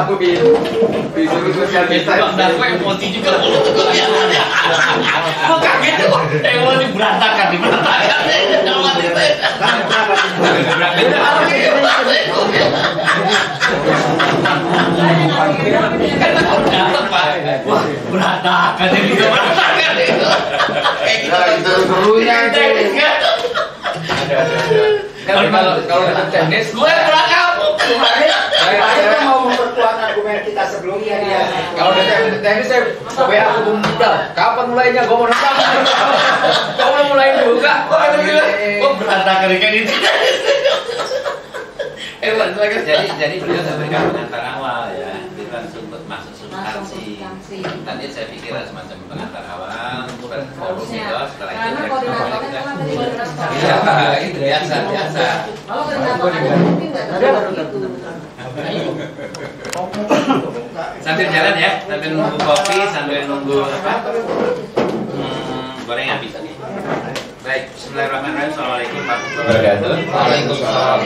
Aku sosial Itu desa. bang Darko emosi juga mulut tuh ya. Kok kaget tuh? Emosi berantakan di berantakan. Jangan itu. Wah, berantakan ini berantakan itu. Kayak gitu. Nah, seru-serunya itu. Kalau kalau kalau teknis, gue kurang kamu. Mau argumen kita sebelumnya dia. Kalau teknis, saya sampai aku muda. Kapan mulainya? Gue mau nembak. Kamu mulai juga. Kok itu gitu? Kok berantakan kayak gitu? Eh, jadi jadi beliau saya berikan pengantar awal ya. Kita langsung masuk substansi. Tadi saya pikir semacam pengantar awal, forum itu, setelah itu Karena koordinatornya kan tadi. Iya, itu biasa biasa. Kalau koordinatornya mungkin nggak Sambil jalan ya, sambil nunggu kopi, sambil nunggu apa? Hmm, gorengan bisa nih. Baik, Bismillahirrahmanirrahim. Assalamualaikum warahmatullahi wabarakatuh. Waalaikumsalam.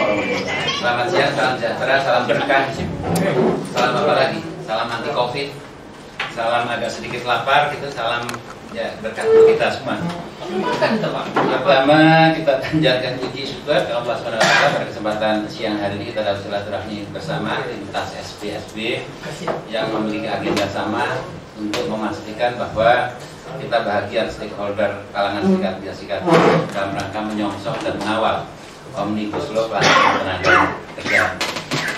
Selamat siang, salam sejahtera, salam berkah. Salam apa lagi? Salam anti covid. Salam agak sedikit lapar, gitu. Salam ya berkah untuk kita semua. Pertama kita panjatkan puji syukur ke Allah SWT pada kesempatan siang hari ini kita dapat silaturahmi bersama lintas SPSB yang memiliki agenda sama untuk memastikan bahwa kita bahagia stakeholder kalangan serikat pekerja serikat dalam rangka menyongsong dan mengawal omnibus law pelaksanaan tenaga kerja.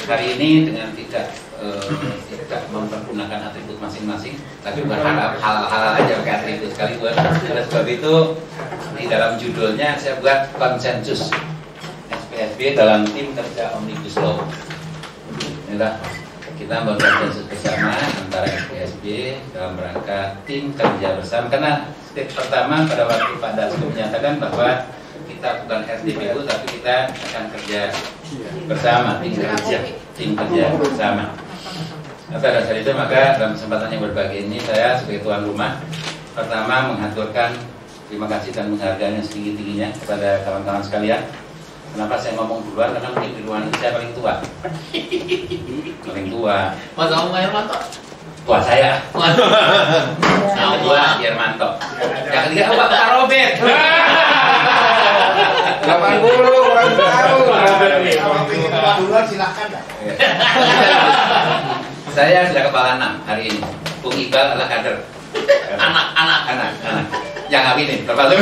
Hari ini dengan tidak eh, tidak mempergunakan atribut masing-masing, tapi berharap hal-hal aja pakai atribut sekaligus. Oleh sebab itu di dalam judulnya saya buat konsensus SPSB dalam tim kerja omnibus law. Inilah kita berkonsensus bersama antara SPSB dalam rangka tim kerja bersama karena step pertama pada waktu Pak Dasko menyatakan bahwa kita bukan RDPU tapi kita akan kerja bersama tim kerja tim kerja bersama. Atas dasar itu maka dalam kesempatan yang berbahagia ini saya sebagai tuan rumah pertama mengaturkan terima kasih dan penghargaan yang setinggi tingginya kepada kawan-kawan sekalian. Kenapa saya ngomong duluan? Karena mungkin di ruangan ini saya paling tua. paling tua. Mas Om Hermanto. Tua saya. Yang kedua Yermanto. Yang ketiga oh, Pak Robert. 80 orang tahu. Duluan silahkan dah. Saya sudah kepala enam hari ini. Bung Iqbal adalah kader. Anak, anak. Anak, anak. Yang kawinin, termasuk.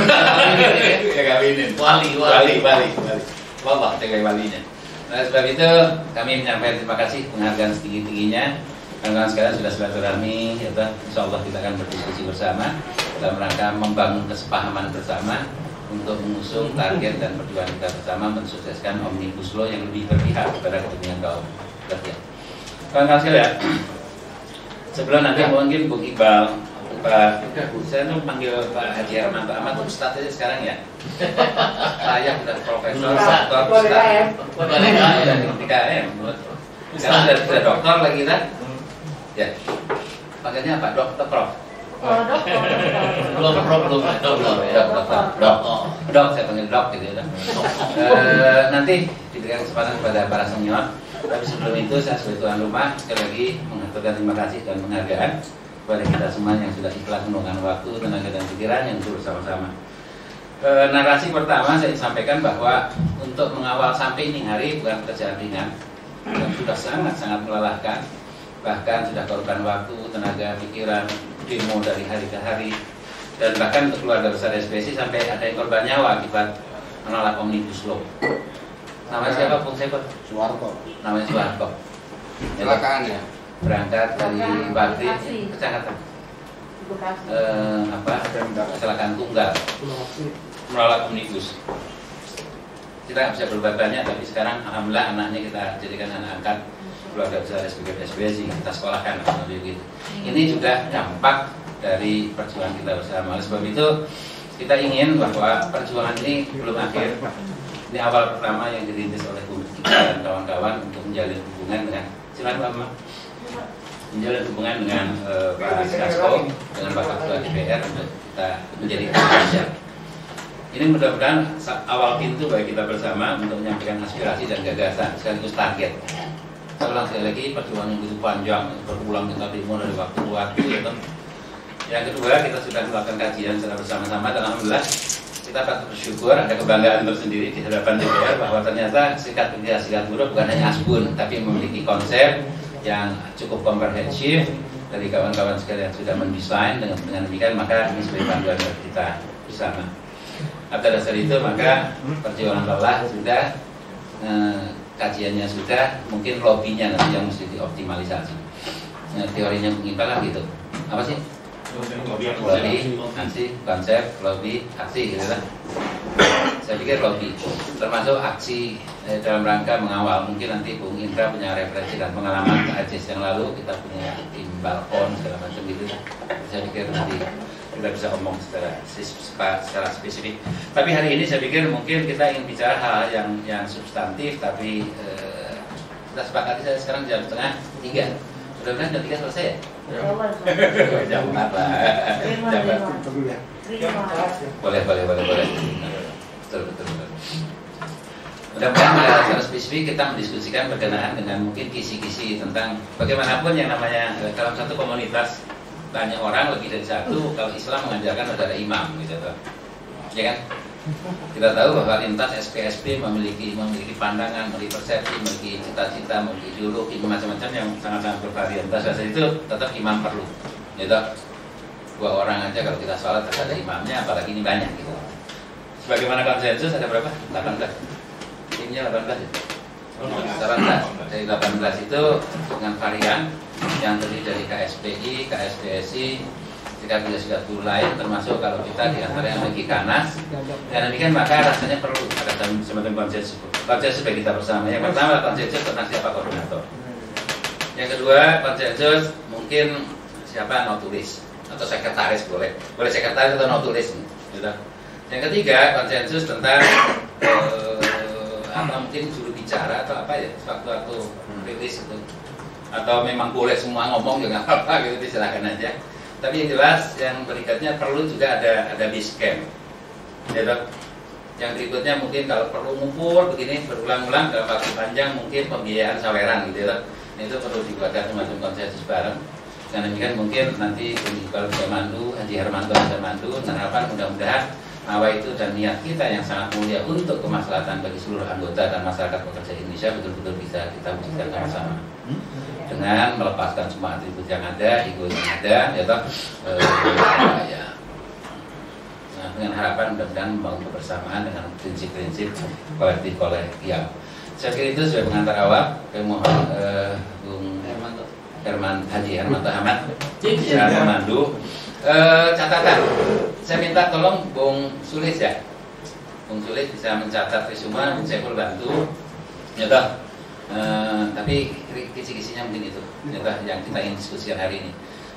Yang kawinin. Wali, Wali, wali. wali, wali. Wallah, sebagai walinya. Nah, sebab itu kami menyampaikan terima kasih penghargaan setinggi-tingginya. Kawan-kawan sekalian sudah silaturahmi, ya toh. Insya Allah kita akan berdiskusi bersama dalam rangka membangun kesepahaman bersama untuk mengusung target dan perjuangan kita bersama mensukseskan omnibus law yang lebih berpihak kepada kepentingan kaum kerja. Kawan-kawan sekalian, sebelum nanti mungkin Bung Iqbal, Pak, saya tuh panggil Pak Haji Hermanto Ahmad Ustadz aja sekarang ya. Saya sudah profesor, ya. Ustadz. Boleh ya. Di KM. Sekarang sudah, sudah dokter lagi kan? Ya. Panggilnya apa? Dokter Prof. Oh, dokter. Belum, belum, belum. Dokter ya. Dok, dokter. Dok. Oh. Dok, saya panggil dok gitu ya. Eh, nanti diberikan kesempatan kepada para senior. Tapi sebelum itu saya sebagai tuan rumah sekali lagi mengaturkan terima kasih dan penghargaan kepada kita semua yang sudah ikhlas meluangkan waktu, tenaga dan pikiran yang untuk bersama-sama. Eh, narasi pertama saya sampaikan bahwa untuk mengawal sampai ini hari bukan pekerjaan ringan dan sudah sangat-sangat melelahkan bahkan sudah korban waktu, tenaga, pikiran, demo dari hari ke hari dan bahkan untuk keluarga besar SPSI sampai ada yang korban nyawa akibat menolak omnibus law. Nama siapa Bung Sekor? Suwarto. Namanya Suharto. Silakan ya. Berangkat dari Bakri, Bekasi. eh, apa? Kecelakaan tunggal menolak omnibus. Kita nggak bisa berbuat banyak, tapi sekarang alhamdulillah anaknya kita jadikan anak angkat keluarga besar SPG SPSI kita sekolahkan gitu. Ini juga dampak dari perjuangan kita bersama. Oleh sebab itu kita ingin bahwa perjuangan ini belum akhir. Ini awal pertama yang dirintis oleh kita dan kawan-kawan untuk menjalin hubungan dengan Silakan. Ini ada hubungan dengan eh, Pak Dasko, dengan Pak Ketua DPR untuk kita menjadi Indonesia. Ini mudah-mudahan awal pintu bagi kita bersama untuk menyampaikan aspirasi dan gagasan sekaligus target. Saya sekali lagi, perjuangan begitu panjang, berulang kita demo dari waktu ke waktu. Ya? Yang kedua, kita sudah melakukan kajian secara bersama-sama dan Alhamdulillah kita patut bersyukur ada kebanggaan tersendiri di hadapan DPR bahwa ternyata serikat pekerja serikat buruh bukan hanya asbun tapi memiliki konsep yang cukup komprehensif dari kawan-kawan sekalian sudah mendesain dengan dengan demikian maka ini sebagai panduan bagi kita bersama. Atas dasar itu maka perjuangan lelah sudah eh, kajiannya sudah mungkin lobbynya nanti yang mesti dioptimalisasi. Nah, teorinya mengimpal lah gitu. Apa sih? Lobby, aksi, konsep, lobby, aksi gitu kan. Saya pikir lobby, termasuk aksi eh, dalam rangka mengawal. Mungkin nanti Bung Indra punya referensi dan pengalaman ke Aceh yang lalu, kita punya tim balkon segala macam gitu. Saya pikir nanti kita bisa omong secara secara spesifik. Tapi hari ini saya pikir mungkin kita ingin bicara hal yang yang substantif, tapi eh, kita sepakati saya sekarang jam setengah tiga. Mudah-mudahan jam tiga selesai ya. jam apa? Jam berapa? Boleh, boleh, boleh, boleh. Betul, betul, betul. Mudah-mudahan pada secara spesifik kita mendiskusikan berkenaan dengan mungkin kisi-kisi tentang bagaimanapun yang namanya eh, dalam satu komunitas banyak orang lebih dari satu kalau Islam mengajarkan ada imam gitu. Ya kan? Kita tahu bahwa lintas SPSP memiliki memiliki pandangan, memiliki persepsi, memiliki cita-cita, memiliki ideologi macam-macam yang sangat-sangat bervarian. Atas dasar itu tetap imam perlu. Gitu. Dua orang aja kalau kita sholat harus ada imamnya, apalagi ini banyak gitu. Sebagaimana konsensus ada berapa? 18 timnya 18 ya? 18 dari 18 itu dengan varian yang terdiri dari KSPI, KSDSI, jika bisa sudah guru lain termasuk kalau kita di antara yang memiliki kanas dan demikian maka rasanya perlu ada sem- semacam konsensus konsensus bagi kita bersama. Yang pertama konsensus tentang siapa koordinator. Yang kedua konsensus mungkin siapa notulis atau sekretaris boleh. Boleh sekretaris atau notulis gitu. yang ketiga konsensus tentang eh, apa mungkin juru bicara atau apa ya waktu-waktu rilis itu. Atau memang boleh semua ngomong juga apa-apa gitu diserahkan aja tapi yang jelas yang berikutnya perlu juga ada ada base camp. Ya yang berikutnya mungkin kalau perlu ngumpul begini berulang-ulang dalam waktu panjang mungkin pembiayaan saweran gitu ya itu perlu dibuatkan semacam konsensus bareng. Dan demikian mungkin nanti Iqbal bisa mandu, Haji Hermanto bisa mandu, dan harapan mudah-mudahan nawa itu dan niat kita yang sangat mulia untuk kemaslahatan bagi seluruh anggota dan masyarakat pekerja Indonesia betul-betul bisa kita wujudkan sama-sama dengan melepaskan semua atribut yang ada, ego yang ada, ya toh, eh, ya. Nah, dengan harapan mudah-mudahan membangun kebersamaan dengan prinsip-prinsip kolektif kolegial. Saya kira itu sebagai pengantar awal. Saya mohon eh, Bung Herman Haji Hermanto Ahmad bisa memandu. Eh, catatan, saya minta tolong Bung Sulis ya. Bung Sulis bisa mencatat semua, Bung Saiful bantu. Ya toh. Eh, tapi kisi-kisinya mungkin itu ya yang kita ingin diskusikan hari ini.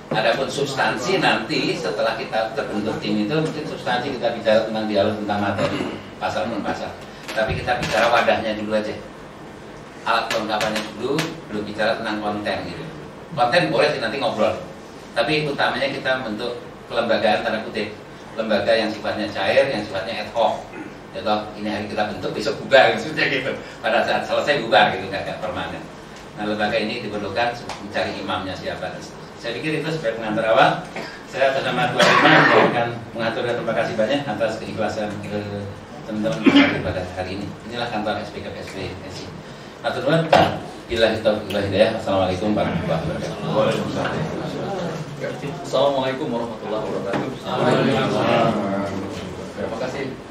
Adapun substansi nanti setelah kita terbentuk tim itu mungkin substansi kita bicara tentang dialog tentang materi pasal per pasal. Tapi kita bicara wadahnya dulu aja. Alat kelengkapannya dulu, belum bicara tentang konten gitu. Konten boleh sih nanti ngobrol. Tapi utamanya kita bentuk kelembagaan tanda kutip lembaga yang sifatnya cair, yang sifatnya ad hoc. Ya toh, ini hari kita bentuk besok bubar maksudnya gitu. Pada saat selesai bubar gitu nggak nggak permanen. Nah lembaga ini diperlukan mencari imamnya siapa. Saya pikir itu sebagai pengantar awal. Saya atas nama dua imam yang akan mengatur dan terima kasih banyak atas keikhlasan teman-teman pada hari ini. Inilah kantor SPKPSP SI. Atur nuhun. Bila itu bila hidayah. Assalamualaikum warahmatullahi wabarakatuh. Assalamualaikum warahmatullahi wabarakatuh. Terima kasih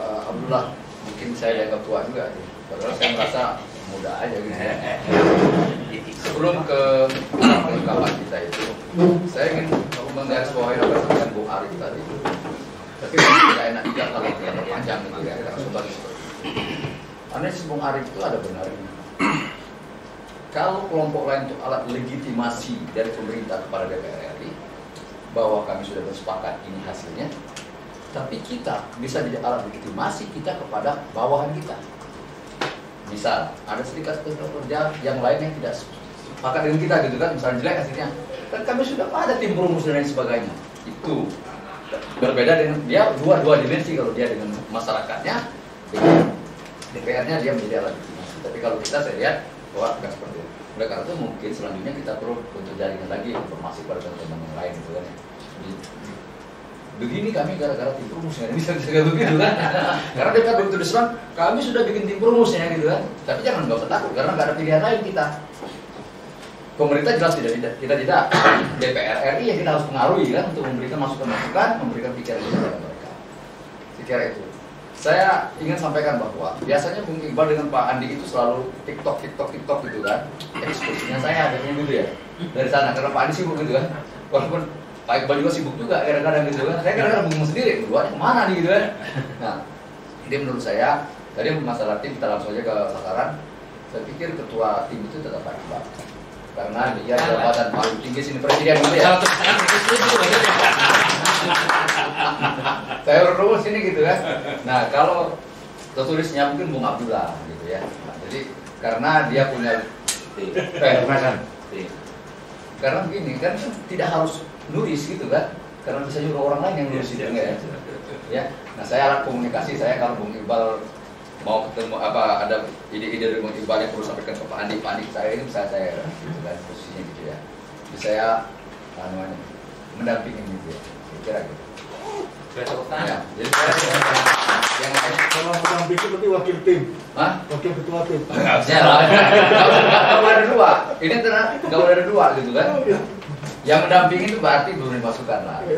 Pak Abdullah. Mungkin saya dianggap tua juga, sih. padahal saya merasa muda aja gitu. ya. Sebelum ke kelengkapan kita itu, saya ingin menggarisbawahi apa yang Bung Arif tadi. Tapi tidak enak juga kalau terlalu panjang gitu ya, karena sebagai Karena si Bung Arif itu ada benarnya. Kalau kelompok lain untuk alat legitimasi dari pemerintah kepada DPR RI bahwa kami sudah bersepakat ini hasilnya, tapi kita bisa jadi alat legitimasi kita kepada bawahan kita. Misal, ada serikat pekerja yang lain yang tidak sepakat dengan kita gitu kan misalnya jelek hasilnya kan kami sudah ada tim perumus dan lain sebagainya itu berbeda dengan dia dua dua dimensi kalau dia dengan masyarakatnya dengan DPR-nya dia menjadi alat legitimasi tapi kalau kita saya lihat bahwa bukan seperti itu oleh karena itu mungkin selanjutnya kita perlu untuk jaringan lagi informasi pada teman-teman yang lain gitu kan ya. Begini kami gara-gara tim perumusnya bisa bisa begitu kan? Karena DPR begitu diserang kami sudah bikin tim perumusnya gitu kan? Tapi jangan nggak usah takut karena nggak ada pilihan lain kita. Pemerintah jelas tidak tidak kita tidak. DPR RI yang kita harus pengaruhi kan untuk memberikan masukan-masukan memberikan pikiran kepada mereka. Saya itu. Saya ingin sampaikan bahwa biasanya Bung Iqbal dengan Pak Andi itu selalu TikTok TikTok TikTok gitu kan. Eksekusinya saya adanya gitu ya dari sana. Karena Pak Andi sibuk gitu kan. Walaupun Pak Iqbal juga sibuk juga kadang-kadang gitu kan. Saya kadang-kadang bingung sendiri keduanya ke mana nih gitu kan. Nah ini menurut saya tadi masalah tim kita langsung aja ke sasaran. Saya pikir ketua tim itu tetap Pak Iqbal. Karena dia jabatan paling tinggi sini presiden gitu ya. Saya rumus ini gitu kan. Nah kalau tertulisnya mungkin Bung Abdullah gitu ya. Nah, jadi karena dia punya eh, karena begini kan tidak harus nulis gitu kan karena bisa juga orang lain yang nulis itu enggak ya ya nah saya alat komunikasi saya kalau Bung Iqbal mau ketemu apa ada ide-ide dari Bung Iqbal yang perlu sampaikan ke Pak Andi Pak Andi saya ini bisa saya gitu kan posisinya gitu ya jadi saya namanya mendampingi gitu ya saya kira gitu ya, kan? jadi saya yang lain Kalau pendamping itu berarti wakil tim, Hah? wakil ketua tim. Nggak bisa lah. Nggak boleh ada dua. Ini boleh ada dua gitu kan. Yang mendampingi itu berarti belum dimasukkan lah. Ya.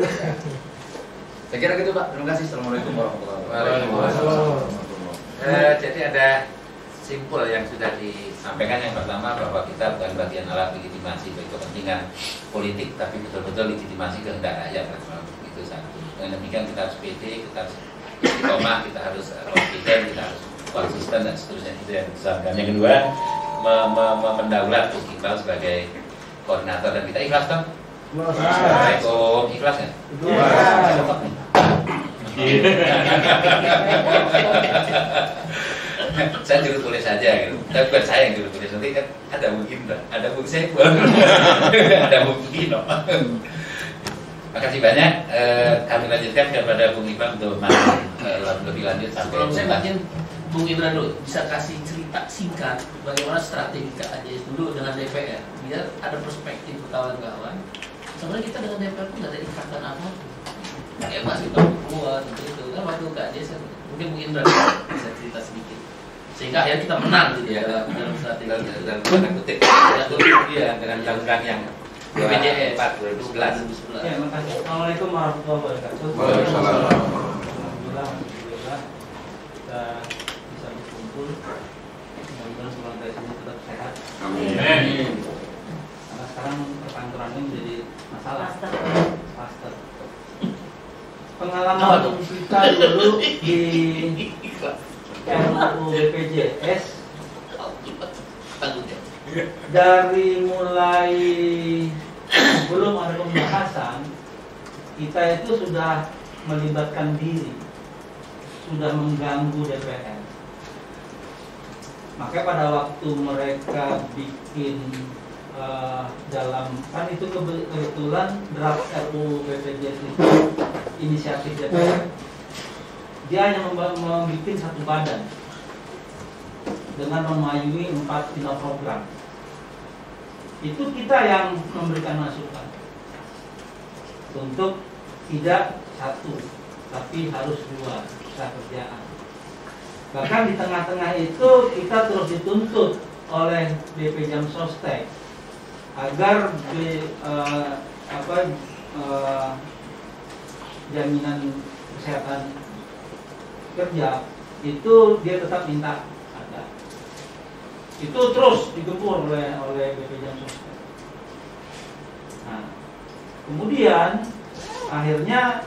Saya kira gitu Pak. Terima kasih. Assalamualaikum warahmatullahi wabarakatuh. Eh, jadi ada simpul yang sudah disampaikan yang pertama bahwa kita bukan bagian alat legitimasi bagi kepentingan politik tapi betul-betul legitimasi kehendak rakyat itu satu dengan demikian kita harus pede kita harus istiqomah kita harus konsisten kita harus konsisten dan seterusnya itu yang disampaikan yang kedua me- me- me- mendaulat Gus sebagai koordinator dan kita ikhlas kan? Assalamualaikum ikhlas ya? saya juru tulis saja gitu. Tapi bukan saya yang juru tulis nanti kan ada mungkin ada mungkin saya ada mungkin loh. Makasih banyak. Eh, kami lanjutkan kepada Bung Ipan untuk masuk eh, lebih lanjut sampai Sebelum saya mungkin Bung Ibran dulu bisa kasih cerita singkat bagaimana strategi KAJS dulu dengan DPR biar ada perspektif kawan-kawan. Sebenarnya kita dengan DPR pun nggak ada ikatan apa. Kayak masih keluar gitu itu kan waktu KAJS kan. mungkin Bung Ibran bisa cerita sedikit sehingga akhirnya kita menang gitu ya dalam, dalam strategi dan kita. dan tanda kutip ya iya dengan undang-undang yang BPJS 2011 Ya, makasih. Assalamualaikum warahmatullahi wabarakatuh. Waalaikumsalam. Alhamdulillah, alhamdulillah kita bisa berkumpul. Mudah-mudahan semua sini tetap sehat. Amin. Karena sekarang perkantorannya menjadi masalah. Master. Pengalaman kita dulu di RUU BPJS dari mulai belum ada pembahasan kita itu sudah melibatkan diri sudah mengganggu DPR makanya pada waktu mereka bikin eh, dalam kan itu kebe- kebetulan draft RUU BPJS itu inisiatif DPR dia hanya membuat satu badan dengan memayungi empat final program. Itu kita yang memberikan masukan. Untuk tidak satu tapi harus dua kerjaan bahkan di tengah-tengah itu kita terus dituntut oleh BP Jam Sostek agar B, eh, apa eh, jaminan kesehatan kerja itu dia tetap minta ada itu terus digempur oleh oleh BP Jam Sostek. Nah, kemudian akhirnya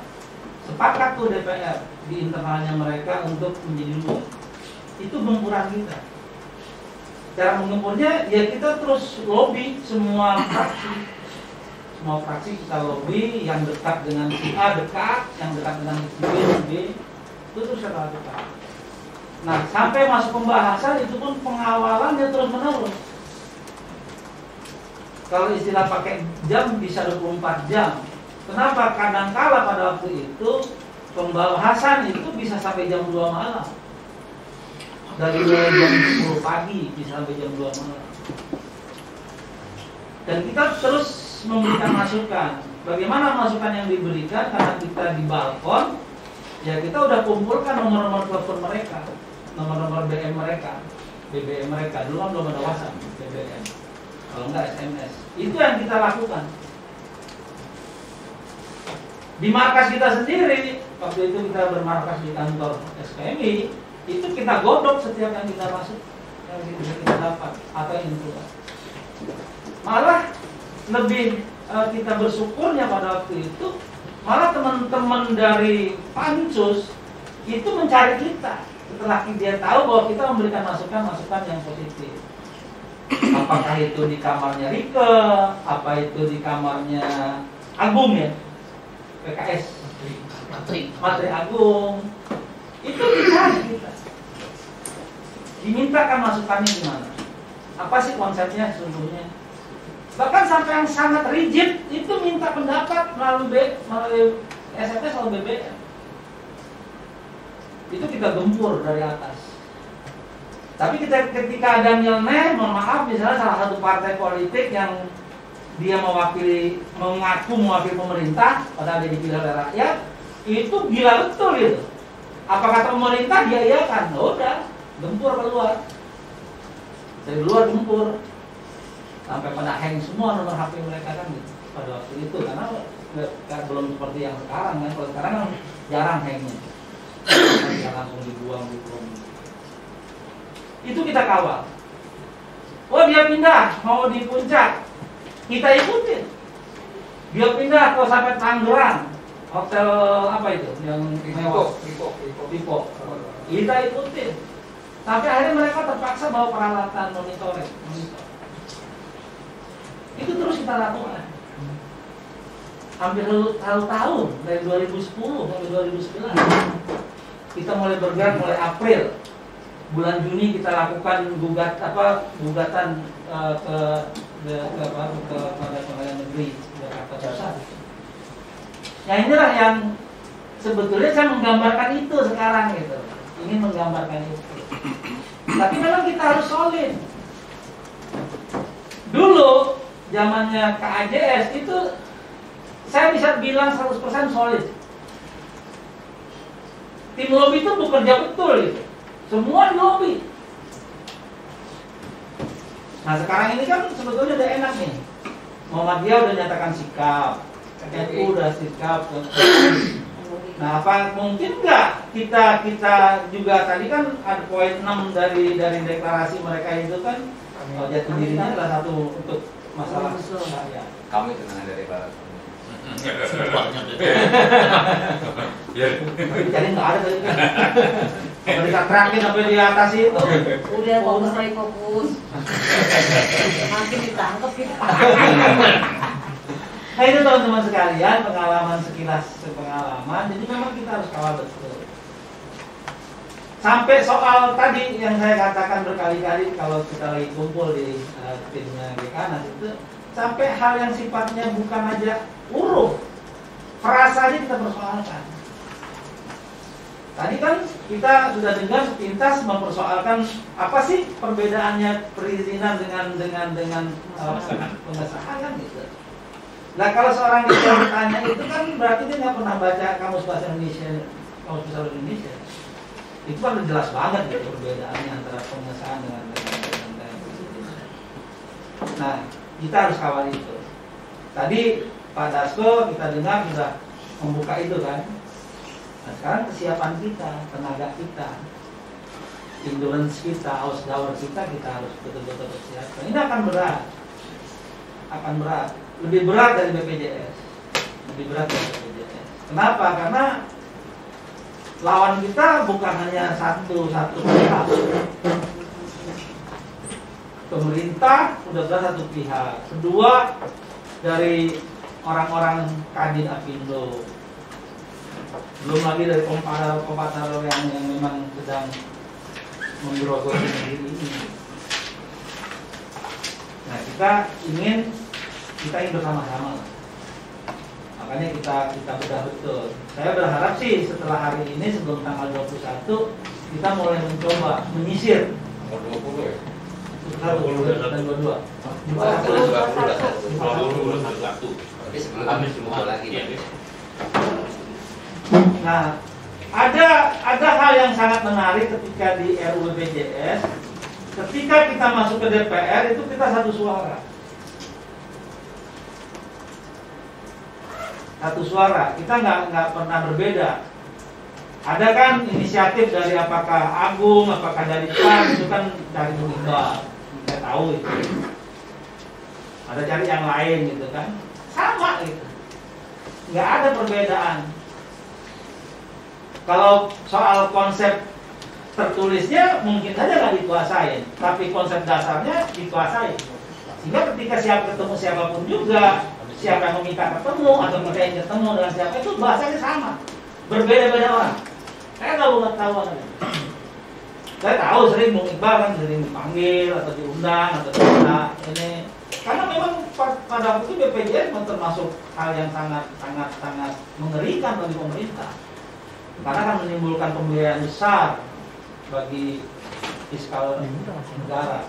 sepakat tuh DPR di internalnya mereka untuk menjadi dua. Itu gempuran kita. Cara menggempurnya ya kita terus lobby semua fraksi. Semua fraksi kita lobby yang dekat dengan si A dekat, yang dekat dengan si B, B itu terus kita lakukan. Nah, sampai masuk pembahasan itu pun pengawalannya terus menerus. kalau istilah pakai jam bisa 24 jam. Kenapa? Kadangkala pada waktu itu pembahasan itu bisa sampai jam 2 malam. Dari mulai jam 10 pagi bisa sampai jam 2 malam. Dan kita terus memberikan masukan. Bagaimana masukan yang diberikan karena kita di balkon, ya kita udah kumpulkan nomor-nomor telepon mereka, nomor-nomor BM mereka, BBM mereka. Dulu kan belum ada WhatsApp, BBM. Kalau enggak SMS. Itu yang kita lakukan. Di markas kita sendiri, waktu itu kita bermarkas di kantor SPMI, itu kita godok setiap yang kita masuk, yang bisa kita dapat atau yang keluar. Malah lebih eh, kita bersyukurnya pada waktu itu, malah teman-teman dari pansus itu mencari kita setelah dia tahu bahwa kita memberikan masukan-masukan yang positif. Apakah itu di kamarnya Rike, apa itu di kamarnya Agung ya, PKS, Matri. Matri Agung, itu kita. Dimintakan masukannya gimana? Apa sih konsepnya sesungguhnya? Bahkan sampai yang sangat rigid itu minta pendapat melalui B, melalui SMS atau BBM. Itu kita gempur dari atas. Tapi kita ketika ada nyeleneh, mohon maaf misalnya salah satu partai politik yang dia mewakili mengaku mewakili pemerintah padahal dia dipilih oleh rakyat itu gila betul gitu. Apa kata pemerintah dia iya kan? udah gempur keluar. Dari luar gempur. Sampai pada hang semua nomor HP mereka kan gitu, pada waktu itu. Karena nggak- nggak- belum seperti yang sekarang kan. Kalau sekarang kan jarang hangnya. Bisa langsung dibuang dibuang. Itu kita kawal. Oh dia pindah mau di puncak. Kita ikutin. Dia pindah ke sampai Tangerang hotel apa itu yang mewah Pipo. Kita ikutin. Sampai akhirnya mereka terpaksa bawa peralatan monitoring. monitor. Itu terus kita lakukan. Hampir satu tahun dari 2010 sampai 2009 kita mulai bergerak mulai April bulan Juni kita lakukan gugat apa gugatan eh, ke ke, ke, apa, ke pada pengadilan negeri Jakarta Pusat. Yang inilah yang sebetulnya saya menggambarkan itu sekarang gitu. Ingin menggambarkan itu. Tapi memang kita harus solid. Dulu zamannya KAJS itu saya bisa bilang 100% solid. Tim lobby itu bekerja betul gitu. Semua lobby. Nah sekarang ini kan sebetulnya udah enak nih. Muhammadiyah udah nyatakan sikap NU udah sikap Nah, apa mungkin nggak kita kita juga tadi kan ada poin 6 dari dari deklarasi mereka itu kan oh, jati dirinya adalah satu untuk masalah rakyat. Kami tenang dari barat. Banyak deh. Tapi jadi nggak ada tadi kan. Mereka terakhir sampai di atas itu. Udah fokus lagi fokus. Makin ditangkap kita. Nah itu teman-teman sekalian pengalaman sekilas pengalaman. Jadi memang kita harus kawal betul. Sampai soal tadi yang saya katakan berkali-kali kalau kita lagi kumpul di uh, timnya Dekanas itu sampai hal yang sifatnya bukan aja huruf, frasa kita persoalkan. Tadi kan kita sudah dengar sepintas mempersoalkan apa sih perbedaannya perizinan dengan dengan dengan uh, pengesahan kan gitu. Nah kalau seorang itu bertanya itu kan berarti dia nggak pernah baca kamus bahasa Indonesia, kamus bahasa Indonesia. Itu kan jelas banget gitu perbedaannya antara pengesahan dengan. Nah kita harus kawal itu. Tadi Pak Dasko kita dengar sudah membuka itu kan. Nah sekarang kesiapan kita, tenaga kita, endurance kita, horsepower kita kita harus betul-betul persiapkan. Ini akan berat, akan berat, lebih berat dari BPJS, lebih berat dari BPJS. Kenapa? Karena lawan kita bukan hanya satu satu pihak. Pemerintah sudah jelas satu pihak. Kedua dari orang-orang kadin apindo. Belum lagi dari kompator-kompator yang, yang memang sedang menggerogoti negeri ini. Nah kita ingin kita ingin bersama-sama. Makanya kita kita bedah betul. Saya berharap sih setelah hari ini sebelum tanggal 21 kita mulai mencoba menyisir. Nomor 20 ya? satu dan dua. Dua Tapi sebelum sebelum. lagi. Nah, ada ada hal yang sangat menarik ketika di RUU BPJS. Ketika kita masuk ke DPR itu kita satu suara. Satu suara. Kita nggak nggak pernah berbeda. Ada kan inisiatif dari apakah Agung, apakah dari PAN, itu kan dari Iqbal. Saya tahu itu. Ada cari yang lain gitu kan. Sama gitu. Nggak ada perbedaan. Kalau soal konsep tertulisnya mungkin saja nggak dikuasain, tapi konsep dasarnya dikuasai. Sehingga ketika siapa ketemu siapa pun juga, siapa yang meminta ketemu atau kita yang ketemu dengan siapa itu bahasanya sama, berbeda-beda orang. Saya nggak mau tahu Saya tahu sering Iqbal kan sering dipanggil atau diundang atau diundang ini karena memang pa- pada waktu itu BPJS termasuk hal yang sangat sangat sangat mengerikan bagi pemerintah karena akan menimbulkan pembiayaan besar bagi fiskal negara.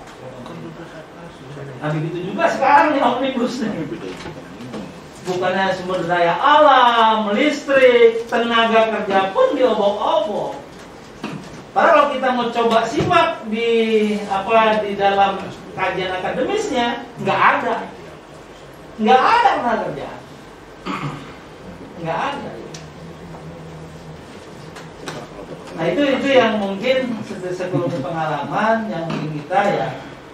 Nah begitu juga sekarang nih omnibus nih. Bukannya sumber daya alam, listrik, tenaga kerja pun diobok-obok. Padahal kalau kita mau coba simak di apa di dalam kajian akademisnya nggak ada, nggak ada tenaga kerja, nggak ada. Nah itu itu yang mungkin se- sebelum pengalaman yang mungkin kita ya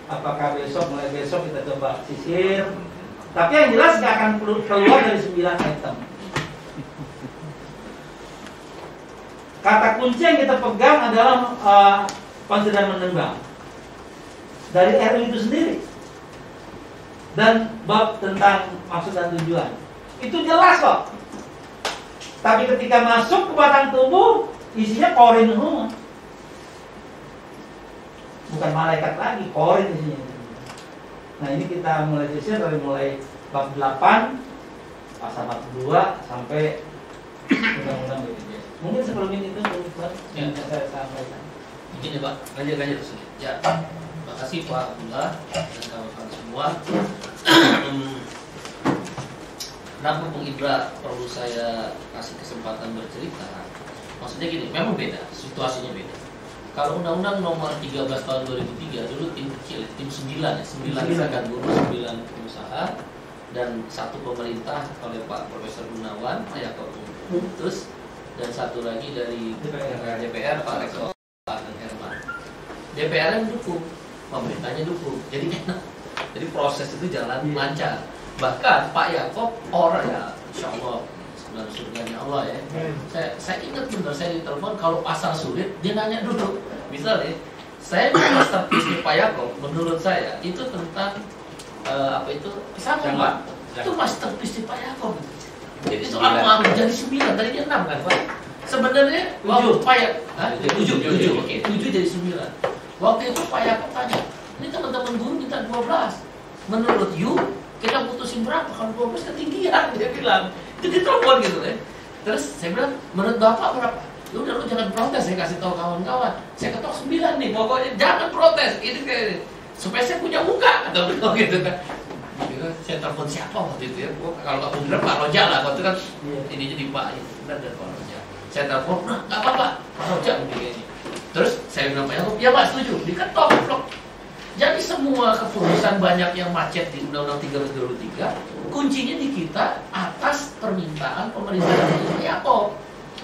apakah besok mulai besok kita coba sisir. Tapi yang jelas nggak akan keluar dari 9 item. Kata kunci yang kita pegang adalah uh, konsideran menembang dari RU itu sendiri dan bab tentang maksud dan tujuan itu jelas kok. Tapi ketika masuk ke batang tubuh isinya korin. Bukan malaikat lagi, korin isinya. Nah ini kita mulai sisir dari mulai bab 8 pasal 42 sampai undang-undang BPJS. Mungkin sebelum ini itu Pak, yang bisa saya sampaikan. Mungkin ya Pak, lanjut lanjut terus. Ya, terima kasih Pak Abdullah dan kawan-kawan semua. Kenapa Bung Ibra perlu saya kasih kesempatan bercerita? Maksudnya gini, memang beda, situasinya beda. Kalau Undang-Undang Nomor 13 Tahun 2003 dulu tim kecil, tim 9 ya, 9 Sembilan. serikat buruh, 9 pengusaha dan satu pemerintah oleh Pak Profesor Gunawan, Pak Yakob Terus dan satu lagi dari DPR. DPR Pak Rektor Pak Herman. DPR yang dukung, pemerintahnya dukung. Jadi enak. Jadi proses itu jalan Iya. lancar. Bahkan Pak Yakob orang ya, Insya Allah sebenarnya surganya Allah ya. Saya, saya ingat benar saya ditelepon kalau pasal sulit dia nanya dulu. Misalnya saya masterpiece Pak Yakob menurut saya itu tentang eh, apa itu pisang Pak. Itu masterpiece Pak Yakob. Jadi itu apa jadi sembilan tadinya enam kan Pak? Sebenarnya waktu Tujuh. Pak Ya-? Tujuh. tujuh, Tujuh, tujuh, tujuh. oke, tujuh jadi sembilan. Waktu itu Pak Yakob tanya, ini teman-teman guru minta 12 Menurut you, kita putusin berapa? Kalau 12 ketinggian, dia bilang. Itu ditelepon gitu kan. Terus saya bilang, menurut Bapak berapa? Ya udah lu jangan protes, saya kasih tahu kawan-kawan. Saya ketok 9 nih, pokoknya jangan protes. Ini kayak supaya saya punya muka atau gitu kan. Gitu, saya telepon siapa waktu itu ya? Gua Kalau nggak bener Pak Roja lah, waktu itu kan Iya. ini jadi Pak ini benar dari Pak Roja. Saya telepon, nah nggak apa-apa, Pak Roja begini. Terus saya bilang Pak ya Pak setuju, diketok blok. Jadi semua keputusan banyak yang macet di Undang-Undang 13 2003 kuncinya di kita atas permintaan pemerintah Yakob.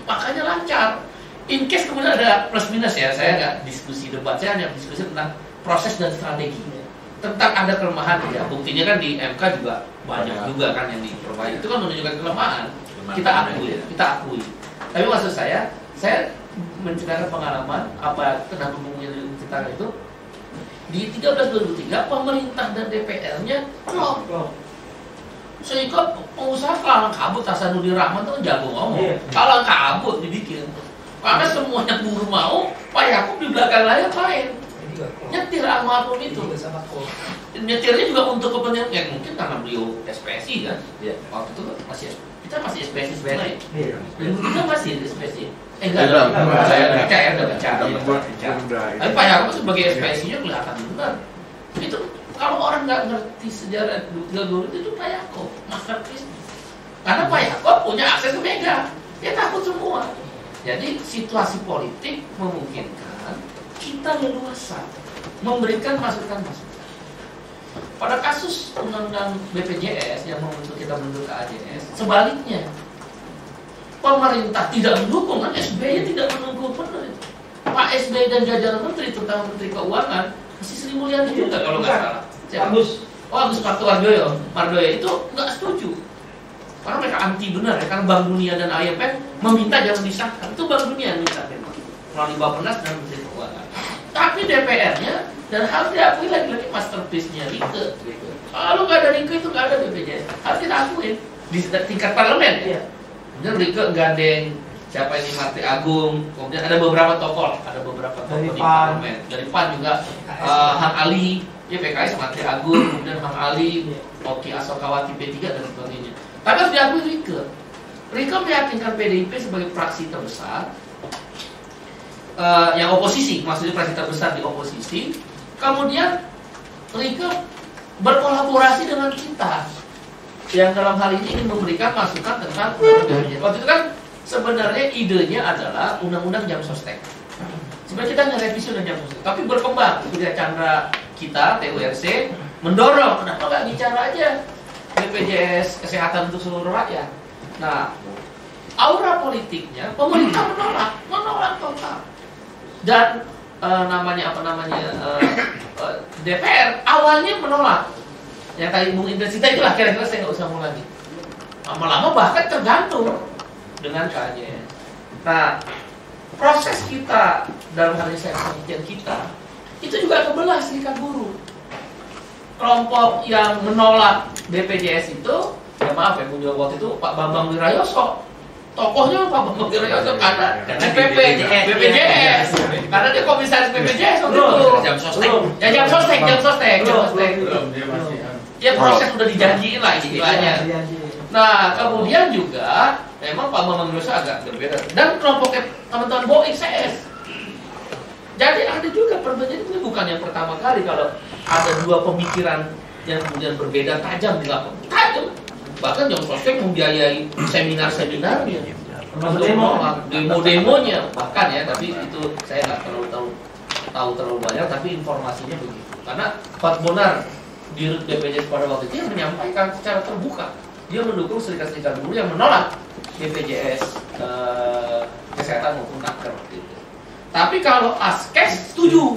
Makanya lancar. In case kemudian ada plus minus ya, saya nggak diskusi debat, saya hanya diskusi tentang proses dan strategi. Tentang ada kelemahan ya, buktinya kan di MK juga banyak juga kan yang diperbaiki. Itu kan menunjukkan kelemahan. Kita akui, kita akui. Tapi maksud saya, saya menceritakan pengalaman apa kenapa menceritakan ceritakan itu di 1323 pemerintah dan DPR-nya klop. Sehingga pengusaha kalang kabut Hasanuddin Rahman itu kan jago ngomong. Iya. Kalang kabut dibikin. Karena semuanya buruh mau, Pak Yakub di belakang layar main. nyetir almarhum itu nyetirnya juga untuk kepentingan ya mungkin karena beliau SPSI kan Iya. waktu itu masih kita masih SPSI sebenarnya Iya. dan kita masih SPSI eh Belum. enggak Belum. saya udah bicara udah bicara Udah. tapi Pak Yakob sebagai SPSI nya kelihatan benar itu kalau orang nggak ngerti sejarah dulu itu Pak Yakob masterpiece karena Pak Yakob punya akses ke Mega. Dia takut semua. Jadi situasi politik memungkinkan kita leluasa memberikan masukan-masukan. Pada kasus undang-undang BPJS yang membentuk kita bentuk AJS sebaliknya pemerintah tidak mendukung kan SBY tidak mendukung benar itu. Pak SBY dan jajaran menteri terutama menteri keuangan masih Sri Mulyani juga kalau nggak salah Siapa? Bagus. Oh Agus Martowardoyo, Mardoyo itu nggak setuju. Karena mereka anti benar ya, karena Bank Dunia dan IMF meminta jangan disahkan. Itu Bank Dunia yang minta memang melalui Bapenas dan Menteri Keuangan. Tapi DPR-nya dan harus diakui lagi-lagi masterpiece-nya Rike. Kalau nggak ada Rike itu nggak ada BPJS. Harus kita akuin di tingkat parlemen. Ya. Iya. Kemudian Rike gandeng siapa ini Marti Agung, kemudian ada beberapa tokoh, ada beberapa tokoh Dari di PAN. parlemen. Dari PAN juga eh, Han Ali, ya PKS Marti Agung, kemudian Han Ali, Oki Asokawati P3 dan sebagainya. Tapi harus diakui Rike. Rike meyakinkan PDIP sebagai fraksi terbesar eh, yang oposisi, maksudnya fraksi terbesar di oposisi. Kemudian Rike berkolaborasi dengan kita yang dalam hal ini ingin memberikan masukan tentang undang-undang. Waktu itu kan sebenarnya idenya adalah undang-undang jam sostek. Sebenarnya kita hanya revisi undang jam sostek, tapi berkembang. Surya Chandra kita TURC mendorong kenapa nggak bicara aja BPJS kesehatan untuk seluruh rakyat. Nah, aura politiknya pemerintah menolak, menolak total. Dan eh, namanya apa namanya eh, eh, DPR awalnya menolak. Yang tadi Bung Indra cerita itulah kira-kira saya nggak usah mau lagi. Lama-lama bahkan tergantung dengan KJS. Nah, proses kita dalam hal ini saya penelitian kita itu juga kebelah serikat buruh. Kelompok yang menolak BPJS itu, ya maaf ya, Bung Jawa waktu itu Pak Bambang Wirayoso. Tokohnya Pak Bambang Wirayoso karena Karena BPJS, BPJS. Karena dia komisaris BPJS itu. Jam sostek. Ya jam sostek, jam sostek, jam sostek. Ya proses udah dijanjiin lah istilahnya. Iya. Nah, kemudian juga memang Pak Bambang Wirayoso agak berbeda. Dan kelompok teman-teman Boeing CS. Jadi ada juga perbedaan ini bukan yang pertama kali kalau ada dua pemikiran yang kemudian berbeda tajam di lapangan. Tajam. Bahkan yang sostek membiayai seminar-seminarnya. Termasuk demo. demo-demonya bahkan ya, tapi itu saya nggak terlalu tahu tahu terlalu banyak, tapi informasinya begitu. Karena Pak Bonar di BPJS pada waktu itu yang menyampaikan secara terbuka dia mendukung serikat-serikat buruh yang menolak BPJS eh, kesehatan maupun naker waktu itu. Tapi kalau ASKES setuju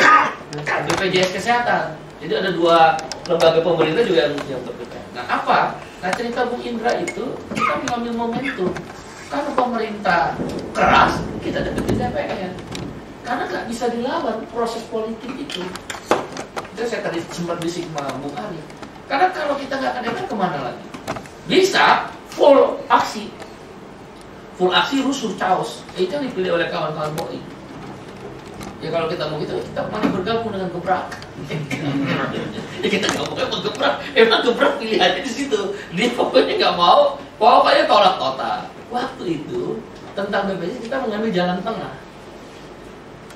BPJS kesehatan. Jadi ada dua lembaga pemerintah juga yang, yang berbeda. Nah apa? Nah cerita Bung Indra itu kita mengambil momentum. Karena pemerintah keras, kita deketin DPR. Karena nggak bisa dilawan proses politik itu. Itu saya tadi sempat bisik sama Bung Ari. Karena kalau kita nggak ke DPR ke mana lagi? Bisa full aksi. Full aksi rusuh chaos. Itu yang dipilih oleh kawan-kawan Boeing. Ya kalau kita mau gitu, kita mana bergabung dengan gebrak. ya kita nggak mau emang gebrak. Emang gebrak pilihannya di situ. Dia pokoknya nggak mau, pokoknya tolak total. Waktu itu tentang BPJS kita mengambil jalan tengah.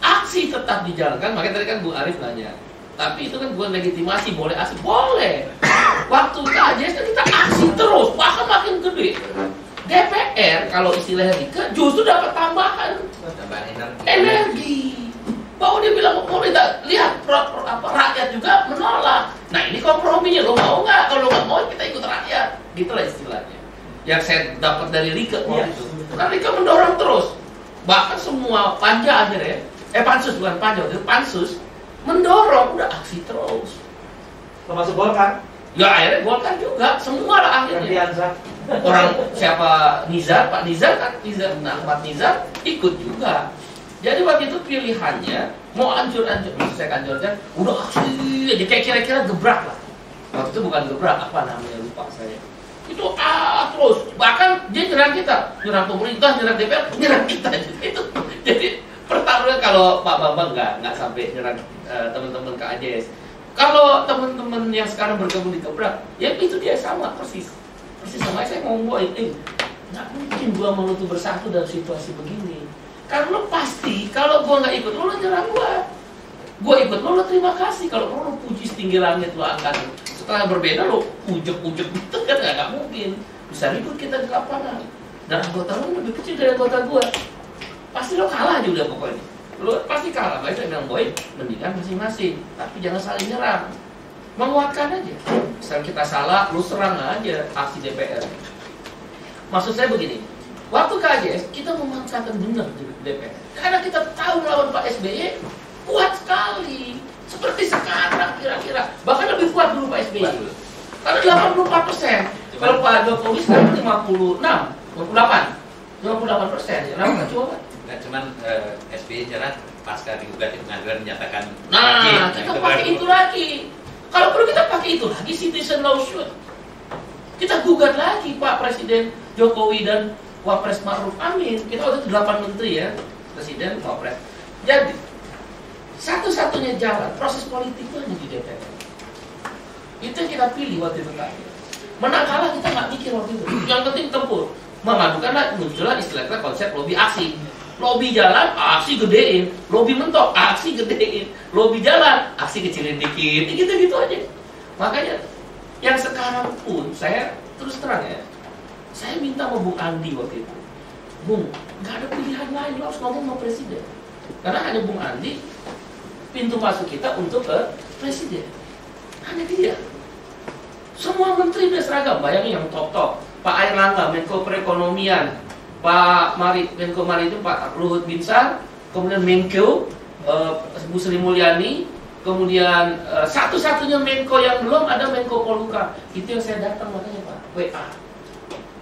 Aksi tetap dijalankan, makanya tadi kan Bu Arif nanya. Tapi itu kan bukan legitimasi, boleh aksi, boleh. Waktu KJS kan kita aksi terus, bahkan makin gede. DPR kalau istilahnya Rika justru dapat tambahan Tambahan energi. energi. Bahwa dia bilang pemerintah lihat pro- pro- apa, rakyat juga menolak. Nah ini komprominya lo mau nggak? Kalau lo nggak mau kita ikut rakyat. Gitulah istilahnya. Yang saya dapat dari Rika waktu Iya. itu. Karena Rika mendorong terus. Bahkan semua panja akhirnya, eh pansus bukan panja, itu pansus mendorong udah aksi terus. Termasuk Golkar, Ya akhirnya Golkar juga, semua lah akhirnya. Orang siapa Nizar? Pak Nizar kan Nizar nah, Ahmad Nizar ikut juga. Jadi waktu itu pilihannya mau ancur-ancur maksud saya ancur-ancur udah aksi aja kayak kira-kira gebrak lah. Waktu itu bukan gebrak apa namanya lupa saya. Itu ah terus. Bahkan dia nyerang kita. Nyerang pemerintah nyerang DPR nyerang kita itu jadi pertarungan kalau Pak Bambang nggak nggak sampai nyerang eh, teman-teman KAJS. Kalau teman-teman yang sekarang bergabung di Gebrak, ya itu dia sama persis. Persis sama saya ngomong bahwa eh nggak mungkin gua mau tuh bersatu dalam situasi begini. Karena pasti kalau gua nggak ikut lo, lo nyerang gua. Gua ikut lo, lo terima kasih. Kalau lo, puji setinggi langit lo angkat. Setelah berbeda lo ujuk-ujuk gitu kan nggak nggak mungkin. Bisa ribut kita di lapangan. Dan anggota lo lebih kecil dari anggota gua. Pasti lo kalah juga pokoknya. Lo pasti kalah. Baik saya bilang boy, mendingan masing-masing. Tapi jangan saling nyerang. Menguatkan aja. Misal kita salah, lo serang aja aksi DPR. Maksud saya begini, waktu KJS kita memanfaatkan benar di DPR. Karena kita tahu melawan Pak SBY kuat sekali. Seperti sekarang kira-kira. Bahkan lebih kuat dulu Pak SBY. Karena 84 persen. Kalau Pak Jokowi sekarang 56, 58. 58 persen. Kenapa nggak coba? Nggak cuman eh, SBY jerat pasca digugat di pengadilan menyatakan Nah, lagi. kita Itu pakai baru. itu lagi. Kalau perlu kita pakai itu lagi citizen lawsuit. Kita gugat lagi Pak Presiden Jokowi dan Wapres Ma'ruf Amin. Kita waktu itu 8 menteri ya, Presiden, Wapres. Jadi satu-satunya jalan proses politik itu hanya di DPR. Itu yang kita pilih waktu itu kan. Menang kalah kita nggak mikir waktu itu. Yang penting tempur. Mengadukanlah muncullah istilahnya konsep lobby aksi. Lobby jalan, aksi gedein. Lobby mentok, aksi gedein. Lobby jalan, aksi kecilin dikit. Gitu-gitu aja. Makanya yang sekarang pun saya terus terang ya, saya minta sama Bung Andi waktu itu. Bung, nggak ada pilihan lain, lo harus ngomong sama presiden. Karena hanya Bung Andi pintu masuk kita untuk ke presiden. Hanya dia. Semua menteri udah seragam, bayangin yang top-top. Pak Airlangga, Menko Perekonomian, Pak Marit, Menko Maritim, Pak Luhut Binsar, kemudian Menko, eh, Bu Sri Mulyani, kemudian eh, satu-satunya Menko yang belum ada Menko Poluka. Itu yang saya datang makanya Pak, WA.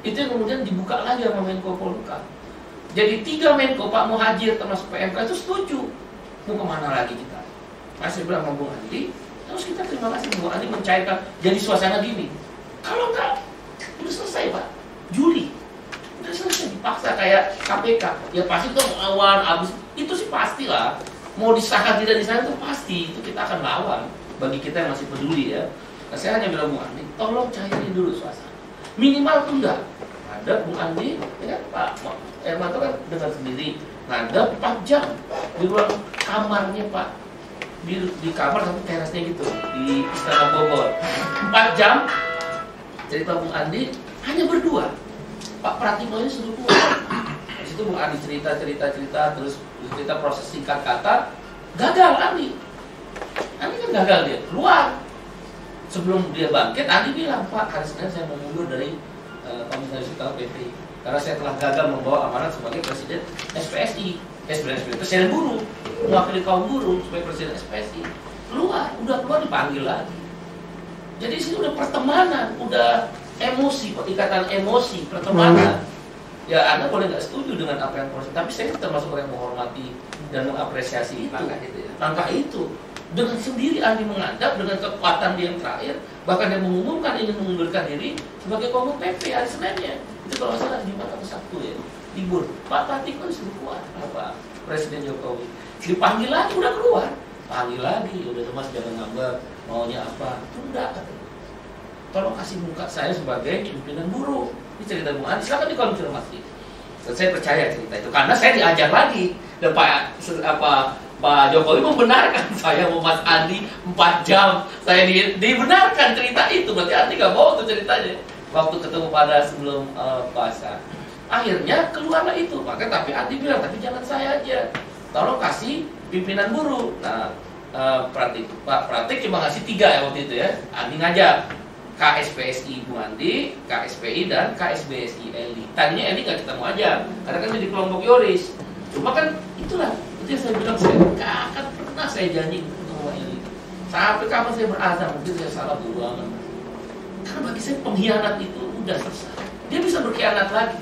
Itu yang kemudian dibuka lagi sama Menko Poluka. Jadi tiga Menko, Pak Muhajir termasuk PMK itu setuju. Mau ke mana lagi kita? Masih bilang sama Bung Andi, terus kita terima kasih Bung Andi mencairkan jadi suasana gini. Kalau enggak, udah selesai Pak. Juli, udah selesai dipaksa kayak KPK. Ya pasti tuh lawan abis itu sih pasti lah. Mau disahkan tidak disahkan itu pasti itu kita akan lawan. Bagi kita yang masih peduli ya. Nah, saya hanya bilang Bung Andi, tolong cairin dulu suasana. Minimal tunda. Ada Bung Andi, ya kan Pak Hermanto kan dengar sendiri. Ngadep 4 jam di ruang kamarnya Pak di, di kamar tapi terasnya gitu di Istana Bogor 4 jam cerita Bung Andi hanya berdua Pak Pratikno ini suruh di situ Bung Andi cerita cerita cerita terus cerita proses singkat kata. Gagal Andi. Andi kan gagal dia. Keluar. Sebelum dia bangkit Andi bilang Pak hari Senin saya mau mundur dari uh, Komisaris Utama PP karena saya telah gagal membawa amanat sebagai Presiden SPSI Presiden SPSI Presiden buruh mewakili kaum buruh sebagai Presiden SPSI keluar. Udah keluar dipanggil lagi. Jadi sini udah pertemanan udah emosi ikatan emosi pertemanan. Ya anda boleh nggak setuju dengan apa yang proses tapi saya termasuk orang yang menghormati dan mengapresiasi itu. Langkah itu ya. langkah itu. Dengan sendiri Andi menghadap dengan kekuatan dia yang terakhir bahkan dia mengumumkan ingin mengundurkan diri sebagai ketua PP hari Seninnya. Itu kalau salah Jumat atau Sabtu ya. Libur. Pak Pratikno disuruh keluar. Apa Presiden Jokowi. Dipanggil lagi udah keluar. Panggil lagi udah mas jangan ngambek maunya apa? Tunda katanya tolong kasih muka saya sebagai pimpinan buruh ini cerita Bung Andi silakan dikonfirmasi. Dan saya percaya cerita itu. Karena saya diajar lagi. Dan Pak apa Pak Jokowi membenarkan saya mau Mas Andi 4 jam. Saya di, dibenarkan cerita itu. Berarti Andi nggak mau tuh ceritanya. Waktu ketemu pada sebelum eh, puasa. Akhirnya keluarlah itu. Maka tapi Andi bilang tapi jangan saya aja. Tolong kasih pimpinan buruh nah eh, Pratik Pak Pratik cuma ngasih tiga ya waktu itu ya. Andi ngajak KSPSI Bu Andi, KSPI dan KSBSI Eli. Tadinya Eli nggak ketemu aja, karena kan jadi kelompok Yoris. Cuma kan itulah, itu yang saya bilang saya nggak akan pernah saya janji ketemu Eli. Sampai kapan saya berazam, mungkin saya salah banget. Karena bagi saya pengkhianat itu udah selesai. Dia bisa berkhianat lagi.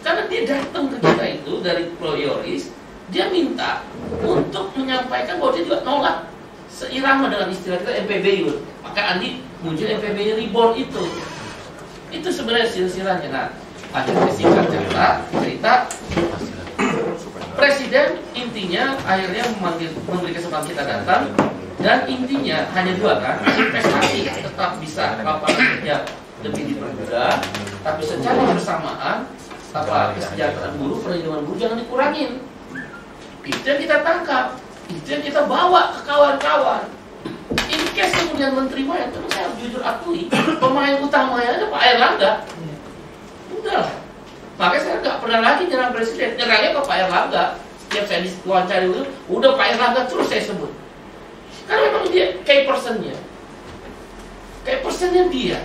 Karena dia datang ke kita itu dari Pulau Yoris, dia minta untuk menyampaikan bahwa dia juga nolak seirama dengan istilah kita MPBI. Maka Andi muncul MPBI Reborn itu. Itu sebenarnya silsilahnya. Nah, akhirnya singkat cerita, cerita Presiden intinya akhirnya memanggil, memberi kesempatan kita datang dan intinya hanya dua kan investasi tetap bisa lapangan kerja lebih dipermudah tapi secara bersamaan apa kesejahteraan buruh perlindungan buruh jangan dikurangin itu yang kita tangkap itu yang kita bawa ke kawan-kawan. In case kemudian menteri main terus saya harus jujur akui pemain utamanya ada Pak Erlangga. Udah. Lah makanya saya nggak pernah lagi nyerang presiden. Nyerangnya ke Pak Erlangga. Setiap saya diwawancara itu udah Pak Erlangga terus saya sebut. Karena memang dia key personnya. Key personnya dia.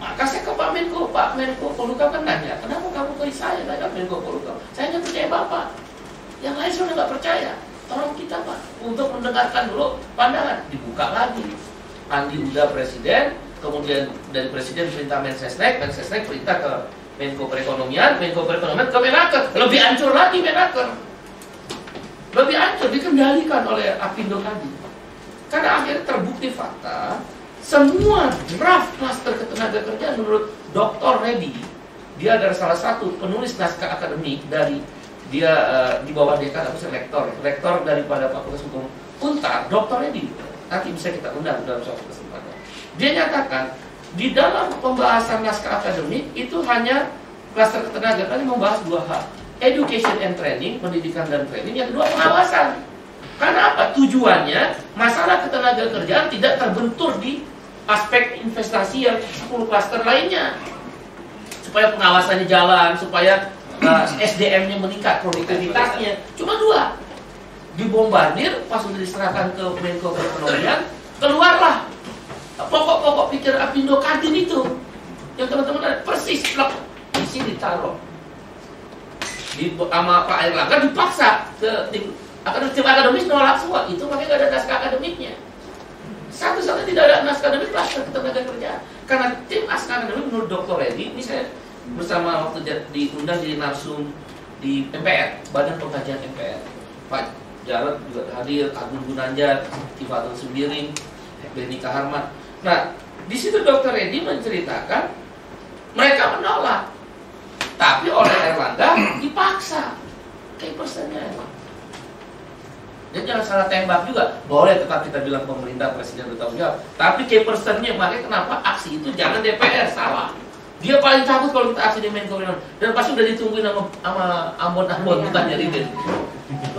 Maka saya ke Pak Menko, Pak Menko Polhukam kan nanya, kenapa kamu ke saya, kan Menko Polhukam? Saya hanya percaya Bapak. Yang lain sudah nggak percaya. Tolong kita Pak, untuk mendengarkan dulu pandangan. Dibuka lagi. Andi udah presiden, kemudian dari presiden perintah Mensesnek, Mensesnek perintah ke Menko Perekonomian, Menko Perekonomian ke Menaker. Lebih hancur lagi Menaker. Lebih hancur, dikendalikan oleh Apindo tadi. Karena akhirnya terbukti fakta, semua draft master ketenaga kerjaan menurut Dr. Reddy, dia adalah salah satu penulis naskah akademik dari dia eh, di bawah dekan apa sih rektor, daripada Fakultas Hukum Untar, Dr. Reddy. Nanti bisa kita undang dalam suatu kesempatan. Dia nyatakan di dalam pembahasan naskah akademik itu hanya klaster ketenaga kerjaan membahas dua hal, education and training, pendidikan dan training, yang kedua pengawasan. Karena apa? Tujuannya masalah ketenaga kerjaan tidak terbentur di aspek investasi yang 10 klaster lainnya. Supaya pengawasannya jalan, supaya uh, SDM-nya meningkat, produktivitasnya. Cuma dua. Dibombardir, pas sudah diserahkan ke Menko Perekonomian, keluarlah pokok-pokok pikir Apindo Kadin itu. Yang teman-teman ada persis di sini ditaruh. Di sama Pak Erlangga dipaksa ke tim akademik tim akademis nolak semua itu makanya nggak ada naskah akademiknya satu-satunya tidak ada naskah akademik klaster ketenaga kerjaan karena tim naskah akademik menurut Dr. Reddy ini saya bersama waktu di- diundang jadi narsum di MPR Badan Pengkajian MPR Pak Jarod juga hadir Agung Gunanjar Tifatul Sembiring Benny Kaharman nah di situ Dr. Reddy menceritakan mereka menolak tapi oleh Erlangga dipaksa kayak persennya dan jangan salah tembak juga. Boleh tetap kita bilang pemerintah presiden bertanggung jawab. Tapi key personnya makanya kenapa aksi itu jangan DPR salah. Dia paling takut kalau kita aksi di Menko. Dan pasti udah ditungguin sama sama Ambon-Ambon bukan jadi dia.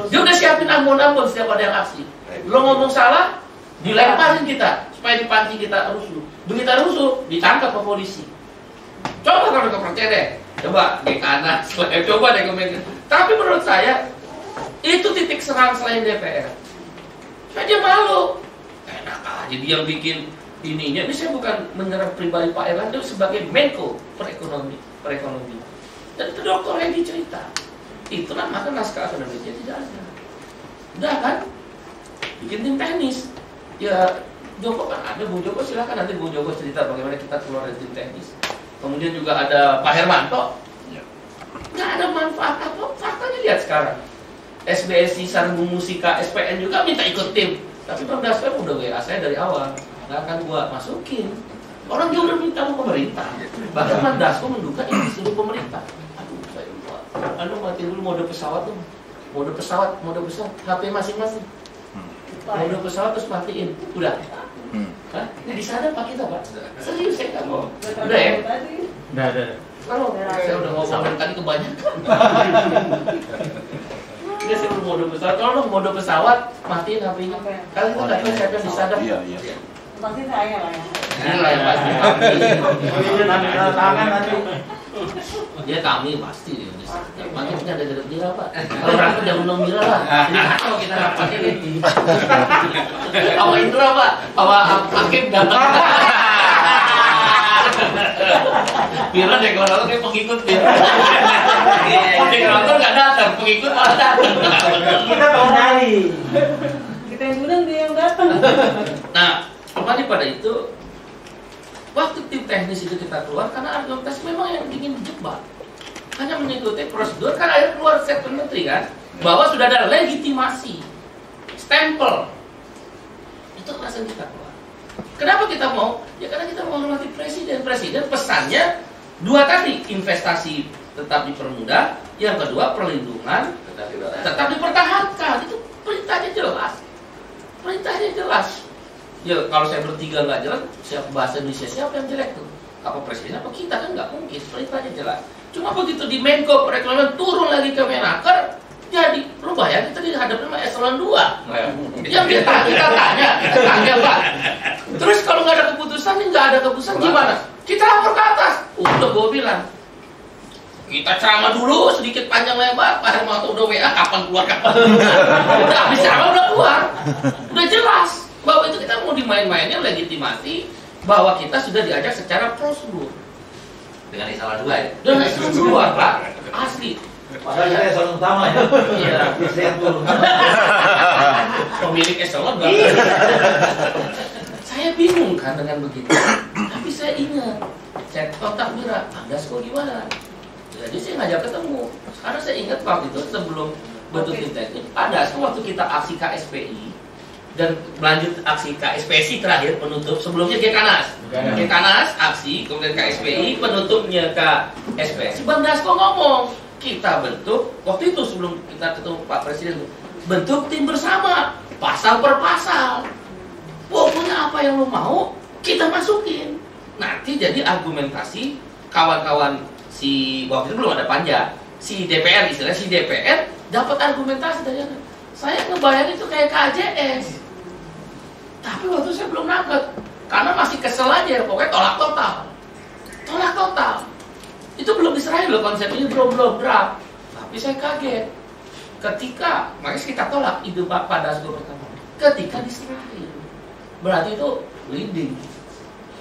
Dia udah siapin Ambon-Ambon setiap ada yang aksi. Lo ngomong salah, dilemparin kita supaya dipancing kita rusuh. Begitu kita rusuh, ditangkap ke polisi. Coba kalau nggak percaya deh, coba di kanan, coba deh ke Menko. Tapi menurut saya itu titik serang selain DPR. Saja malu. Enak aja dia yang bikin ininya. Ini saya bukan menyerang pribadi Pak Erlangga sebagai Menko perekonomi, perekonomi. Dan itu dokter yang cerita. Itulah maka naskah akademiknya tidak ada. Udah kan? Bikin tim teknis. Ya Joko kan ada, Bung Joko silahkan nanti Bung Joko cerita bagaimana kita keluar dari tim teknis. Kemudian juga ada Pak Hermanto. Nggak ada manfaat apa, faktanya lihat sekarang. SBSI Sarbung Musika SPN juga minta ikut tim tapi Bang Dasko udah WA saya dari awal nggak akan gua masukin orang dia udah minta sama pemerintah bahkan Dasko menduga ini disuruh pemerintah aduh saya lupa anu matiin dulu mode pesawat tuh mode pesawat mode pesawat HP masing-masing mode pesawat terus matiin udah Hah? Ini di sana Pak kita Pak? Serius saya nggak mau. Udah ya? Udah, udah. Kalau saya udah ngomong dari tadi kebanyakan. Dia sih mode pesawat. Kalau mode pesawat matiin HP-nya. Kalian tuh nggak tahu siapa yang disadap. Iya, iya. Pasti saya lah ya. Ini lah yang pasti kami. tangan nanti. Dia kami pasti dia. Makanya kita ada gedek mira pak. Kalau rapat jangan undang mira lah. Jadi kacau kita rapatnya gitu. Sama Indra pak. Sama Hakim datang. Mira deh kalau nonton kayak pengikut. Dia nonton nggak datang, pengikut malah datang. Kita mau nyari. Kita yang undang dia yang datang. Kembali pada itu, waktu tim teknis itu kita keluar karena argumentasi memang yang ingin dijebak. Hanya mengikuti prosedur, kan akhirnya keluar statement menteri kan, bahwa sudah ada legitimasi, stempel. Itu alasan kita keluar. Kenapa kita mau? Ya karena kita mau menghormati presiden. Presiden pesannya dua tadi, investasi tetap dipermudah, yang kedua perlindungan tetap dipertahankan itu perintahnya jelas perintahnya jelas ya kalau saya bertiga nggak jelas siapa bahasa Indonesia siapa yang jelek tuh? Apa presiden apa kita kan nggak mungkin perintahnya jelas cuma begitu di Menko perekonomian turun lagi ke Menaker jadi lu bayangin tadi dihadapin sama eselon 2 yang kita kita tanya kita tanya pak. Terus kalau nggak ada keputusan ini nggak ada keputusan gimana? Kita lapor ke atas. Udah gue bilang kita ceramah dulu sedikit panjang lebar Pak Hermanto udah WA kapan keluar kapan keluar udah habis ceramah udah keluar. Udah jelas bahwa itu kita mau dimain-mainnya legitimasi bahwa kita sudah diajak secara prosedur. Dengan eselon dua ya. dan itu keluar pak. Asli. Padahal kita eselon utama ya. Iya. Yang turun. pemilik eselon nggak saya bingung kan dengan begitu. Tapi saya ingat saya kontak Mira anda kok gimana jadi saya ngajak ketemu. Karena saya ingat waktu itu sebelum bentuk intensif ada waktu kita aksi KSPI dan lanjut aksi KSPSI terakhir penutup sebelumnya Gekanas Gekanas aksi kemudian KSPI penutupnya KSPSI Bang Dasko ngomong kita bentuk waktu itu sebelum kita ketemu Pak Presiden bentuk tim bersama pasal per pasal. Pokoknya apa yang lo mau kita masukin. Nanti jadi argumentasi kawan-kawan si waktu itu belum ada panja si DPR istilah si DPR dapat argumentasi dari saya ngebayangin itu kayak KJS tapi waktu saya belum nangkep karena masih kesel aja pokoknya tolak total. Tolak total. Itu belum diserahin loh konsep ini belum belum draft tapi saya kaget. Ketika makanya kita tolak ide Pak Dasko pertama ketika diserahin berarti itu leading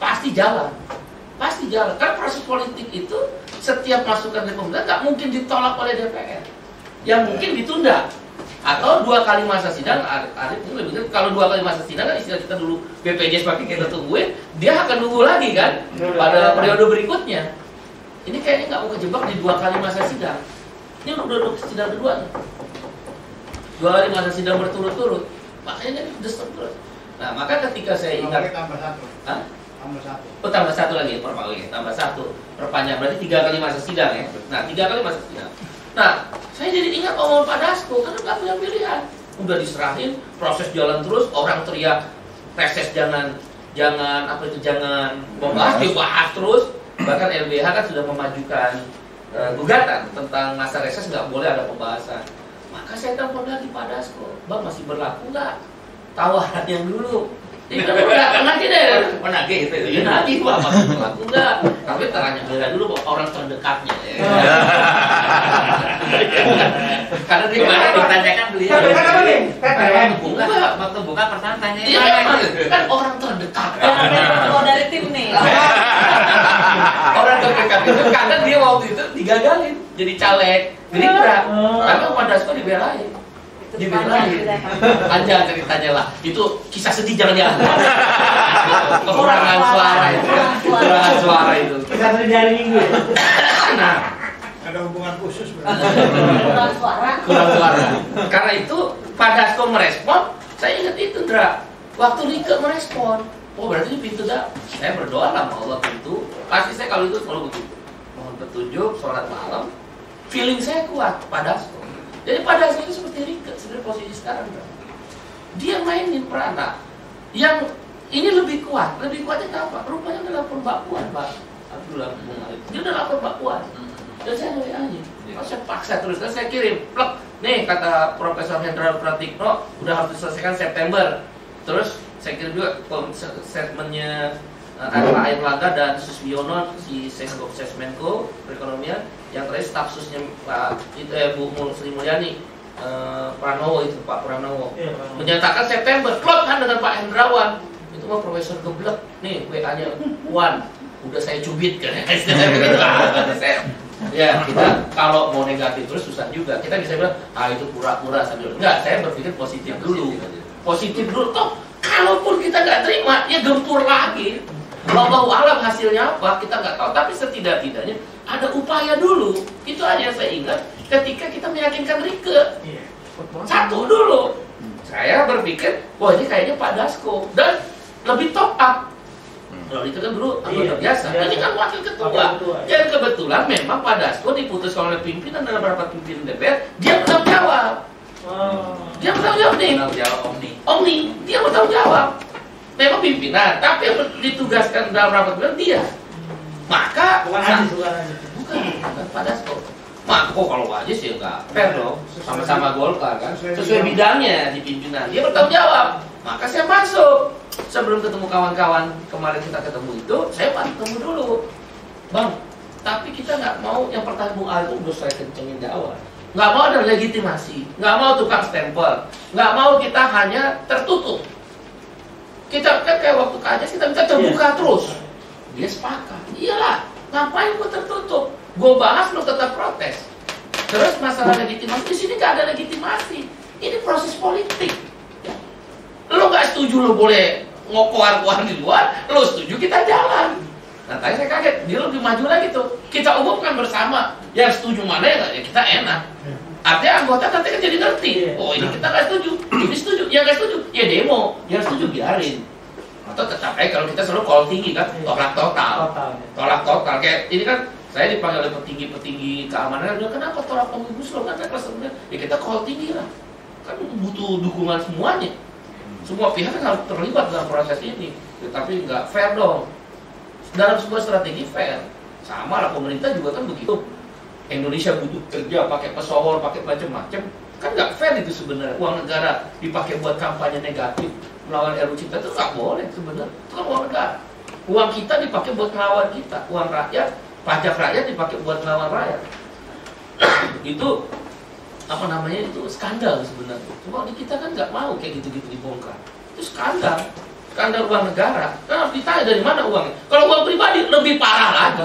pasti jalan. Pasti jalan. Kan proses politik itu setiap masukan dari pemerintah nggak mungkin ditolak oleh DPR yang mungkin ditunda atau dua kali masa sidang Arif ini lebih kalau dua kali masa sidang kan istilah kita dulu. BPJS pakai kita tungguin dia akan nunggu lagi kan? Pada periode berikutnya. Ini kayaknya nggak mau kejebak di dua kali masa sidang. Ini udah udah sidang kedua nih. Dua kali masa sidang berturut-turut. Makanya ini terus nah maka ketika saya ingat tambah satu. Hah? Tambah satu. Oh tambah satu lagi per ya, tambah satu. Perpanjang berarti tiga kali masa sidang ya. Nah tiga kali masa sidang. Nah saya jadi ingat omongan Pak Dasko karena nggak punya pilihan. Udah diserahin, proses jalan terus, orang teriak reses jangan jangan apa itu jangan membahas dibahas terus. Bahkan LBH kan sudah memajukan eh, gugatan tentang masa reses nggak boleh ada pembahasan. Maka saya telepon lagi Pak Dasko, Bang masih berlaku nggak tawaran yang dulu? Deh, Menagih itu. Ya nanti Pak, masih berlaku enggak? Tapi tanya bela dulu orang terdekatnya. ya. Karena dia Gimana mana ditanyakan beliau? Apa nih? Waktu Enggak. buka, waktu buka pertama tanya Iya kan orang terdekat. Mau dari tim nih. orang terdekat itu kadang dia waktu itu digagalin jadi caleg Gerindra. Oh. Tapi Pak Dasko dibelain. Dibelain. sudah. Aja ceritanya lah. Itu kisah sedih jangan diangkat. Kekurangan suara itu. Kekurangan suara itu. Kita sering di hari Minggu. ya? Nah, Ada hubungan khusus. Kurang suara. kurang suara. Karena itu Pak Dasko merespon, saya ingat itu Dra. Waktu Rike merespon, oh berarti pintu dah. Saya berdoa lah sama Allah pintu. Pasti saya kalau itu selalu begitu. Mohon petunjuk, sholat malam. Feeling saya kuat Pak Dasko. Jadi Dasko itu seperti Rike sebenarnya posisi sekarang Dra. Dia mainin peranak yang ini lebih kuat. Lebih kuatnya kenapa? Rupanya Mbak Puan Pak. Abdullah Bung. Dia udah lapor Mbak Puan. Dan saya nggak aja. Kalau saya paksa terus, dan saya kirim, plek. Nih kata Profesor Hendra Pratikno, udah harus diselesaikan September. Terus saya kirim juga statementnya uh, Pak Air Langga dan Susbiono, si Sesgo Sesmenko perekonomian, yang terakhir staf susnya Pak itu eh, Bu Mul- Sri Mulyani. Eh, Pranowo itu Pak Pranowo. Iya, menyatakan September klop kan dengan Pak Hendrawan. Itu mah Profesor geblek. Nih WA nya Wan udah saya cubit kan? Saya ya kita kalau mau negatif terus susah juga. Kita bisa bilang ah itu pura-pura sambil enggak saya berpikir positif dulu. positif dulu. Toh kalaupun kita nggak terima ya gempur lagi Allah alam hasilnya apa kita nggak tahu. Tapi setidak-tidaknya ada upaya dulu. Itu aja yang saya ingat ketika kita meyakinkan Rike. Satu dulu. Saya berpikir wah ini kayaknya Pak Dasko. Dan lebih top up. Kalau itu kan dulu anggota Iya, biasa. Biasa. ini kan wakil ketua. Ketua, iya. dan kebetulan memang Pak Dasko diputuskan oleh pimpinan dan beberapa pimpinan DPR dia bertanggung jawab. Oh. Dia bertanggung jawab nih. Tanggung jawab Omni. Omni, dia bertanggung jawab. Memang pimpinan, tapi yang ditugaskan dalam rapat pleno dia. Maka Bukan bukan Aziz. bukan, bukan Pak Dasko. Mak, kok kalau aja sih nggak fair dong, sama-sama Golkar kan, sesuai bidangnya di pimpinan. Dia bertanggung jawab. Maka saya masuk. Sebelum ketemu kawan-kawan kemarin kita ketemu itu, saya ketemu dulu, bang. Tapi kita nggak mau yang pertanyaan Bung Ali udah saya kencengin di awal. Nggak mau ada legitimasi, nggak mau tukang stempel, nggak mau kita hanya tertutup. Kita kan kayak waktu KJS kita minta terbuka terus. Dia sepakat. Iyalah, ngapain gua tertutup? Gua bahas lu tetap protes. Terus masalah legitimasi di sini nggak ada legitimasi. Ini proses politik. Ya. Lu nggak setuju lu boleh ngokoar-koar di luar, lu setuju kita jalan. Nah tadi saya kaget, dia lebih maju lagi tuh. Kita umumkan bersama, yang setuju mana ya, ya kita enak. Artinya anggota nanti kan jadi ngerti. Iya. Oh ini kita nggak setuju, ini setuju, yang nggak setuju, ya demo, yang setuju biarin. Atau tetap kayak kalau kita selalu call tinggi kan, Iya. tolak total. Total. ya. tolak total. Kayak ini kan saya dipanggil oleh petinggi-petinggi keamanan. Dia kenapa tolak omnibus law? Kan kelas sebenarnya ya kita call tinggi lah. Kan butuh dukungan semuanya. Semua pihak kan harus terlibat dalam proses ini. Tetapi nggak fair dong. Dalam sebuah strategi fair. Sama lah pemerintah juga kan begitu Indonesia butuh kerja pakai pesohor pakai macam-macam. Kan nggak fair itu sebenarnya. Uang negara dipakai buat kampanye negatif melawan RUU Cipta itu nggak boleh sebenarnya. Itu kan uang negara. Uang kita dipakai buat melawan kita. Uang rakyat pajak rakyat dipakai buat melawan rakyat. Itu apa namanya itu skandal sebenarnya. Cuma di kita kan nggak mau kayak gitu-gitu dibongkar. Itu skandal skandal uang negara kan harus ditanya dari mana uangnya. Kalau uang pribadi lebih parah lagi.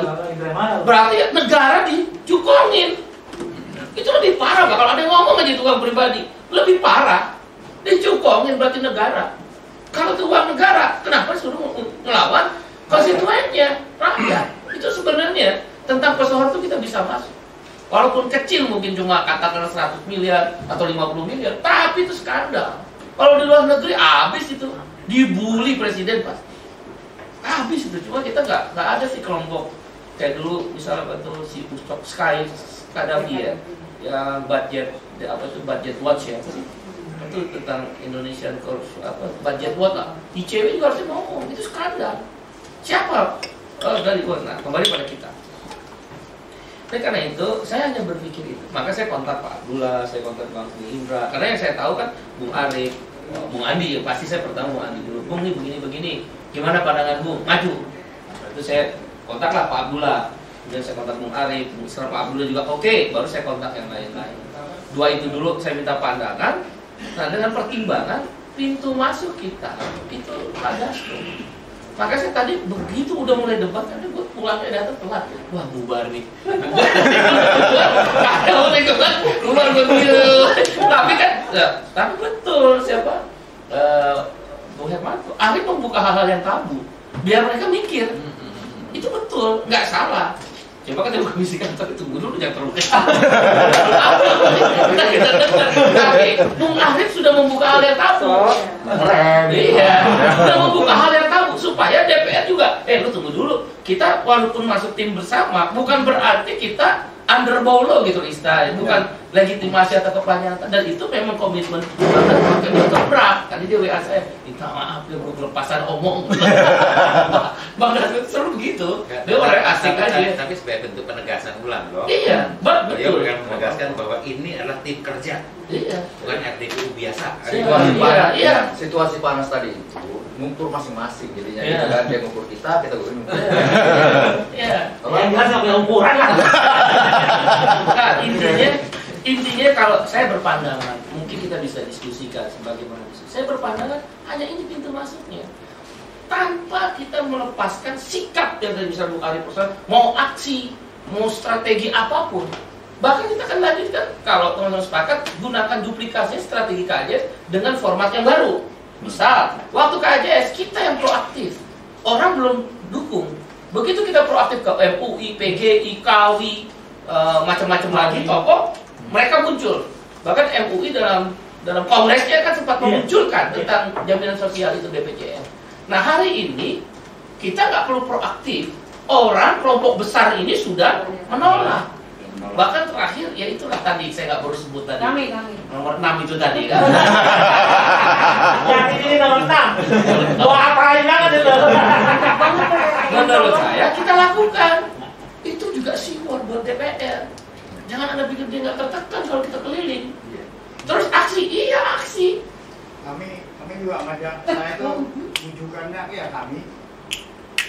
Berarti negara dicukongin itu lebih parah kalau ada yang ngomong aja itu uang pribadi lebih parah. Dicukongin berarti negara. Kalau itu uang negara kenapa suruh ngelawan konstituennya? Rakyat. Itu sebenarnya tentang pesohor itu kita bisa masuk. Walaupun kecil mungkin cuma katakanlah 100 miliar atau 50 miliar tapi itu skandal. Kalau di luar negeri habis itu dibully presiden pasti. Habis itu cuma kita nggak nggak ada sih kelompok. Kayak dulu misalnya tuh si Ustok Sky Kadafi ya yang budget apa itu budget watch ya. Itu tentang Indonesian Corps apa budget watch lah. ICW juga harusnya ngomong itu skandal. Siapa oh, dari luar nah kembali pada kita. Nah, karena itu saya hanya berpikir itu. Maka saya kontak Pak Abdullah, saya kontak Bang Indra. Karena yang saya tahu kan Bung Arif, Bung Andi, ya pasti saya pertama Bung Andi dulu. Bung nih begini begini, gimana pandangan Bung? Maju. Nah, itu saya kontaklah Pak Abdullah. Kemudian saya kontak Bung Arif, setelah Pak Abdullah juga oke, baru saya kontak yang lain-lain. Dua itu dulu saya minta pandangan. Nah dengan pertimbangan pintu masuk kita itu ada maka saya tadi begitu udah mulai debat kan gue pulangnya datang telat. Wah bubar nih. Kacau nih gue kan keluar begitu tapi kan ya, tapi betul siapa? Eh, Bung Hermanto. Arif membuka hal-hal yang tabu. Biar mereka mikir. Itu betul nggak salah Coba kan dia bisikan tapi tunggu dulu jangan terlalu kesal. Kita kita dengar. Tapi Bung Arif sudah membuka hal yang tabu. Iya, sudah membuka hal yang tabu supaya DPR juga. Eh, lu tunggu dulu. Kita walaupun masuk tim bersama, bukan berarti kita underbow lo gitu istilahnya. Bukan legitimasi atau kepanjangan. Dan itu memang komitmen banget pakai bergebrak. Tadi dia WA saya, minta maaf ya bro, kelepasan omong. Bang David seru begitu. Dia orang asik aja. tapi sebagai bentuk penegasan ulang loh. Iya, betul. akan menegaskan bahwa ini adalah tim kerja, Iya. bukan RDPU biasa. situasi Iya, panas iya. situasi panas tadi itu ngumpul masing-masing jadinya Iya. gitu kan dia ngumpul kita kita ngumpul Iya. Yang jelas nggak punya ukuran lah. Nah, intinya intinya kalau saya berpandangan, mungkin kita bisa diskusikan sebagaimana diskusi. Saya berpandangan hanya ini pintu masuknya. Tanpa kita melepaskan sikap yang tadi bisa Bung Arif pesan, mau aksi, mau strategi apa pun. Bahkan kita akan lanjutkan kalau teman-teman sepakat gunakan duplikasi strategi KJS dengan format yang baru. Misal, waktu KJS kita yang proaktif, orang belum dukung. Begitu kita proaktif ke MUI, PGI, KAWI, eh, macam-macam lagi tokoh, mereka muncul. Bahkan MUI dalam dalam kongresnya kan sempat Iya. memunculkan Iya. tentang jaminan sosial itu BPJS. Nah hari ini kita nggak perlu proaktif. Orang kelompok besar ini sudah menolak. Bahkan terakhir ya itulah tadi saya nggak perlu sebut tadi. Kami, kami. Nomor 6 itu tadi kan. Yang ini nomor enam. Doa apa banget itu. Menurut saya kita lakukan. Itu juga siwar buat DPR. Jangan ada pikir dia nggak tertekan kalau kita keliling. Terus aksi, iya aksi. kami kami juga ngajak saya tuh bujukannya ya kami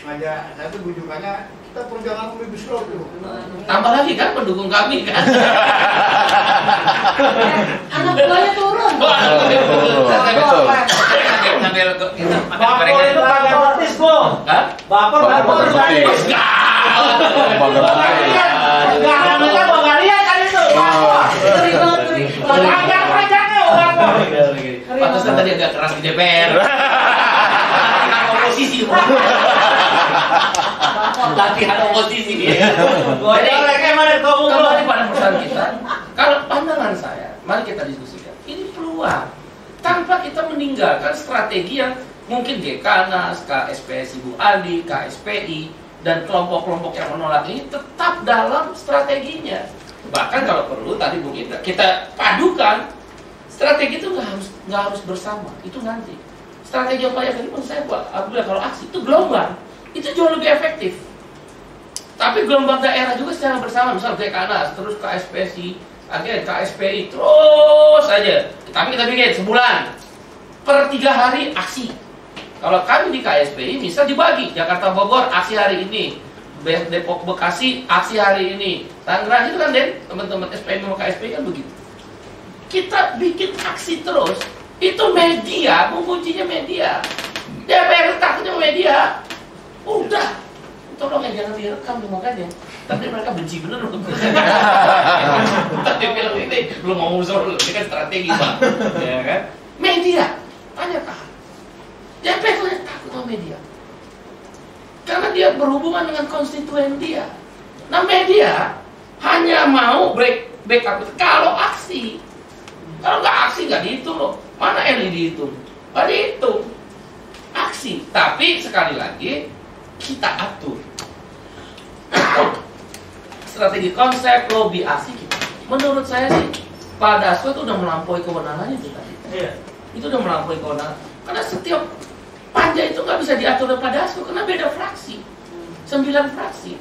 ngajak saya tuh bujukannya kita perjuangan omnibus law tuh Tambah lagi kan pendukung kami kan. Anak buahnya turun. Betul. Kita Bapak itu kagak artis kok. Hah? Bapak Bapak bapak artis. Enggak namanya bapak lihat kan itu. Panjang-panjangnya bapak. Pantesan tadi agak keras di DPR. Latihan oposisi. Latihan oposisi dia. Jadi Kembali pada pesan kita, kalau pandangan saya, mari kita diskusikan. Ini peluang. Tanpa kita meninggalkan strategi yang mungkin Dekanas, KSPSI Bu Adi, KSPI, dan kelompok-kelompok yang menolak ini tetap dalam strateginya. Bahkan kalau perlu tadi Bu kita, kita padukan strategi itu nggak harus nggak harus bersama, itu nanti. Strategi yang paling efektif menurut saya Pak Abdullah kalau aksi itu gelombang, itu jauh lebih efektif. Tapi gelombang daerah juga secara bersama, misal Dekanas, terus KSPSI, akhirnya KSPI, terus aja. Tapi kita bikin sebulan, per tiga hari aksi. Kalau kami di KSPI bisa dibagi, Jakarta Bogor aksi hari ini, Depok Bekasi aksi hari ini, Tangerang itu kan Den, teman-teman SPM sama KSPI kan begitu. Kita bikin aksi terus, itu media, mengujinya media. DPR takutnya media. Udah, tolong ya jangan direkam tuh makanya. Tapi mereka benci bener loh. Tapi film ini belum mau musuh ini kan strategi pak. Ya kan? Media. Tanya kah DPR tuh yang takut sama media. Karena dia berhubungan dengan konstituen dia. Nah media hanya mau break backup itu kalau aksi kalau nggak aksi nggak dihitung loh. Mana yang dihitung? Nggak dihitung. Aksi. Tapi sekali lagi kita atur. Strategi konsep lobby aksi kita menurut saya sih Pak Dasko itu udah melampaui kewenangannya itu tadi Iya. itu udah melampaui kewenangan. Karena setiap panja itu nggak bisa diatur oleh Pak Dasko karena beda fraksi. Sembilan fraksi.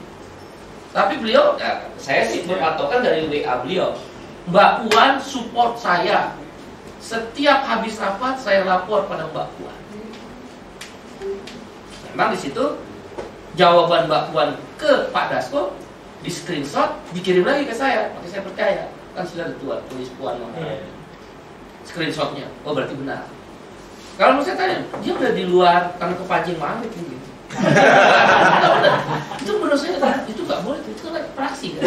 Tapi beliau ya, saya sih berpatokan dari WA beliau. Mbak Puan support saya. Setiap habis rapat saya lapor pada Mbak Puan. Memang di situ jawaban Mbak Puan ke Pak Dasko di screenshot dikirim lagi ke saya. Makanya saya percaya. Kan sudah tuan tulis Puan nama Iya. screenshotnya. Oh berarti benar kalau saya tanya dia udah di luar karena kepancing banget benar. itu menurut saya itu nggak boleh itu kan fraksi kan?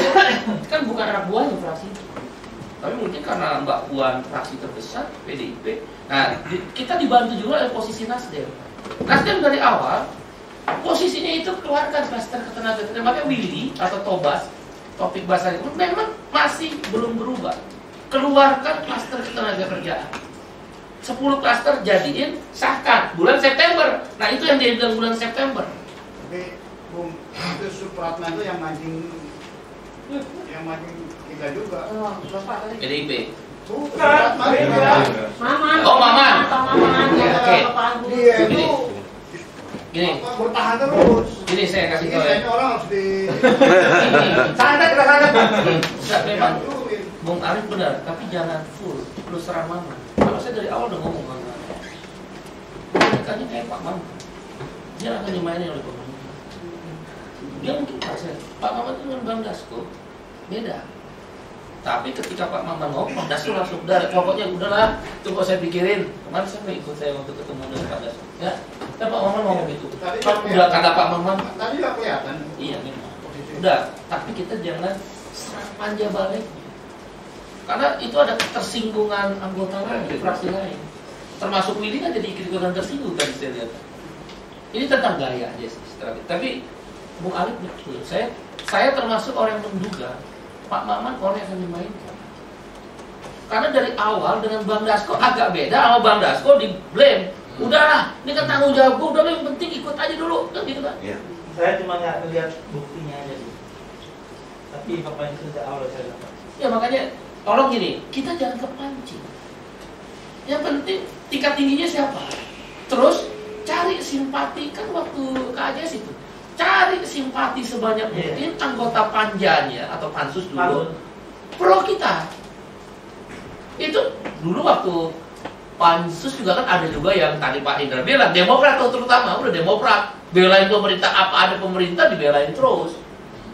Kan bukan anak buahnya fraksi itu. Tapi mungkin karena Mbak Puan fraksi terbesar PDIP nah di- kita dibantu juga oleh posisi Nasdem. Nasdem dari awal posisinya itu keluarkan klaster ketenaga kerjaan makanya Willy atau Tobas topik bahasa itu memang masih belum berubah. Keluarkan klaster ketenaga kerjaan 10 klaster jadiin sahkan bulan September nah itu yang dia bilang bulan September tapi bung itu Supratman itu yang mancing yang mancing kita juga Oh, Bapak tadi. PDIP bukan Supratman beda. Maman. Oh, Maman. Maman. Oke, dia itu Gini. bertahan terus gini saya kasih tahu ya saya orang harus di Gini, santai kita santai memang Diaturin. Bung Arif benar, tapi jangan full, lu serang Mama. Kalau saya dari awal udah ngomong Mama. Mereka kayak Pak Mama. Dia akan dimainin oleh pemerintah. Dia mungkin Pak saya, Pak Mama itu dengan Bang Dasko beda. Tapi ketika Pak Maman ngomong, Bang Dasko langsung udah, pokoknya udahlah, itu kok saya pikirin. Kemarin saya ikut saya waktu ketemu dengan Pak Dasko. Ya, dan Pak Maman ngomong gitu. Tadi Pak, kan udah kata Pak Maman, tadi nggak kelihatan iya memang. Udah, tapi kita jangan serang panja balik. Karena itu ada ketersinggungan anggota lain, fraksi lain. Termasuk Willy kan jadi ikut-ikutan tersinggung tadi saya lihat. Ini tentang gaya aja sih strategi. Tapi Bung Alif betul. Saya saya termasuk orang yang menduga Pak Maman orang yang akan dimainkan. Karena dari awal dengan Bang Dasko agak beda sama Bang Dasko di blame. Udahlah, ini kan tanggung jawab gue, udah yang penting ikut aja dulu, kan gitu kan. Saya cuma nggak ngeliat buktinya aja. sih. Tapi informasi sejak awal saya dapat. Ya makanya tolong gini, kita jangan kepancing. Yang penting tingkat tingginya siapa? Terus cari simpati kan waktu KJS itu. Cari simpati sebanyak Iya. mungkin anggota panjanya atau pansus dulu Lalu, pro kita. Itu dulu waktu pansus juga kan ada juga yang tadi Pak Indra bilang Demokrat terutama udah Demokrat belain pemerintah apa ada pemerintah dibelain terus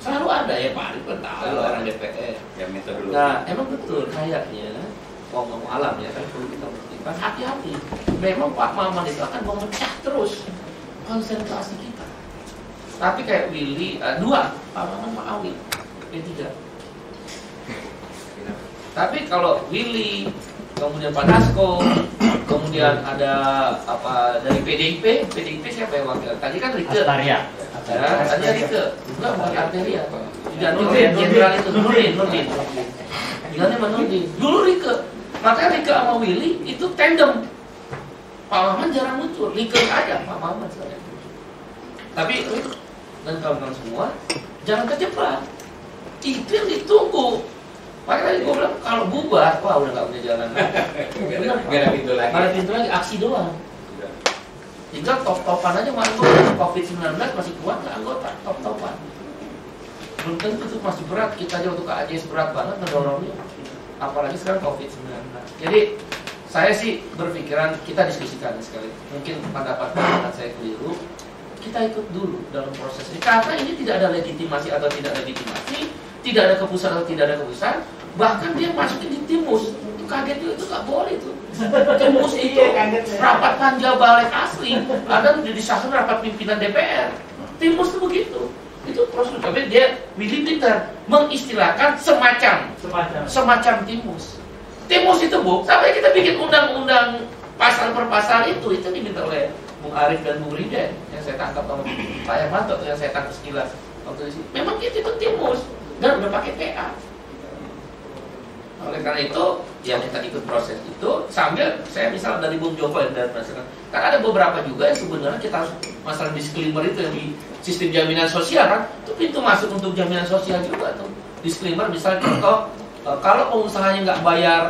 selalu ada ya Pak Arif kan tahu Selalu orang. DPR Ya metode dulu. Nah, emang betul kayaknya ngomong alam ya kan perlu kita buktikan hati-hati. Memang Pak Maman itu akan memecah terus konsentrasi kita. Tapi kayak Willy eh, dua, Pak Maman Pak Awi, P3. Tapi kalau Willy, kemudian Pak Dasko, kemudian ada apa dari PDIP, PDIP siapa yang wakil? Tadi kan Rike. Astaria. Ya, tadi Rike, bukan bukan Arteria. Juga Nurdin, jenderal itu Nurdin, Nurdin. Bilangnya sama Nurdin. Dulu Rike, makanya Rike sama Willy itu tandem. Pak Maman jarang muncul, Rike aja Pak Maman sekarang. Tapi dan kawan-kawan semua jangan kejebak. Itu yang ditunggu. Makanya tadi gue bilang kalau bubar, wah udah gak punya jalan. Benar, Gak ada pintu lagi. Gak ada pintu lagi, aksi doang. Tinggal top-topan aja sama anggota. Covid-19 masih kuat nggak anggota, top-topan. Belum tentu itu masih berat. Kita aja untuk AJS berat banget ngedorongnya. Apalagi sekarang Covid-19. Jadi saya sih berpikiran kita diskusikan sekali. Mungkin pendapat-pendapat saya keliru. Kita ikut dulu dalam proses ini. Karena ini tidak ada legitimasi atau tidak legitimasi, tidak ada keputusan atau tidak ada keputusan. Bahkan dia masukin di timus. Itu kaget juga, itu nggak boleh itu. Timus itu Iya, ya. rapat panja balik asli. Ada di disahkan rapat pimpinan DPR. Timus itu begitu. Itu prosedur. Tapi dia Willy Peter mengistilahkan semacam Semacam. semacam timus. Timus itu bu, sampai kita bikin undang-undang pasal per pasal itu itu diminta oleh Bung Arif dan Bung Riden yang saya tangkap sama Pak Hermanto yang saya tangkap sekilas waktu sini. Memang itu itu timus dan udah pakai PA. Oleh karena itu, ya kita ikut proses itu sambil saya misal dari Bung Joko yang dari masyarakat. Kan ada beberapa juga yang sebenarnya kita masalah disclaimer itu yang di sistem jaminan sosial kan, itu pintu masuk untuk jaminan sosial juga tuh. Disclaimer misalnya contoh eh, kalau pengusahanya nggak bayar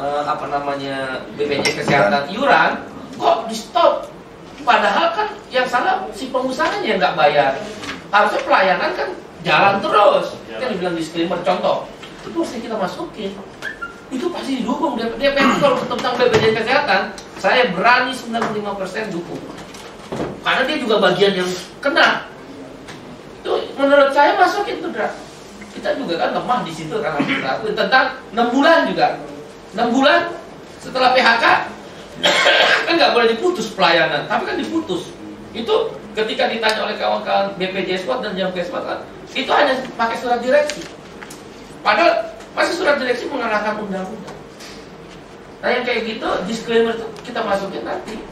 eh, apa namanya BPJS kesehatan iuran, kok di stop? Padahal kan yang salah si pengusahanya yang nggak bayar. Harusnya pelayanan kan jalan terus. Kan dibilang disclaimer contoh. Itu harus kita masukin. Itu pasti didukung. Dia, dia pengen kalau tentang BPJS kesehatan saya berani 95% dukung. Karena dia juga bagian yang kena. Itu menurut saya masukin tuh Dra. kita juga kan lemah di situ kan. Harus dilakuin. tentang 6 bulan juga. 6 bulan setelah PHK kan nggak boleh diputus pelayanan. Tapi kan diputus. Itu ketika ditanya oleh kawan-kawan BPJS Squad dan Jam Squad kan itu hanya pakai surat direksi Padahal masih surat direksi mengarahkan undang-undang. Nah yang kayak gitu disclaimer itu kita masukin nanti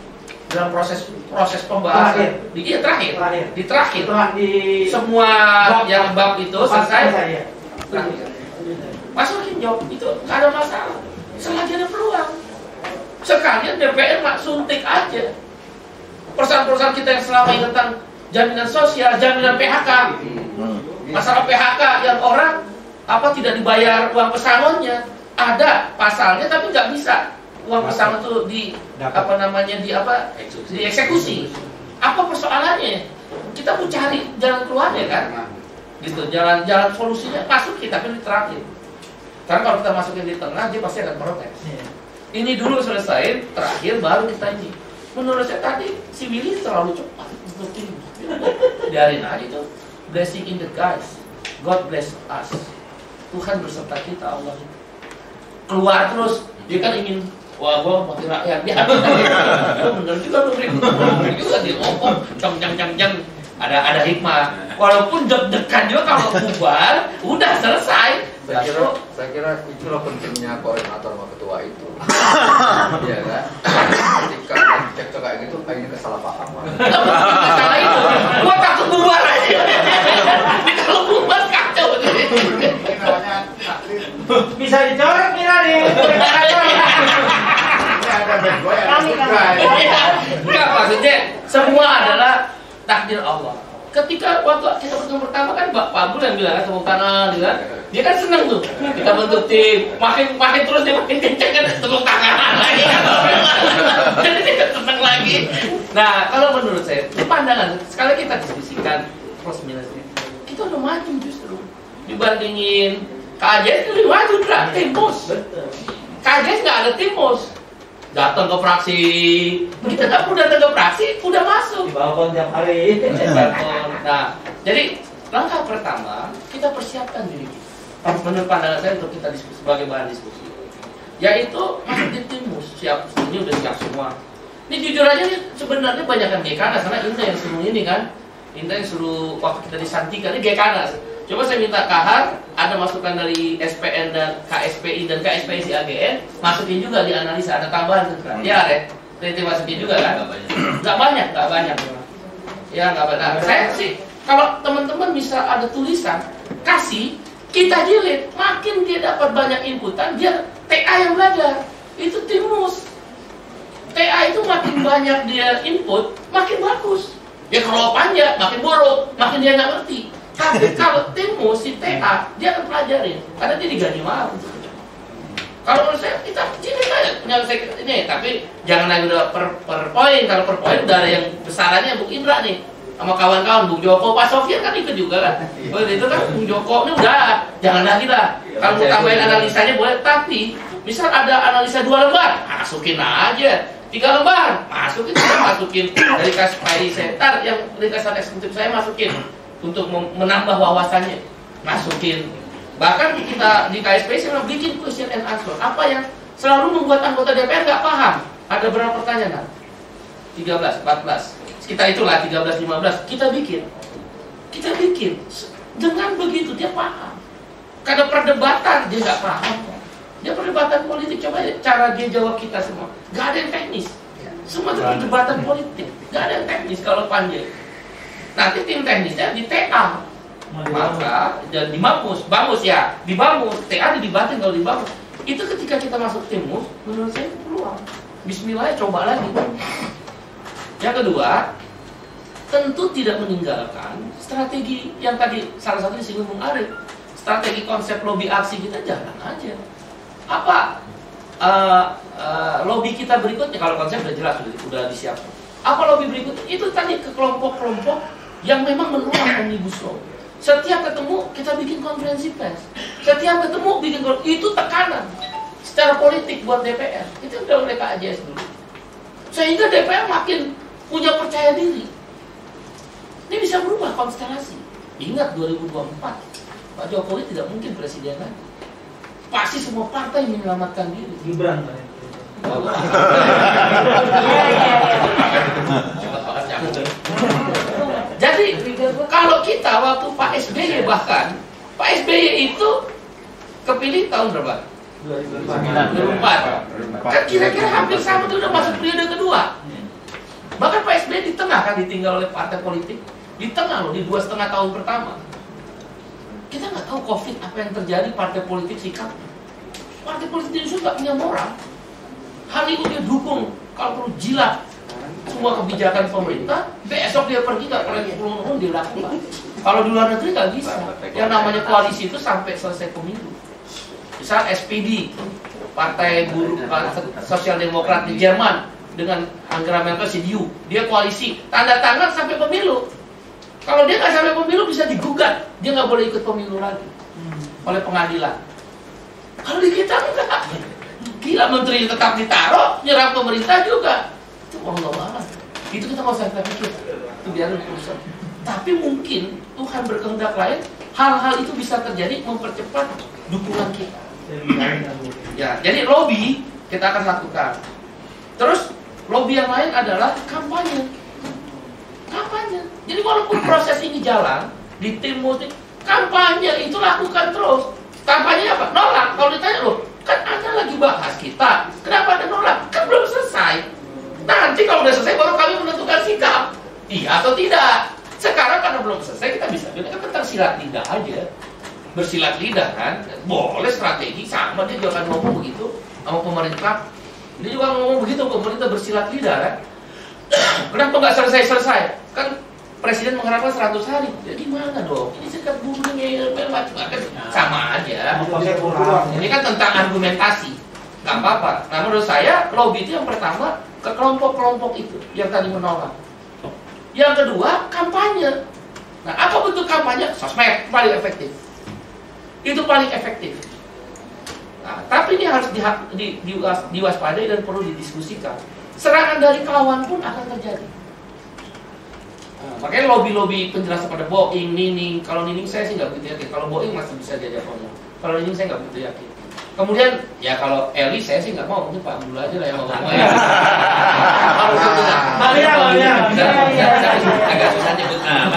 dalam proses proses pembahasan. Terakhir. Di, iya terakhir. Terakhir. Di terakhir. Di Semua Bab- yang bab itu selesai. Terakhir. Masukin job itu nggak ada masalah. Selagi ada peluang. Sekalian DPR mak suntik aja. Perusahaan-perusahaan kita yang selama ini tentang jaminan sosial, jaminan PHK, masalah PHK yang orang apa tidak dibayar uang pesangonnya. Ada pasalnya tapi nggak bisa. Uang pesangon itu di Dapat. apa namanya di apa? Dieksekusi. Apa persoalannya? Kita mau cari jalan keluarnya kan? Gitu jalan jalan solusinya masuk kita tapi di terakhir karena kalau kita masukin di tengah dia pasti akan protes. Iya. ini dulu selesai terakhir baru kita ini. Menurut saya tadi si Willy terlalu cepat untuk ini biarin aja itu blessing in the guys God bless us. Tuhan berserta kita Allah. Keluar terus. Dia kan ingin wah gua wakil rakyat. Dia bener juga Rik bener juga dia ngomong. Jam jam jam jam ada ada hikmah walaupun deg-degan juga kalau bubar udah selesai Saya kira, saya kira itulah pentingnya koordinator sama ketua itu. Iya kan? Ketika cek kayak gitu, kayaknya kesalahpahaman. Masalah itu, gua takut bubar aja. Ini kalau bubar kacau. Bisa dicoret Mira guy. Enggak maksudnya semua adalah takdir Allah. Ketika waktu kita bertemu pertama kan Pak Abdul yang bilang kan tepuk tangan gitu kan. Dia kan seneng tuh. Kita bentuk tim, makin makin terus dia makin kenceng kan tepuk tangan lagi. Jadi dia seneng lagi. Nah, kalau menurut saya, itu pandangan. Sekali kita diskusikan plus minusnya. Kita udah maju justru dibandingin KJS itu lebih maju timus. KJS nggak ada timus. Datang ke fraksi, kita nggak perlu datang ke fraksi, udah masuk. Di balkon tiap hari. Nah, jadi langkah pertama kita persiapkan diri kita. Menurut pandangan saya untuk kita diskusi sebagai bahan diskusi, yaitu masuk di timus siap ini udah siap semua. Ini jujur aja nih sebenarnya banyak kan Gekanas karena Indah yang suruh ini kan, Indah yang suruh waktu kita disantikan ini Gekanas. Coba saya minta Kahar ada masukan dari SPN dan KSPI dan KSPI si AGN masukin juga di analisa ada tambahan kan? Ya, Re. Nanti masukin juga kan? Nggak banyak, nggak banyak. Ya nggak banyak. Nah, saya sih kalau teman-teman bisa ada tulisan kasih kita jilid makin dia dapat banyak inputan dia TA yang belajar itu timus TA itu makin banyak dia input makin bagus ya kalau panjang makin buruk makin dia nggak ngerti tapi kalau timus si TA dia akan pelajarin karena dia digaji mahal kalau menurut saya kita jilid aja penyelesaian ini tapi jangan lagi udah per, per poin. Kalau per poin udah ada yang besarannya Bung Indra nih. Sama kawan-kawan Bung Joko, Pak Sofian kan ikut juga kan. Oh, itu kan Bung Joko ini udah. Jangan lagi lah. Kalau mau tambahin analisanya boleh, tapi misal ada analisa dua lembar, masukin aja. Tiga lembar, masukin saya masukin. Dari kaspai setar yang dari kasar eksekutif saya masukin untuk menambah wawasannya, masukin. Bahkan kita di KSP saya bikin question and answer. Apa yang selalu membuat anggota DPR nggak paham? Ada berapa pertanyaan? 13, 14 kita itulah 13 15 kita bikin. Kita bikin. Dengan begitu dia paham. Karena perdebatan dia nggak paham. Dia perdebatan politik. Coba aja cara dia jawab kita semua. Nggak ada yang teknis. Semua itu perdebatan politik. Nggak ada yang teknis kalau panjang nanti tim teknisnya di TA maka dan di Bamus Bamus ya di Bamus TA dibatin kalau di Bamus itu ketika kita masuk timus menurut saya itu peluang Bismillah ya coba lagi yang kedua, tentu tidak meninggalkan strategi yang tadi salah satu disinggung Bung Arif. Strategi konsep lobby aksi kita jalan aja. Apa uh, uh, lobby kita berikutnya? Kalau konsep udah jelas sudah, udah disiapkan. Apa lobby berikutnya? Itu tadi ke kelompok-kelompok yang memang menolak omnibus law. Setiap ketemu kita bikin konferensi pers. Setiap ketemu bikin itu tekanan secara politik buat DPR. Itu udah oleh KAJS dulu. Sehingga DPR makin punya percaya diri. Ini bisa berubah konstelasi. Ingat 2024, Pak Jokowi tidak mungkin presiden lagi. Pasti semua partai menyelamatkan diri. Gibran Pak. Jadi kalau kita waktu Pak SBY bahkan Pak SBY itu kepilih tahun berapa? 2004. Kan kira-kira hampir sama itu udah masuk periode kedua. Bahkan Pak SBY di tengah kan ditinggal oleh partai politik. Di tengah loh, di dua setengah tahun pertama. Kita nggak tahu COVID apa yang terjadi partai politik sikap. Partai politik Indonesia nggak punya moral. Hari itu dia dukung kalau perlu jilat semua kebijakan pemerintah. Besok dia pergi nggak boleh pulang dia lakukan. Kalau di luar negeri nggak bisa. Yang namanya koalisi itu sampai selesai pemilu. Misal SPD, Partai Buruh Sosial Demokrat di Jerman dengan Angela Merkel CDU, dia koalisi tanda tangan sampai pemilu. Kalau dia nggak sampai pemilu bisa digugat, dia nggak boleh ikut pemilu lagi oleh pengadilan. Kalau di kita enggak, gila menteri tetap ditaruh, nyerang pemerintah juga. Itu Allah banget. Itu kita nggak usah kita pikir, itu biarin urusan. Tapi mungkin Tuhan berkehendak lain, hal-hal itu bisa terjadi mempercepat dukungan kita. Ya, jadi lobby kita akan lakukan. Terus lobby yang lain adalah kampanye. Kampanye. Jadi walaupun proses ini jalan di tim multi, kampanye itu lakukan terus. Kampanye apa? Nolak. Kalau ditanya loh, kan Anda lagi bahas kita. Kenapa Anda nolak? Kan belum selesai. Nanti kalau udah selesai baru kami menentukan sikap. Iya atau tidak. Sekarang karena belum selesai kita bisa bilang kan tentang silat lidah aja. Bersilat lidah kan, boleh strategi sama dia juga akan ngomong begitu sama pemerintah. Dia juga ngomong begitu pemerintah bersilat lidah kan. Kenapa nggak selesai-selesai? Kan presiden mengharapkan 100 hari. Ya gimana dong? Ini sikat bumi macam-macam sama aja. Ini kan tentang argumentasi. Gak apa-apa. Nah menurut saya lobby itu yang pertama ke kelompok-kelompok itu yang tadi menolak. Yang kedua kampanye. Nah apa bentuk kampanye? Sosmed paling efektif. Itu paling efektif. Nah, tapi ini harus di, di, diwas- diwaspadai dan perlu didiskusikan. Serangan dari kawan pun akan terjadi. Nah, makanya lobby-lobby penjelasan pada Boeing, Nining. Kalau Nining saya sih nggak begitu yakin. Kalau Boeing masih bisa diajak ngomong. Kalau Nining saya nggak begitu yakin. Kemudian ya kalau Eli saya sih nggak mau, mungkin Pak Abdul aja lah yang ngomong. Kalau itu nggak- Bang Ria, Bang Ria. Bisa- bisa- bisa- agak susah nyebut nama.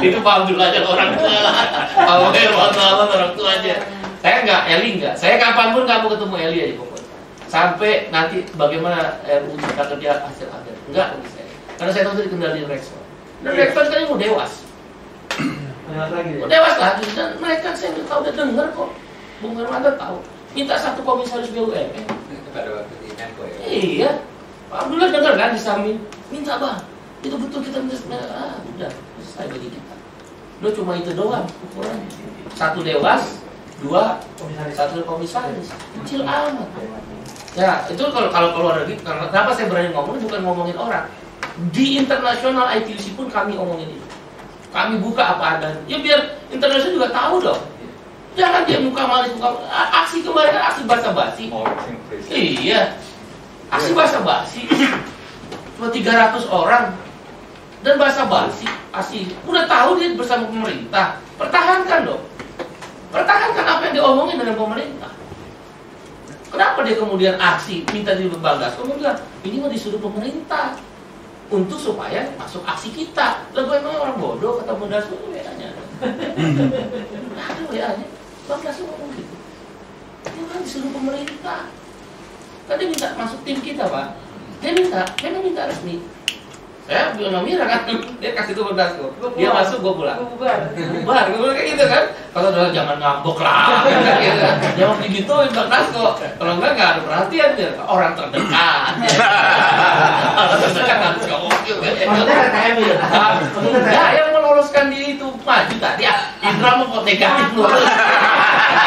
itu Pak Abdul aja orang tua lah. Pak Boel, Pak Abdul orang tua aja. Saya nggak, Eli nggak. Saya kapan pun nggak mau ketemu Eli aja pokoknya. Sampai nanti bagaimana RUU Cipta Kerja hasil akhir. Enggak bagi saya. Karena saya tahu itu dikendalikan Rektor. Dan Rektor sekarang mau dewas. Ada lagi deh. dewas lagi. Dan mereka saya udah tahu, udah dengar kok. Bung Hermanto tahu. Minta satu komisaris BUMN. pada waktu di Menko ya. Iya. Pak Abdullah dengar kan di samping. Minta bang. Itu betul kita minta. Ah, udah. Selesai bagi kita. Lo cuma itu doang ukurannya. Satu dewas, dua Komisaris. satu komisaris. Kecil amat. Ya, itu kalau kalau keluar negeri, karena kenapa saya berani ngomong bukan ngomongin orang. Di internasional ITUC pun kami omongin itu. Kami buka apa adanya. Ya biar internasional juga tahu dong. Jangan dia muka manis, muka aksi kemarin kan aksi basa-basi. Iya. Aksi basa-basi. Cuma 300 orang dan basa-basi aksi. Udah tahu dia bersama pemerintah. Pertahankan dong. Pertahankan apa yang diomongin dengan pemerintah. Kenapa dia kemudian aksi minta di Bagas? Kemudian ini mah disuruh pemerintah untuk supaya masuk aksi kita. Lah gue emang orang bodoh kata Bagas itu bedanya. Ada bedanya. Bagas ngomong gitu. Dia kan disuruh pemerintah. Kan dia minta masuk tim kita pak. Dia minta, memang minta resmi. Saya bilang sama Mira kan, dia kasih tuh. Bagas Dia masuk, gue pulang. Bubar. bubar gue bilang kayak gitu kan? Kalau udah jangan ngambek lah kan gitu kan? Jangan digituin Nasko kalau enggak nggak ada perhatian dia. Orang terdekat. Orang terdekat harus ngomong juga. Maksudnya KKM ya? Ya yang meloloskan di itu maju tadi ya Indra mau kok negatif lulus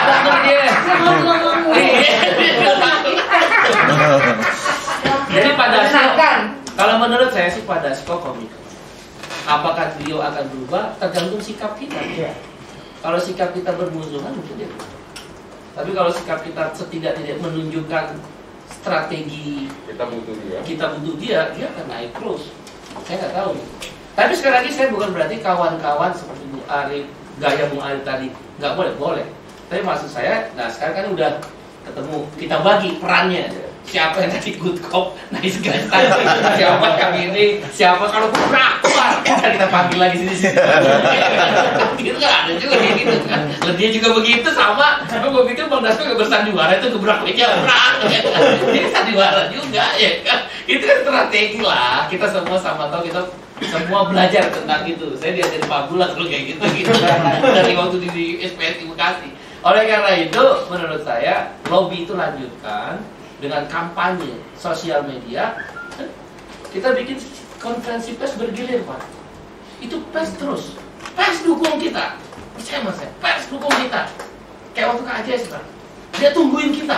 Bener dia. Jadi pada Menyenangkan. Kalau menurut saya sih pada Dasko komik apakah beliau akan berubah tergantung sikap kita Iya. kalau sikap kita bermusuhan mungkin dia berubah. Tapi kalau sikap kita setidak-tidak menunjukkan strategi Kita butuh dia. kita butuh dia, dia akan naik terus. Saya nggak tahu. Tapi sekali lagi saya bukan berarti kawan-kawan seperti Bu Arif, gaya Bung Arif tadi nggak boleh, boleh. Tapi maksud saya, nah sekarang kan udah ketemu, kita bagi perannya. Siapa yang tadi good cop, nice guy tadi, siapa yang ini, siapa kalau kurang keluar, kan kita panggil lagi sini sini. Gitu nggak ada juga kayak gitu kan. Dia juga begitu sama. Tapi gue pikir Bang Dasko nggak bersandiwara itu gebrak meja perang. Dia sandiwara juga ya kan. Itu kan strategi lah. Kita semua sama tahu kita semua belajar tentang itu. Saya diajarin Abdullah kalau kayak gitu gitu dari waktu di, di SPSI Bekasi. Oleh karena itu, menurut saya lobby itu lanjutkan dengan kampanye sosial media. Kita bikin konferensi pers bergilir pak. Itu pers terus. Pers dukung kita. Percaya mas saya. Pers dukung kita. Kayak waktu KJS pak. Dia tungguin kita.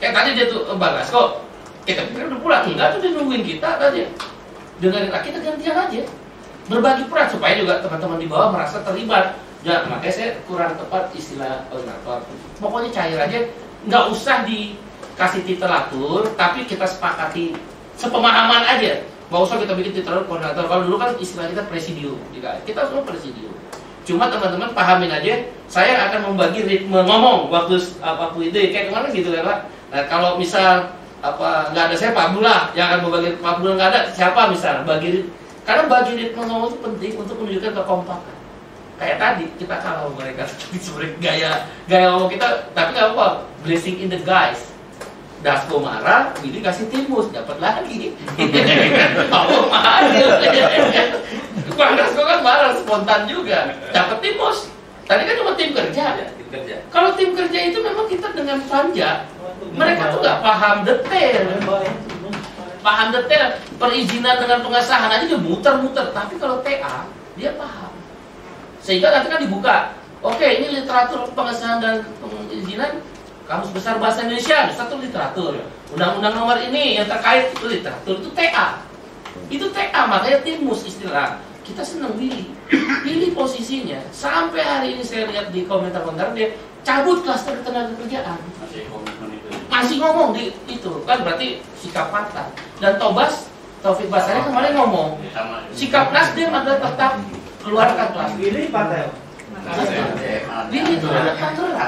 Kayak tadi dia tuh eh, bagas kok. Kita pikir udah pulang. Enggak tuh dia nungguin kita tadi. Dengerin ah, kita gantian aja. Berbagi peran supaya juga teman-teman di bawah merasa terlibat. Ya, makanya saya kurang tepat istilah koordinator. Pokoknya cair aja. Nggak usah dikasih titelatur, tapi kita sepakati sepemahaman aja. Nggak usah kita bikin titelatur koordinator. Kalau dulu kan istilah kita presidium. Kita kita semua presidium. Cuma teman-teman pahamin aja, saya akan membagi ritme ngomong waktu waktu itu kayak kemarin gitu kan Pak. Nah kalau misal apa nggak ada saya Pak Abdullah yang akan membagi Pak Abdullah nggak ada siapa misal bagi karena bagi ritme ngomong itu penting untuk menunjukkan kekompakan. Kayak tadi kita sama mereka sebenarnya gaya gaya ngomong kita tapi nggak apa blessing in the guys. Dasko marah, Billy kasih timus, dapat lagi. Mau mahal. Bang Dasko kan marah, spontan juga, dapat timus. Tadi kan cuma tim kerja. Ya, tim kerja. Kalau tim kerja itu memang kita dengan panja, mereka tuh nggak paham detail, paham detail perizinan dengan pengesahan aja dia muter-muter. Tapi kalau TA dia paham. Sehingga nanti kan dibuka. Oke, ini literatur pengesahan dan pengizinan Kamus Besar Bahasa Indonesia, satu literatur. Undang-undang nomor ini yang terkait itu literatur itu TA. Itu TA, makanya timus istilah. Kita senang pilih. Pilih posisinya. Sampai hari ini saya lihat di komentar-komentar dia cabut klaster tenaga kerjaan. Masih ngomong di itu kan berarti sikap patah. Dan Tobas Taufik Basari kemarin ngomong sikap Nasdem adalah tetap keluarkan klaster. Ini partai. Ini itu anak Tangerang.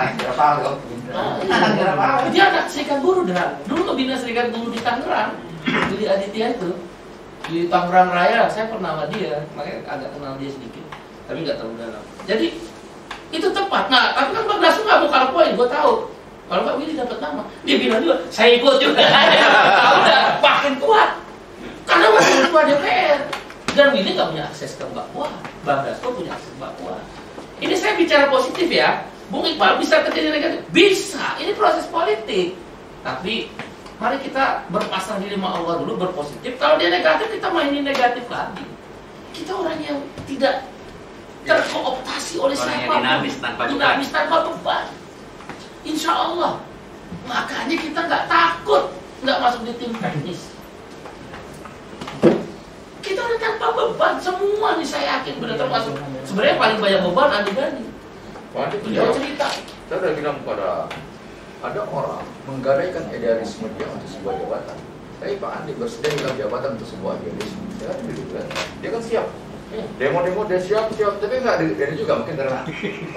Ah, iya. Dia anak serikat buruh dah. Dulu bina serikat buruh di Tangerang. Willy Aditya itu di Tangerang Raya. Saya pernah sama dia, makanya agak kenal dia sedikit. Tapi nggak terlalu dalam. Jadi itu tepat. Nah, tapi kan Bang Dasu nggak mau poin. Gue tahu. Kalau Pak Willy dapat nama, dia bilang juga, saya ikut juga. Udah makin kuat. Karena masih ketua DPR. Dan Willy nggak punya akses ke Mbak Puan. Bang Dasko punya akses ke Mbak Puan. Ini saya bicara positif ya. Bung Iqbal bisa terjadi negatif? Bisa. Ini proses politik. Tapi mari kita berpasrah diri sama Allah dulu berpositif. Kalau dia negatif kita mainin negatif lagi. Kita orang yang tidak terkooptasi oleh Orang siapa dinamis tanpa beban. dinamis tanpa beban. Insya Allah. Makanya kita nggak takut nggak masuk di tim teknis. Kita udah tanpa beban semua nih saya yakin benar termasuk sebenarnya paling banyak beban Andi Gani. Pak Andi Beliau punya cerita. Saya udah bilang pada ada orang menggadaikan idealisme dia untuk sebuah jabatan. Tapi Pak Andi bersedia dalam jabatan untuk sebuah idealisme. Dia kan dulu kan, dia kan siap. Iya. Demo-demo dia siap siap, tapi nggak dari, juga mungkin karena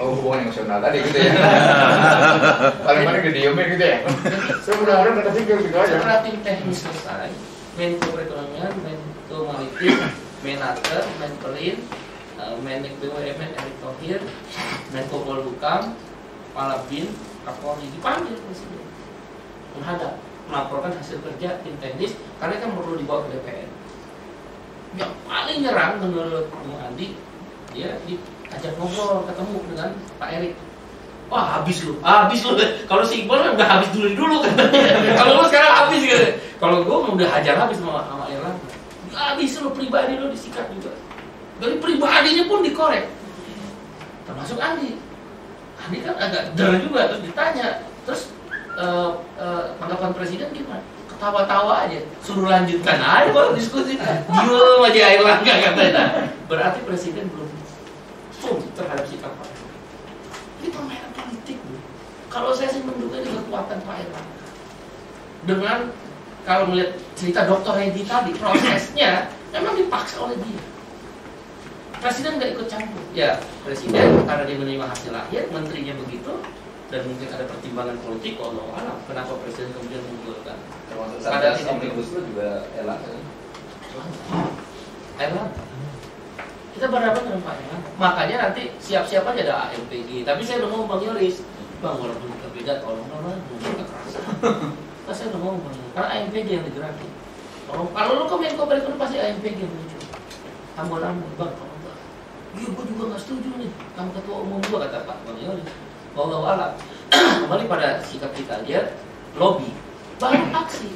oh, hubungan emosional tadi gitu ya. Paling paling didiemin gitu ya. Saya mudah-mudahan kata pikir gitu aja. Setelah tim teknis selesai, Menko Perekonomian, Menko Maritim, Menaker, Menperin, eh, Menek BUMN Erick Thohir, Menko Polhukam, Kepala BIN, Kapolri dipanggil presiden menghadap melaporkan hasil kerja tim teknis karena kan perlu dibawa ke DPR. Yang paling nyerang menurut Bung Andi, dia diajak ngobrol ketemu dengan Pak Erik. Wah habis lu, habis lu. Kalau si Iqbal kan udah habis dulu dulu kan. Kalau lu sekarang habis gitu. Kalau gue udah hajar habis sama sama Erlangga. Habis lu pribadi lu disikat juga. Dari pribadinya pun dikorek. Termasuk Andi. Andi kan agak der juga terus ditanya. Terus eh, eh, tanggapan presiden gimana? Ketawa-tawa aja, suruh lanjutkan aja kalau diskusi. Diem aja air langga katanya. Berarti presiden belum firm terhadap sikap Pak. Ini permainan politik. Kalau saya sih menduga ini kekuatan Pak Erlangga. Dengan kalau melihat cerita Dr. Hedi tadi, prosesnya memang dipaksa oleh dia. Presiden nggak ikut campur. Ya, presiden karena dia menerima hasil akhir, menterinya begitu, dan mungkin ada pertimbangan politik, Allah alam. Kenapa presiden kemudian menggolkan? Termasuk Ada. Omnibus Law juga Erlangga. Erlangga. Kita berhadapan dengan Pak Erlangga. Makanya nanti siap-siap aja ada AMPG. Tapi saya udah ngomong Bang Yoris, Bang walaupun kita beda, tolong dong bukan kekerasan. Nah, saya udah ngomong karena AMPG yang digerakin. Tolong, kalau lu ke Menko Perekonomian pasti AMPG yang muncul. Ambon-ambon, Bang, tolong Bang. Iya, gue juga nggak setuju nih. Kamu ketua umum gua kata Pak Bang Yoris. Wallahu alam. Kembali pada sikap kita dia lobby, baru aksi.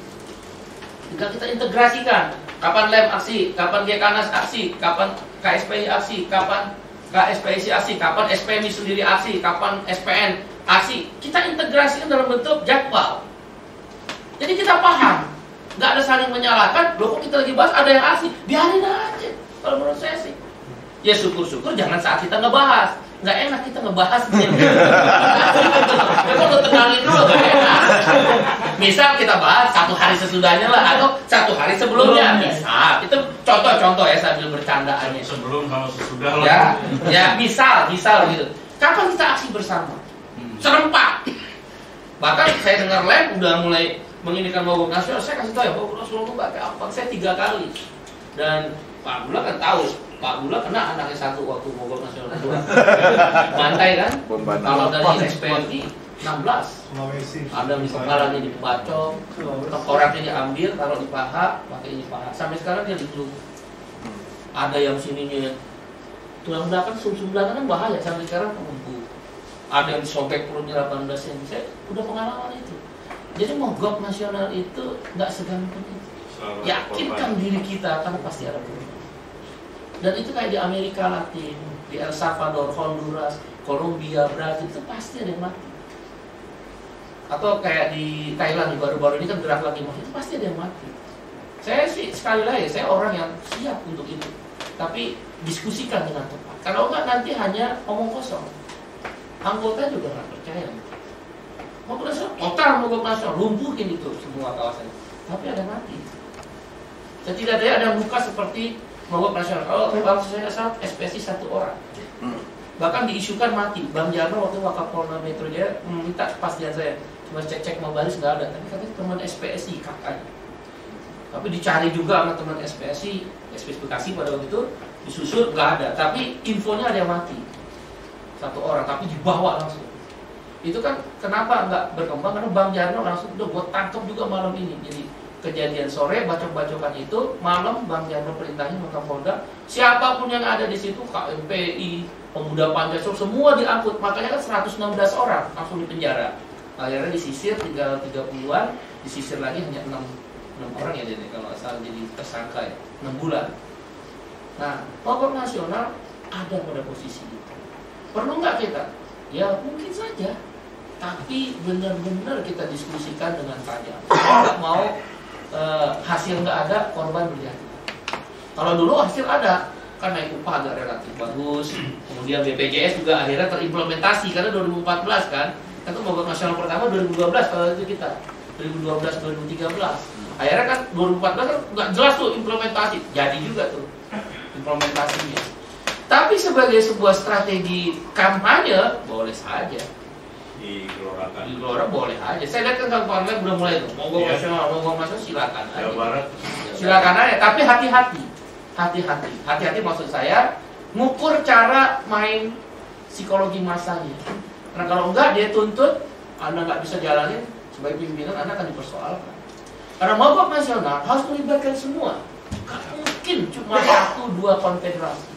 Jika kita integrasikan, kapan lem aksi, kapan Gekanas aksi, kapan KSPI aksi, kapan KSPIC aksi, kapan SPMI sendiri aksi, kapan SPN aksi. Kita integrasikan dalam bentuk jadwal. Jadi kita paham, nggak ada saling menyalahkan. Loh kok kita lagi bahas ada yang aksi, biarin aja. Kalau menurut saya sih, ya syukur-syukur jangan saat kita ngebahas. Nggak enak kita ngebahasnya. Kita udah tenangin dulu, nggak enak. Misal kita bahas satu hari sesudahnya lah atau satu hari sebelumnya bisa. Itu contoh-contoh ya sambil bercandaannya. sebelum sama sesudah lah. Ya, ya misal, misal gitu. Kapan kita aksi bersama? Serempak. Bahkan saya dengar lem udah mulai menginginkan mogok nasional. Saya kasih tahu ya mogok nasional itu nggak gampang. Saya tiga kali. Dan Pak Bula kan tahu. Pak Bula kena anaknya satu waktu mogok nasional kedua. Mantai kan? Kalau dari SPMI 16 Sulawesi. ada di kepalanya dibacok, tengkoraknya diambil, taruh di paha, pakai ini paha. Sampai sekarang dia dikeluk. Ada yang sininya tulang belakang, sum-sum belakang kan bahaya sampai sekarang kemumpu. Ada yang disobek perutnya 18 cm. Saya udah pengalaman itu. Jadi mogok nasional itu nggak segampang itu. Yakinkan diri kita karena pasti ada perubahan. Dan itu kayak di Amerika Latin, di El Salvador, Honduras, Kolombia, Brazil itu pasti ada yang mati. Atau kayak di Thailand baru-baru ini kan gerak lagi mati, itu pasti ada yang mati. Saya sih sekali lagi saya orang yang siap untuk itu. Tapi diskusikan dengan tepat. Kalau enggak nanti hanya omong kosong. Anggota juga nggak percaya. Nasional, total mogok nasional, lumpuhin itu semua kawasan. Tapi ada mati. Setidaknya ada luka seperti mogok nasional. Kalau bangsa saya salah, SPSI satu orang. Bahkan diisukan mati. Bang Jarno waktu Wakapolda Metro Jaya meminta kepastian saya. Cuma cek-cek mau baris nggak ada. Tapi katanya teman SPSI kakaknya. Tapi dicari juga sama teman SPSI, SPSI Bekasi pada waktu itu disusur nggak ada. Tapi infonya ada yang mati satu orang, tapi dibawa langsung. Itu kan kenapa nggak berkembang? Karena Bang Jarno langsung udah buat tangkap juga malam ini. Jadi kejadian sore bacok-bacokan itu malam Bang Jarno perintahin ke Polda siapa pun yang ada di situ KMPI pemuda Pancasila semua diangkut. Makanya kan 116 orang langsung di penjara. Akhirnya disisir tinggal 30-an disisir lagi hanya 6, 6 orang ya jadi kalau asal jadi tersangka ya. 6 bulan. Nah pokok nasional ada pada posisi itu. Perlu nggak kita? Ya mungkin saja tapi benar-benar kita diskusikan dengan tajam nggak mau eh, hasil nggak ada korban berjatuhan kalau dulu hasil ada kan naik upah agak relatif bagus. Kemudian BPJS juga akhirnya terimplementasi karena 2014 kan. Itu mogok nasional pertama 2012 kalau itu kita. 2012 2013 akhirnya kan 2014 kan nggak jelas tuh implementasi. Jadi juga tuh implementasinya. Tapi sebagai sebuah strategi kampanye boleh saja di Gelora boleh aja. Saya lihat kan kampanye udah mulai tuh. Mogok Iya. nasional mogok nasional silakan aja. Barat. Silakan aja. Tapi hati-hati. Hati-hati. Hati-hati maksud saya. Ngukur cara main psikologi masanya. Karena kalau enggak dia tuntut anda nggak bisa jalanin. Sebagai pimpinan anda akan dipersoalkan. Karena mogok nasional harus melibatkan semua. Gak mungkin cuma satu dua konfederasi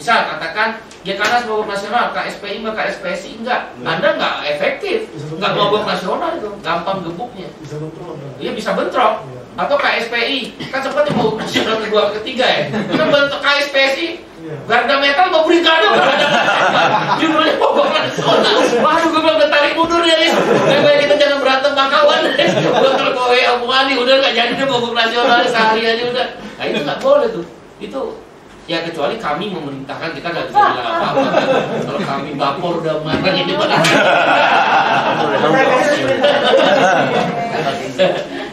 misal katakan Gekanas mogok nasional KSPI maka KSPSI enggak anda nggak efektif. Nggak mogok nasional itu. Gampang gebuknya bisa bentrok? Iya bisa bentrok. Iya. atau KSPI kan sempat mau nasional kedua ketiga ya. Kan bentuk KSPSI Iya. Garda Metal mau brigade. Judulnya pokok nasional. Waduh gue bilang tarik mundur ya baik kita jangan berantem sama kawan gue kalau Bung Andi udah nggak jadi deh pokok nasional sehari aja udah. Nah itu nggak boleh tuh. Itu ya kecuali kami memerintahkan kita nggak bisa bilang apa-apa kalau kami bapor udah marah ini pada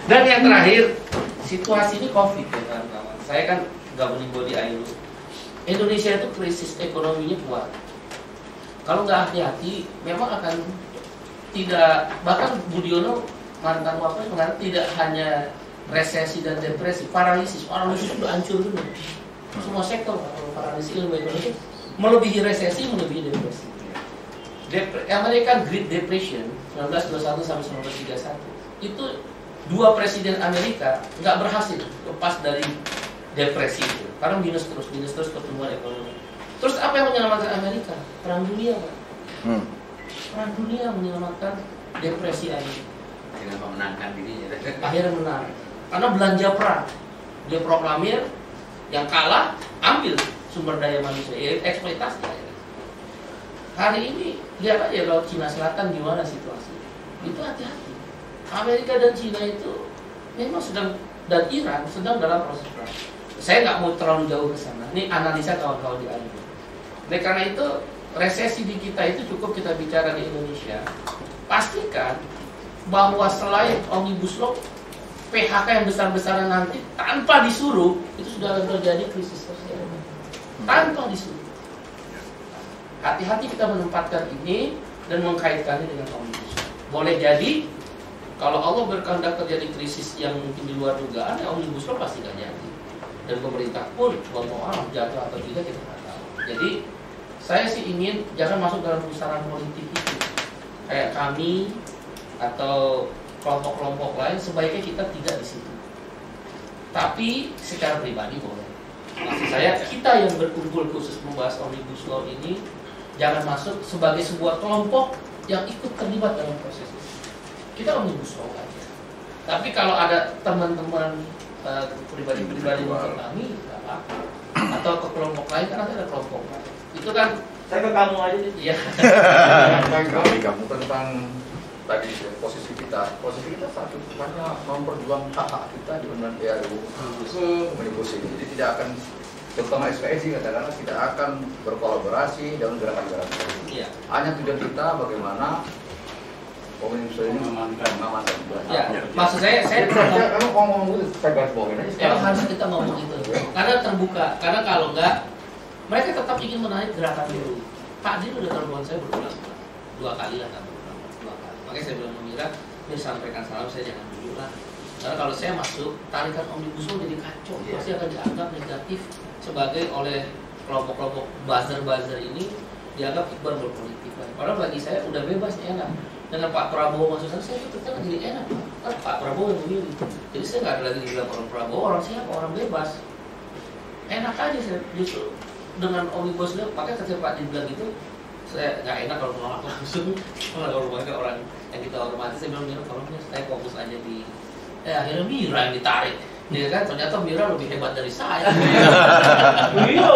Dan yang terakhir, situasi ini COVID ya kawan-kawan. Saya kan governing body ILO. Indonesia itu krisis ekonominya kuat. Kalau nggak hati-hati, memang akan tidak bahkan Budiono mantan wapres mengatakan tidak hanya resesi dan depresi, paralisis. Paralisis sudah hancur dulu. Semua sektor kalau paralisis ilmu ekonomi melebihi resesi, melebihi depresi. Dep- American Great Depression 1921 sampai 1931 itu dua presiden Amerika nggak berhasil lepas dari depresi itu karena minus terus minus terus pertumbuhan ekonomi terus apa yang menyelamatkan Amerika perang dunia Pak. Hmm. perang dunia menyelamatkan depresi Amerika dengan memenangkan dirinya. akhirnya menang karena belanja perang dia proklamir yang kalah ambil sumber daya manusia. Ya, eksploitasi. Hari ini lihat aja laut Cina Selatan gimana situasi. Itu hati-hati. Amerika dan Cina itu memang sedang dan Iran sedang dalam proses perang. Saya nggak mau terlalu jauh ke sana. Ini analisa kawan-kawan di Indo Oleh karena itu resesi di kita itu cukup kita bicara di Indonesia. Pastikan bahwa selain omnibus law PHK yang besar-besaran nanti tanpa disuruh itu sudah terjadi krisis sosial. Tanpa disuruh. Hati-hati kita menempatkan ini dan mengkaitkannya dengan law boleh jadi kalau Allah berkehendak terjadi krisis yang mungkin di luar dugaan ya omnibus law pasti nggak jadi. Dan pemerintah pun mau ah jatuh atau tidak kita nggak tahu. Jadi saya sih ingin jangan masuk dalam pusaran politik itu. Kayak kami atau kelompok-kelompok lain sebaiknya kita tidak di situ. Tapi secara pribadi boleh. Maksud saya kita yang berkumpul khusus membahas omnibus law ini jangan masuk sebagai sebuah kelompok yang ikut terlibat dalam proses itu. Kita omnibus law aja. Tapi kalau ada teman-teman eh, pribadi-pribadi untuk kami, apa-apa. Atau atau ke kelompok lain kan nanti ada kelompok lain. Itu kan Saya ke kamu aja deh. ya kami kamu tentang tadi ya, posisi kita. Posisi kita satu hanya memperjuangkan hak hak kita di undang ke omnibus ini jadi tidak akan terutama SPSI katakanlah tidak akan berkolaborasi dalam gerakan-gerakan. Iya. hanya tujuan kita bagaimana omnibus ini Mengamankan. mengamankan. Ya maksud saya saya saya kalau ngomong itu saya garis bawahin aja sekarang. harus kita ngomong itu. Karena terbuka. Karena kalau enggak mereka tetap ingin menarik gerakan dulu Pak Din udah telepon saya berulang-ulang dua kali lah kan berulang makanya saya bilang Mira ini sampaikan salam saya jangan dulu lah. Karena kalau saya masuk tarikan omnibus law jadi kacau. Iya. pasti akan dianggap negatif sebagai oleh kelompok-kelompok buzzer-buzzer ini dianggap Iqbal berpolitik. Padahal bagi saya udah bebas enak. Dengan Pak Prabowo masuk sana saya tetap kan jadi enak. Kan Pak Prabowo yang memilih. Jadi saya nggak ada lagi dibilang orang Prabowo. Orang siapa? Orang bebas. Enak aja saya. Justru dengan omnibus law makanya ketika Pak dibilang itu saya nggak enak kalau menolak langsung kalau rumahnya orang yang kita hormati saya bilang Mira tolong ya saya fokus aja di eh akhirnya Mira yang ditarik dia kan ternyata Mira lebih hebat dari saya Iya.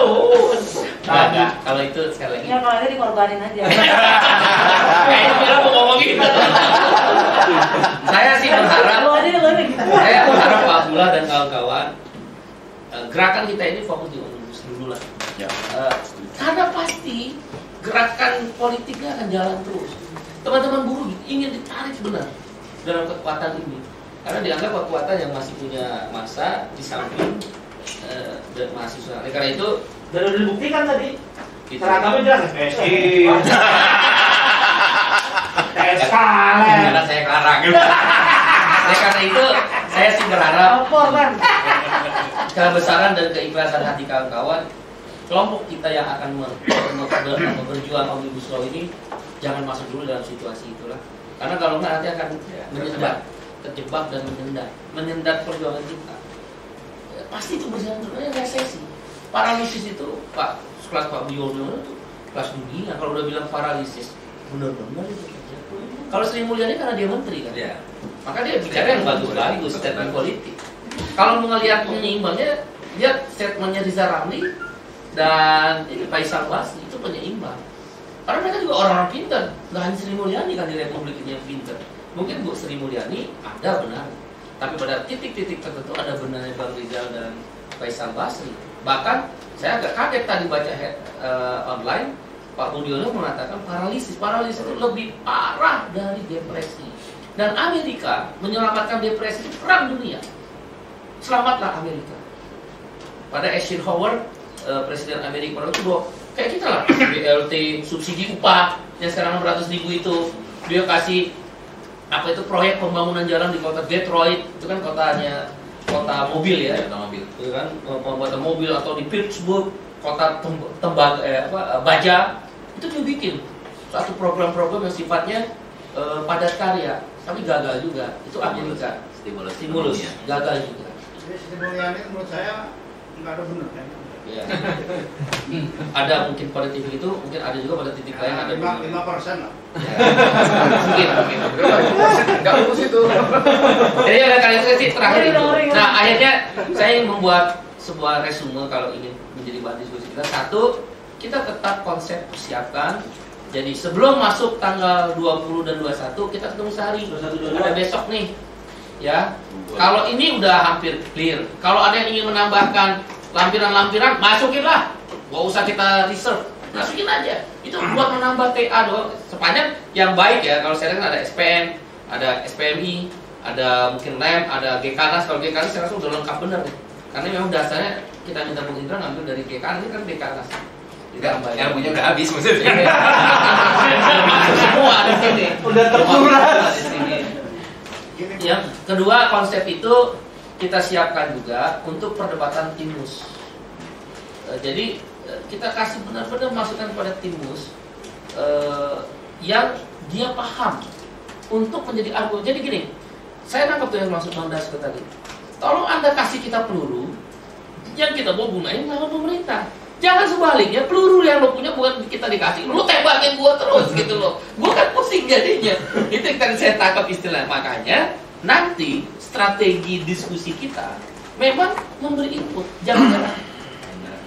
Nah, enggak. kalau itu sekali lagi Ya kalau itu dikorbanin aja. Kayaknya Mira mau ngomong gitu saya sih berharap Lu aja yang ngomong. saya berharap Pak Abdullah dan kawan-kawan eh, gerakan kita ini fokus di omnibus dulu lah. Ya. Eh, karena pasti gerakan politiknya akan jalan terus. Teman-teman buruh ingin ditarik benar dalam kekuatan ini. Karena dianggap kekuatan yang masih punya masa di samping eh, dan mahasiswa. Oleh karena itu, Dan udah dibuktikan tadi. itu Seragamnya jelas SPSI. TSK. karena saya karang. Oleh karena itu, saya sih berharap kebesaran dan keikhlasan hati kawan-kawan kelompok kita yang akan berjuang omnibus law ini jangan masuk dulu dalam situasi itulah. Karena kalau nggak nanti akan menyendat terjebak dan menyendat. Menyendat perjuangan kita. Ya, pasti itu berjalan terus. Ya resesi. Paralisis itu pak kelas Pak Biono itu kelas dunia. Kalau udah bilang paralisis benar-benar itu terjadi. kalau Sri Mulyani karena dia menteri kan? Ya. maka dia bicara yang bagus-bagus statement politik. Kalau melihat penyeimbangnya dia statementnya Riza Ramli dan ini Faisal Basri itu penyeimbang karena mereka juga orang-orang pintar. Nggak hanya Sri Mulyani kan di Republik ini yang pintar. Mungkin Bu Sri Mulyani ada benar. Tapi pada titik-titik tertentu ada benarnya Bang Rizal dan Faisal Basri. Bahkan saya agak kaget tadi baca head, eh, online Pak Budiono mengatakan paralisis. Paralisis itu lebih parah dari depresi. Dan Amerika menyelamatkan depresi perang dunia. Selamatlah Amerika. Pada Eisenhower eh, presiden Amerika pada itu kayak kita lah. BLT subsidi upah yang sekarang 600 ribu itu. Dia kasih apa itu proyek pembangunan jalan di kota Detroit. Itu kan kotanya kota mobil ya. Sama mobil. itu kan pembuatan mobil atau di Pittsburgh kota tem tembag eh, apa, eh, baja. Itu dia bikin. Satu program-program yang sifatnya eh, padat karya tapi gagal juga. Itu Amerika Stimulus. stimulus. Gagal juga. Mulyani menurut saya nggak ada benar kan. Ya. ada mungkin pada titik itu mungkin ada juga pada titik lain. Ada lima lima persen lah. Mungkin mungkin. Nggak lulus itu. jadi oleh karena itu sih terakhir. Itu nah akhirnya saya ingin membuat sebuah resume kalau ingin menjadi bahan diskusi kita. Satu kita tetap konsep persiapkan jadi sebelum masuk tanggal 20 dan 21 kita ketemu sehari. 21, 22. ada besok nih ya. Kalau ini udah hampir clear. Kalau ada yang ingin menambahkan lampiran-lampiran masukinlah. Gak usah kita reserve. Masukin aja. Itu buat menambah TA doang. Sepanjang yang baik ya kalau saya lihat kan ada SPM ada SPMI ada mungkin LEM ada GKNAS kalau GKNAS saya rasa udah lengkap benar nih. Karena memang dasarnya kita minta Bung Indra ngambil dari GKNAS ini kan GKNAS Enggak, yang punya udah habis maksudnya. Masuk semua di sini. Udah terkuras. Yang kedua konsep itu kita siapkan juga untuk perdebatan timus. Eh, jadi eh, kita kasih benar-benar masukan pada timus eh, yang dia paham untuk menjadi argumen. Jadi gini, saya nangkep tuh yang maksud Bang Dasko tadi. Tolong anda kasih kita peluru yang kita mau gunain lawan pemerintah. Jangan sebaliknya, peluru yang lo punya bukan kita dikasih, lo tembakin gua terus gitu loh. Gua kan pusing jadinya. Itu yang tadi saya tangkap istilah. Makanya nanti strategi diskusi kita memang memberi input. Jangan-jangan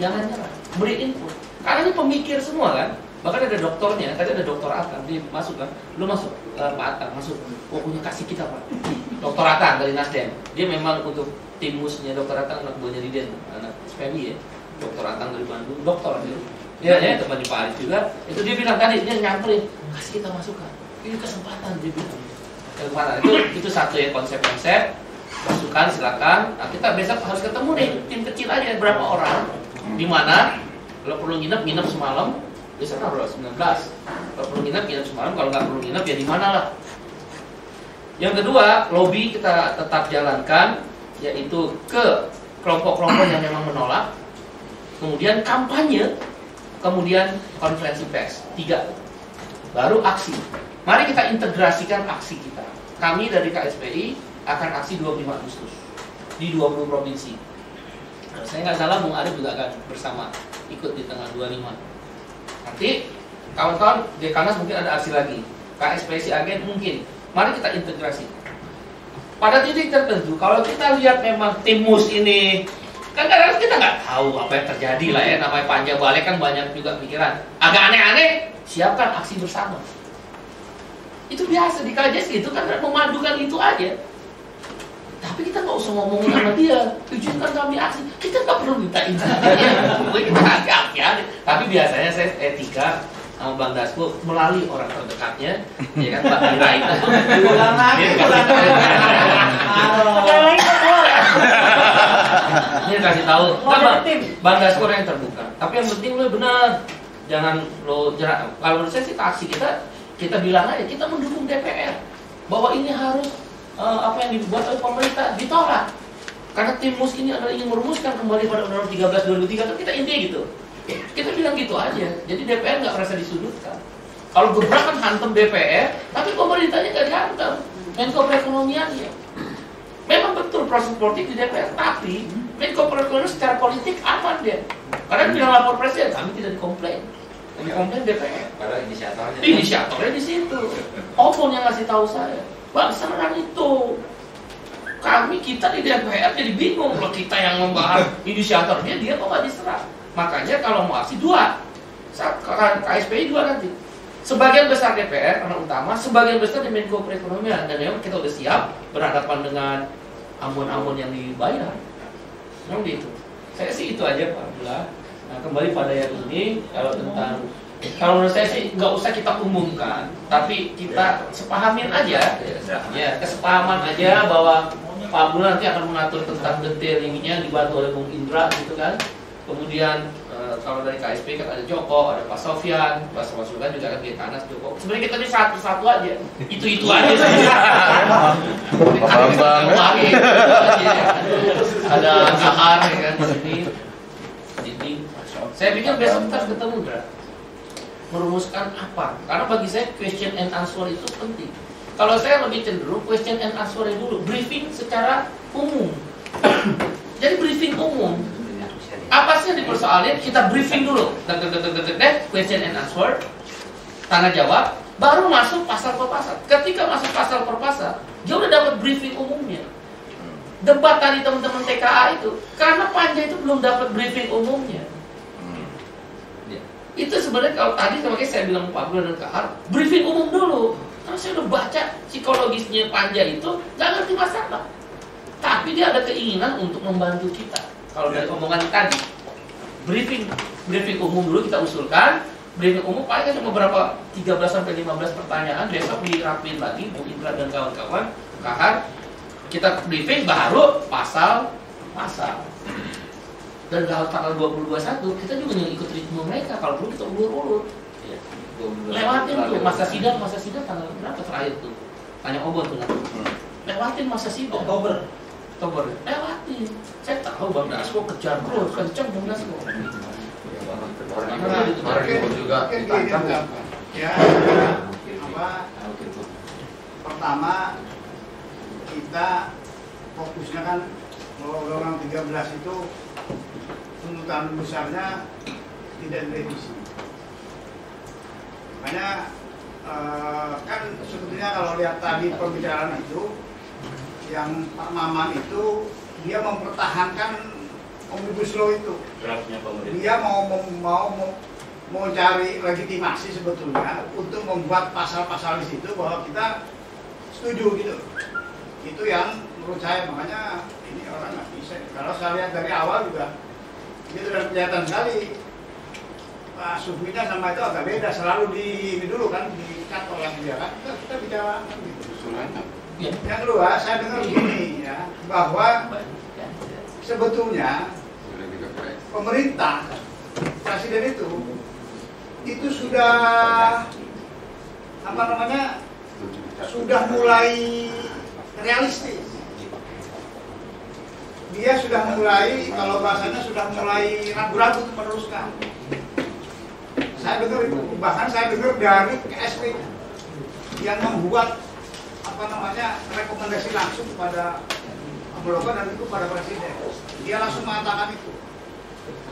jangan nyerah, beri input. Karena ini pemikir semua kan. Bahkan ada dokternya, tadi ada dokter Atang, dia masuk kan, lu masuk, eh, Pak Atang masuk, pokoknya kasih kita Pak. Dokter Atang dari Nasdem, dia memang untuk tim musnya dokter Atang anak buahnya Diden, anak SPMI ya, dokter Atang dari Bandung, dokter dia. Dia ya, teman Pak Arif juga, itu dia bilang tadi, dia nyamperin, kasih kita masukan, ini kesempatan dia bilang. Kesempatan itu itu satu ya konsep-konsep, masukan silakan. Nah, kita besok harus ketemu nih tim kecil aja berapa orang, di mana kalau perlu nginep nginep semalam, kan bro 19. Kalau perlu nginep nginep semalam, kalau nggak perlu nginep ya di mana lah. Yang kedua, lobby kita tetap jalankan, yaitu ke kelompok-kelompok yang memang menolak. Kemudian kampanye, kemudian konferensi pers. Tiga. Baru aksi. Mari kita integrasikan aksi kita. Kami dari KSPI akan aksi 25 Agustus di 20 provinsi. Kalau saya nggak salah, Bung Arif juga akan bersama ikut di tanggal 25. Nanti kawan-kawan Dekanas mungkin ada aksi lagi. KSPC agen mungkin. Mari kita integrasi. Pada titik tertentu, kalau kita lihat memang timus ini kan kadang kita nggak tahu apa yang terjadi lah ya namanya panja balik kan banyak juga pikiran agak aneh-aneh siapkan aksi bersama itu biasa di KJS itu kan memadukan itu aja. Tapi kita nggak usah ngomongin sama dia. Izinkan kami aksi. Kita nggak perlu minta izin. Kita hati-hati aja tapi biasanya saya etika sama Bang Dasko melalui orang terdekatnya ya kan Pak Dira itu. Ulang lagi, ulang lagi. Dia kasih tahu. Kan Bang. Bang Dasko yang terbuka. Tapi yang penting lo benar. Jangan lo jangan. Kalau menurut saya sih aksi kita kita bilang aja kita mendukung DPR bahwa ini harus eh, apa yang dibuat oleh pemerintah ditolak. Karena tim mus ini adalah ingin merumuskan kembali pada Undang-Undang 13 2003 kan kita intinya gitu. Kita bilang gitu aja. Jadi DPR nggak merasa disudutkan. Kalau gebrakan hantem DPR tapi pemerintahnya nggak dihantam. Menko perekonomian ya memang betul proses politik di DPR tapi Menko perekonomian secara politik aman dia. Karena bilang lapor presiden kami tidak dikomplain yang dikomplain DPR Padahal inisiatornya. inisiatornya di situ. Opon yang ngasih tahu saya. Bang serang itu kami kita di DPR jadi bingung kalau kita yang membahas inisiatornya dia kok nggak diserang makanya kalau mau aksi dua. Sa- KSPI dua nanti. Sebagian besar DPR karena utama sebagian besar di Menko Perekonomian. Dan memang kita udah siap berhadapan dengan ambon-ambon yang dibayar. Memang gitu. Saya sih itu aja Pak Abdullah nah kembali pada yang ini kalau tentang kalau menurut saya sih nggak usah kita umumkan tapi kita sepahamin aja. Ya. Kesepahaman aja bahwa Pak Abdullah nanti akan mengatur tentang detail ininya dibantu oleh Bung Indra gitu kan. Kemudian eh, kalau dari KSP kan ada Joko ada Pak Sofyan Pak Sofyan juga ada Getanas Joko. Sebenarnya kita ini satu-satu aja. Itu itu aja Bambang. Ada Zahar ya kan di sini saya pikir besok kita harus ketemu Dra. Merumuskan apa? Karena bagi saya question and answer itu penting. Kalau saya lebih cenderung question and answer dulu briefing secara umum. Jadi briefing umum. Apa sih yang dipersoalin? Kita briefing dulu. Dek, question and answer. Tanya jawab. Baru masuk pasal per pasal. Ketika masuk pasal per pasal dia udah dapat briefing umumnya. Debat tadi teman-teman TKA itu karena panja itu belum dapat briefing umumnya itu sebenarnya kalau tadi makanya saya bilang Pak Abdul dan Kahar briefing umum dulu. Karena saya udah baca psikologisnya panja itu nggak ngerti masalah. Tapi dia ada keinginan untuk membantu kita. Kalau dari omongan tadi briefing briefing umum dulu kita usulkan. Briefing umum paling cuma beberapa 13 sampai 15 pertanyaan. Besok dirapin lagi Bu Indra dan kawan-kawan Kahar kita briefing baru pasal pasal dan kalau tanggal 2021 kita juga yang ikut ritme mereka. Kalau perlu kita ulur-ulur Iya. lewatin tuh masa sidang masa sidang tanggal berapa terakhir tuh? Tanya obon tuh nanti lewatin masa sidang. Oktober. Oktober. Lewatin. Saya tahu bang. Dasko kejar terus kenceng bang. Dasko Kemarin ikut juga. Ya. Bang. ya. Apa? Pertama kita fokusnya kan kalau undang 13 itu tuntutan besarnya tidak direvisi makanya eh, kan sebetulnya kalau lihat tadi pembicaraan itu yang Pak Maman itu dia mempertahankan omnibus law itu. Dia mau mau mau mau, mau cari legitimasi sebetulnya untuk membuat pasal-pasal di situ bahwa kita setuju gitu. Itu yang menurut saya makanya ini orang nggak bisa. Kalau saya lihat dari awal juga itu sudah kelihatan sekali. Pak Sufminya sama itu agak beda. Selalu di ini dulu kan di kantor yang dia kan. Kita, kita bicara kan gitu. Ya. Yang kedua saya dengar begini ya bahwa sebetulnya pemerintah presiden itu itu sudah apa namanya sudah mulai realistis dia sudah mulai kalau bahasanya sudah mulai ragu-ragu untuk meneruskan. Saya dengar itu bahkan saya dengar dari KSP yang membuat apa namanya rekomendasi langsung kepada Bulog dan itu kepada presiden. Dia langsung mengatakan itu.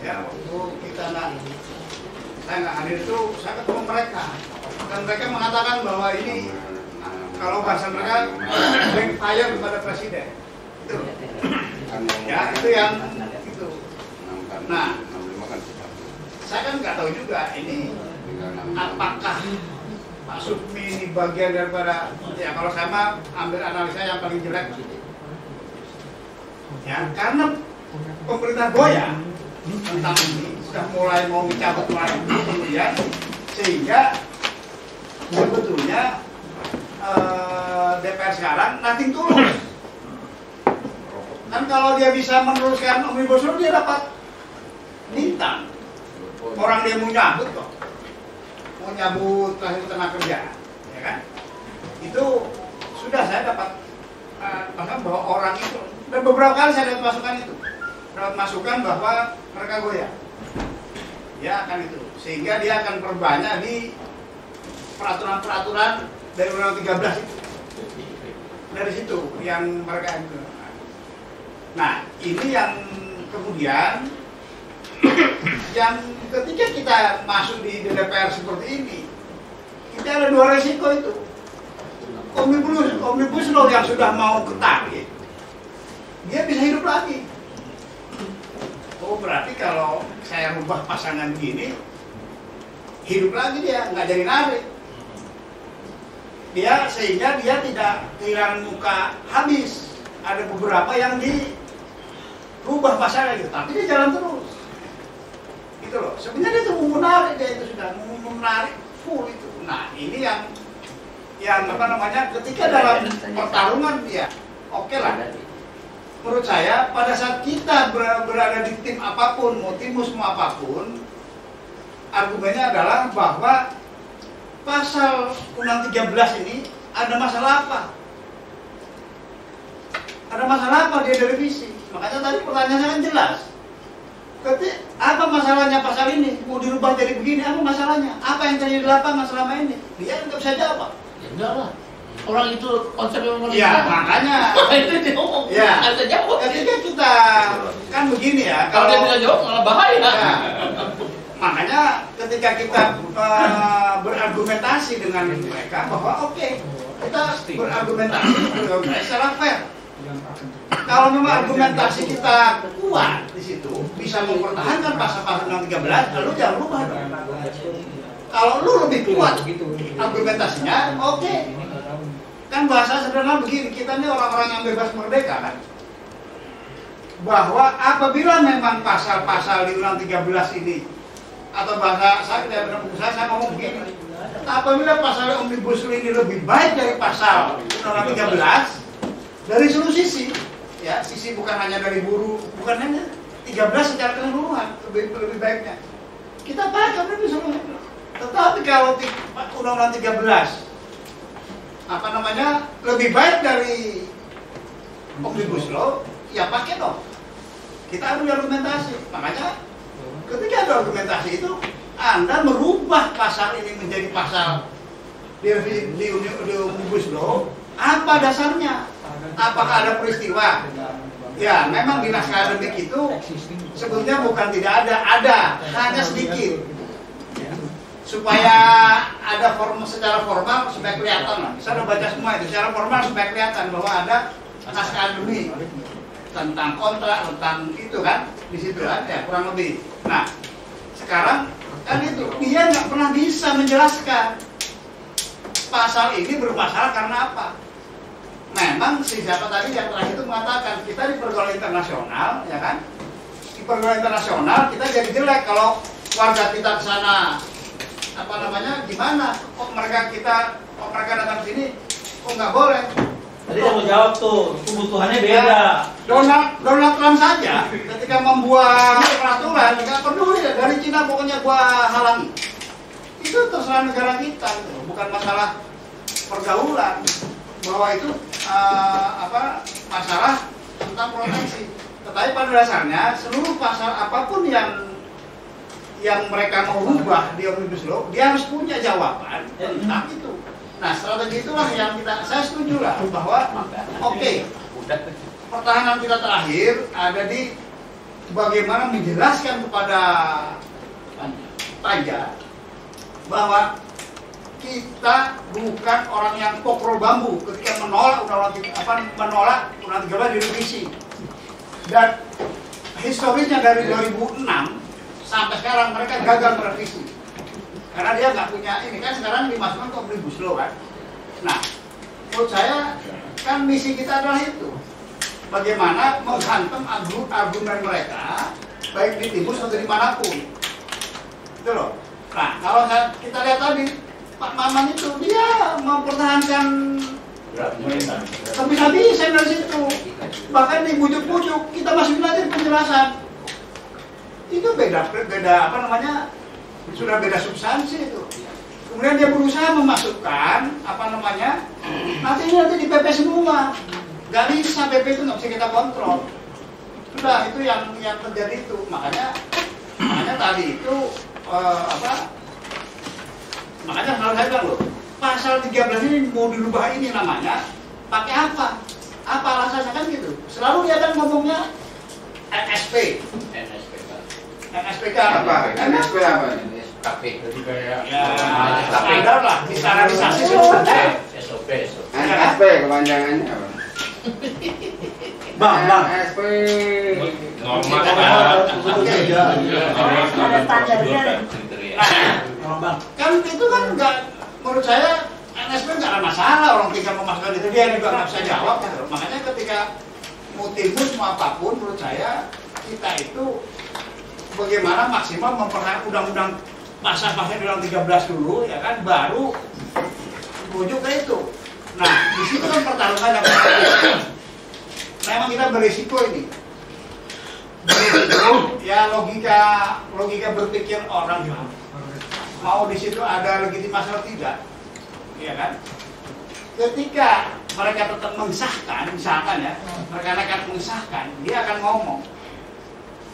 Ya waktu kita nggak saya nggak hadir itu saya ketemu mereka. Dan mereka mengatakan bahwa ini kalau bahasa mereka backfire kepada presiden ya itu yang itu Nah. saya kan nggak tahu juga ini apakah Pak Sukmi ini bagian daripada ya kalau saya mah ambil analisa yang paling jelek ya karena pemerintah goyang tentang ini sudah mulai mau mencabut lagi kemudian sehingga sebetulnya eh, DPR sekarang nothing tulus kan kalau dia bisa meneruskan omnibus law dia dapat bintang orang dia mau nyabut kok. Mau nyabut hasil tenaga kerja ya kan? Itu sudah saya dapat eh, bahkan bahwa orang itu dan beberapa kali saya dapat masukan itu. Dapat masukan bahwa mereka goyah. Ya akan itu. Sehingga dia akan perbanyak di peraturan-peraturan dari undang 13 itu. Dari situ yang mereka itu nah ini yang kemudian yang ketika kita masuk di DPR seperti ini kita ada dua resiko itu. Omnibus omnibus law yang sudah mau ketarik dia bisa hidup lagi. Oh berarti kalau saya rubah pasangan gini hidup lagi dia nggak jadi narik. Dia sehingga dia tidak kehilangan muka habis. Ada beberapa yang dirubah pasangan gitu. Tapi dia jalan terus. Gitu loh. Sebenarnya itu mau menarik dia itu sudah. Menarik full itu. Nah ini yang yang apa namanya ketika dalam pertarungan dia oke lah. Menurut saya pada saat kita ber- berada di tim apa pun mau timus mau apa pun argumennya adalah bahwa pasal undang 13 ini ada masalah apa? Ada masalah apa dia direvisi makanya tadi pertanyaannya kan jelas Ketika, apa masalahnya pasal ini? Mau dirubah jadi begini, apa masalahnya? Apa yang terjadi di lapangan selama ini? Dia nggak bisa jawab. Ya enggak lah. Orang itu konsep yang Ya, makanya. itu dia ngomong. Ya. Bisa jawab. Ketika kita kan begini ya, Kalau dia bisa jawab malah bahaya. Ya. makanya ketika kita eh, berargumentasi dengan mereka bahwa oke kita berargumentasi secara fair. Kalau memang argumentasi kita kuat di situ bisa mempertahankan pasal-pasal undang 13, lalu jangan rubah. dong. Kalau lu lebih kuat argumentasinya, oke. Kan bahasa sederhana begini, kita ini orang-orang yang bebas merdeka kan. Bahwa apabila memang pasal-pasal di undang 13 ini atau bahasa saya tidak buku saya, saya ngomong begini. Apabila pasal omnibus law ini lebih baik dari pasal undang 13 dari seluruh sisi, ya sisi bukan hanya dari buruh, bukan hanya 13 secara keseluruhan lebih lebih baiknya. Kita pakai omnibus law. Tetapi kalau undang-undang 13 apa namanya lebih baik dari omnibus law, ya pakai dong. Kita ambil argumentasi. Makanya ketika ada argumentasi itu, Anda merubah pasal ini menjadi pasal di, di omnibus law, apa dasarnya? Apakah ada peristiwa? Ya, memang di naskah akademik itu sebetulnya bukan tidak ada, ada, hanya sedikit supaya ada form secara formal supaya kelihatan lah. Bisa udah baca semua itu secara formal supaya kelihatan bahwa ada naskah akademik tentang kontrak tentang itu kan di situ kan ya kurang lebih. Nah sekarang kan itu dia nggak pernah bisa menjelaskan pasal ini bermasalah karena apa? Memang si siapa tadi yang terakhir itu mengatakan kita di pergaulan internasional, ya kan? Di pergaulan internasional kita jadi jelek kalau warga kita ke sana apa namanya gimana? Kok mereka kita kok mereka datang ke sini kok nggak boleh? Tadi mau jawab tuh, kebutuhannya beda. Donald Donald Trump saja ketika membuat peraturan nggak peduli ya, dari Cina pokoknya gua halangi. Itu terserah negara kita, bukan masalah pergaulan bahwa itu eh, apa masalah tentang proteksi. Tetapi pada dasarnya seluruh pasal apa pun yang yang mereka mau rubah di omnibus law, dia harus punya jawaban tentang itu. Nah strategi itulah yang kita saya setuju lah bahwa oke pertahanan kita terakhir ada di bagaimana menjelaskan kepada Panja bahwa kita bukan orang yang pokro bambu. Ketika menolak undang-undang apa menolak undang-undang 13 direvisi. Dan historisnya dari 2006 sampai sekarang mereka gagal merevisi. Karena dia nggak punya ini. Kan sekarang dimasukkan ke omnibus law kan? Nah menurut saya kan misi kita adalah itu. Bagaimana menghantam argu- argumen mereka baik di timus atau di mana pun. Itu loh. Nah kalau kita lihat tadi Pak Maman itu dia mempertahankan habis-habisan dari situ. Bahkan dibujuk-bujuk kita masih belajar penjelasan. Itu beda beda apa namanya sudah beda substansi itu. Kemudian dia berusaha memasukkan apa namanya nanti ini nanti di PP semua. Nggak bisa PP itu nggak bisa kita kontrol. Sudah itu yang yang terjadi itu. Makanya makanya tadi itu eh, apa makanya selalu saya bilang loh pasal 13 ini mau dirubah ini namanya pakai apa? Apa alasannya? Kan gitu. Selalu dia kan ngomongnya NSP NSPK Apa? NSP apa? KP. Jadi kayak ya standar lah distandarisasi sebenarnya. SOP, SOP. NSP kepanjangannya apa? Bang, bang. NSP. norma Ada standarnya. Kan itu kan nggak menurut saya NSP nggak ada masalah. Orang tinggal memasukkan itu dia juga nggak bisa jawab. Makanya ketika mau timbus mau apa pun menurut saya kita itu bagaimana maksimal mempertahankan undang-undang pasal-pasal di undang 13 dulu ya kan baru menuju ke itu. Nah di situ kan pertarungan yang memang kita berisiko ini. Berisiko ya logika logika berpikir orang mau di situ ada legitimasi atau tidak, ya kan? Ketika mereka tetap mengesahkan, misalkan ya, mereka akan mengesahkan, dia akan ngomong.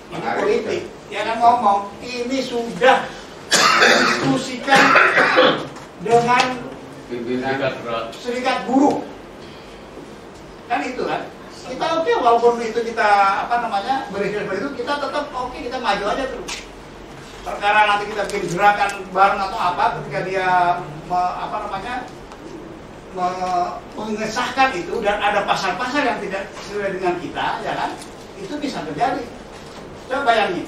Ini politik, dia akan ngomong, ini sudah didiskusikan dengan Pimpinan. serikat buruh. Kan itu kan? Kita oke walaupun itu kita apa namanya berikhtiar itu kita tetap oke kita maju aja terus perkara nanti kita bikin gerakan bareng atau apa ketika dia me- apa namanya me- mengesahkan itu dan ada pasal-pasal yang tidak sesuai dengan kita ya kan itu bisa terjadi coba bayangin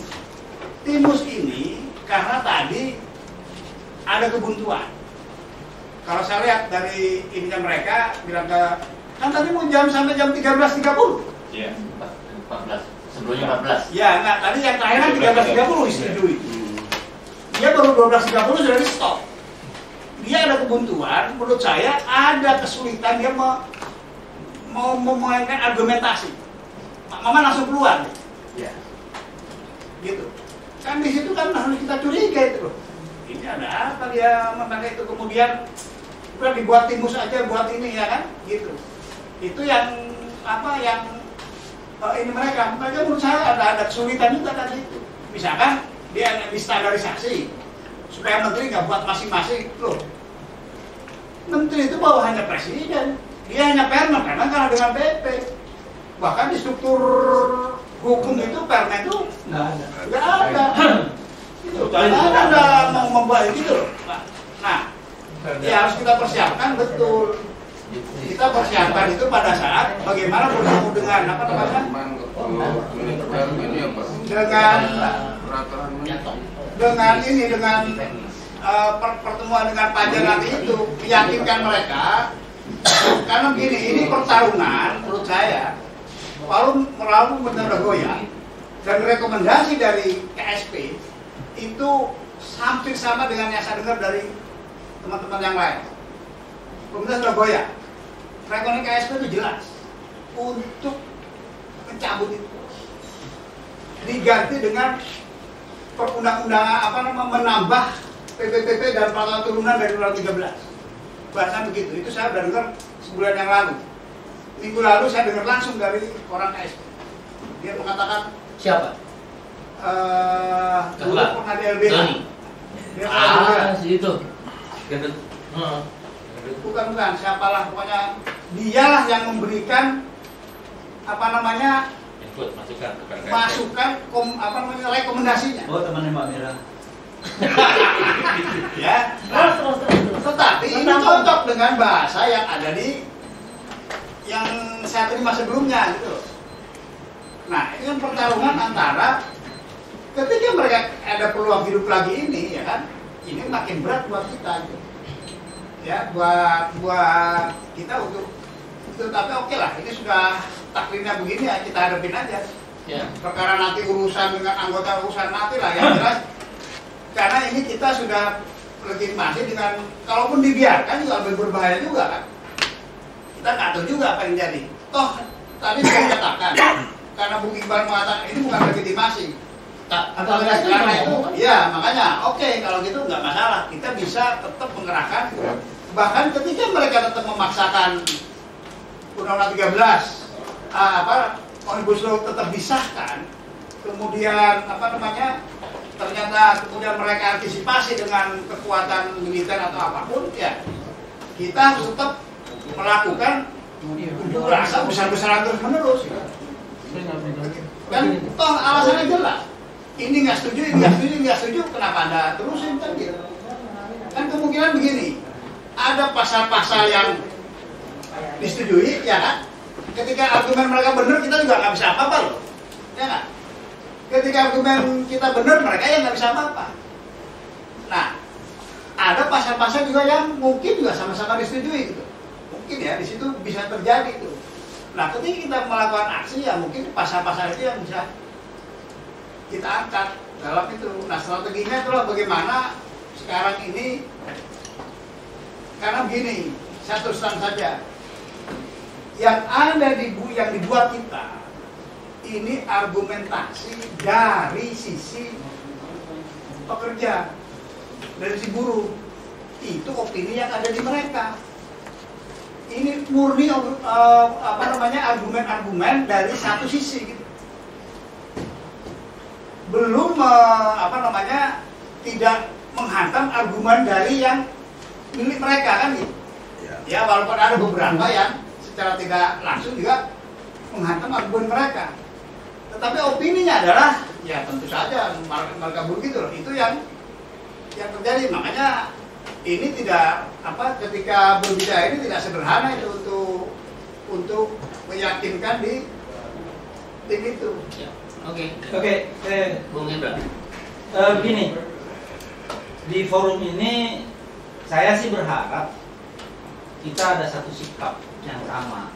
timus ini karena tadi ada kebuntuan kalau saya lihat dari ininya mereka bilang ke kan tadi mau jam sampai jam 13.30 Iya. 14. Sebelumnya 14. ya enggak tadi yang terakhir kan 13.30 disetujui Hmm. Dia baru 12.30 sudah di stop dia ada kebuntuan menurut saya ada kesulitan dia mau mau memainkan argumentasi. Mama langsung keluar. Ya. gitu. Kan di situ kan harus kita curiga itu loh. Ini ada apa dia memakai itu? Kemudian udah dibuat timus aja buat ini ya kan? Gitu. Itu yang apa yang eh, ini mereka. Mereka menurut saya ada ada kesulitan juga tadi itu. Misalkan dia distandarisasi supaya menteri nggak buat masing-masing. Loh. Menteri itu bawahannya presiden. Dia hanya permen karena kalah dengan PP bahkan di struktur hukum itu permen itu Nggak ada. nggak ada. Itu nggak ada membuat itu loh. Nah ya harus kita persiapkan betul. Kita persiapkan itu pada saat bagaimana bertemu dengan apa namanya? Apa? dengan peraturan dengan ini dengan eh, per- pertemuan dengan Pajar nanti itu meyakinkan mereka karena begini ini pertarungan menurut saya kalau melalu benar goyang dan rekomendasi dari KSP itu hampir sama dengan yang saya dengar dari teman-teman yang lain. Pemerintah sudah goyang rekomendasi KSP itu jelas untuk mencabut itu. Diganti dengan perundang-undangan apa namanya menambah PPPP dan peraturan turunan dari Undang 13 bahasa begitu. Itu saya sudah dengar sebulan yang lalu. Minggu lalu saya dengar langsung dari orang KSP dia mengatakan Siapa? eh dulu pernah di LBH dia. Ah, si itu. Gendut. Bukan bukan. Siapalah. Pokoknya dialah yang memberikan apa namanya Input masukan KSP. masukan kom, apa namanya rekomendasinya Oh temannya Mbak Mira. ya Terus, terus, terus, terus. Tetapi ini cocok dengan bahasa yang ada di yang saya terima sebelumnya gitu. Nah, ini kan pertarungan antara ketika mereka ada peluang hidup lagi ini ya kan, ini makin berat buat kita gitu. Ya, buat buat kita untuk itu tapi oke lah, ini sudah takdirnya begini ya kita hadapin aja. Ya. Perkara nanti urusan dengan anggota urusan nanti lah yang jelas. Karena ini kita sudah legitimasi dengan kalaupun dibiarkan juga lebih berbahaya juga kan. Kita nggak tahu juga apa yang jadi. Toh tadi saya katakan karena Bung Iqbal mengatakan ini bukan legitimasi. Tak, karena itu ya makanya oke kalau gitu nggak masalah. Kita bisa tetap mengerahkan. Bahkan ketika mereka tetap memaksakan Undang-Undang 13 ah, apa Omnibus Law tetap disahkan kemudian apa namanya ternyata kemudian mereka antisipasi dengan kekuatan militer atau apa pun ya kita harus tetap melakukan unjuk besar-besaran terus menerus kan toh alasannya jelas. Ini nggak setuju ini nggak setuju nggak setuju kenapa anda terusin kan gitu? Kan kemungkinan begini ada pasal-pasal yang disetujui ya kan ketika argumen mereka benar kita juga nggak bisa apa-apa loh. Ya kan ketika argumen kita benar mereka yang nggak bisa apa-apa. Nah ada pasal-pasal juga yang mungkin juga sama-sama disetujui gitu mungkin ya di situ bisa terjadi tuh nah ketika kita melakukan aksi ya mungkin pasal-pasal itu yang bisa kita angkat dalam itu. Nah strateginya itulah bagaimana sekarang ini? Karena begini saya terus terang saja yang ada di bu yang dibuat kita ini argumentasi dari sisi pekerja dari si buruh itu opini yang ada di mereka. Ini murni eh, apa namanya argumen-argumen dari satu sisi gitu. Belum eh, apa namanya tidak menghantam argumen dari yang milik mereka kan gitu. Ya walaupun ada beberapa yang secara tidak langsung juga menghantam argumen mereka tetapi opininya adalah ya tentu saja mereka, mereka begitu loh itu yang yang terjadi makanya ini tidak apa ketika berbicara ini tidak sederhana itu untuk untuk meyakinkan di tim itu Ya. Oke. Oke, eh, Bung Indra. eh, begini. Di forum ini saya sih berharap kita ada satu sikap yang sama.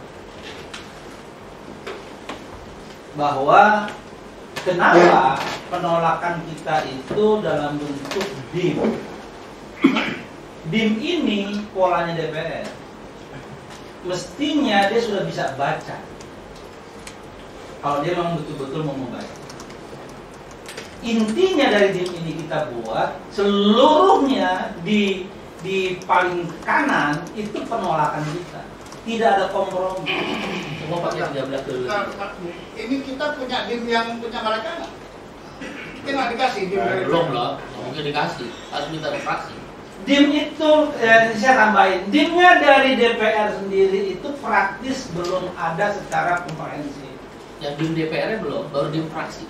Bahwa kenapa penolakan kita itu dalam bentuk DIM. DIM ini polanya DPR. Mestinya dia sudah bisa baca. Kalau dia memang betul-betul mau membaca intinya dari dim ini kita buat seluruhnya di di paling kanan itu penolakan kita tidak ada kompromi Semua pakai 13 dulu. Ini kita punya dim yang punya mereka nggak? Kita nggak dikasih dim dari Belum lah, mungkin dikasih. Harus minta fraksi. dim itu eh, saya tambahin dimnya dari DPR sendiri itu praktis belum ada secara komprehensif Yang dim DPR-nya belum, baru dim fraksi.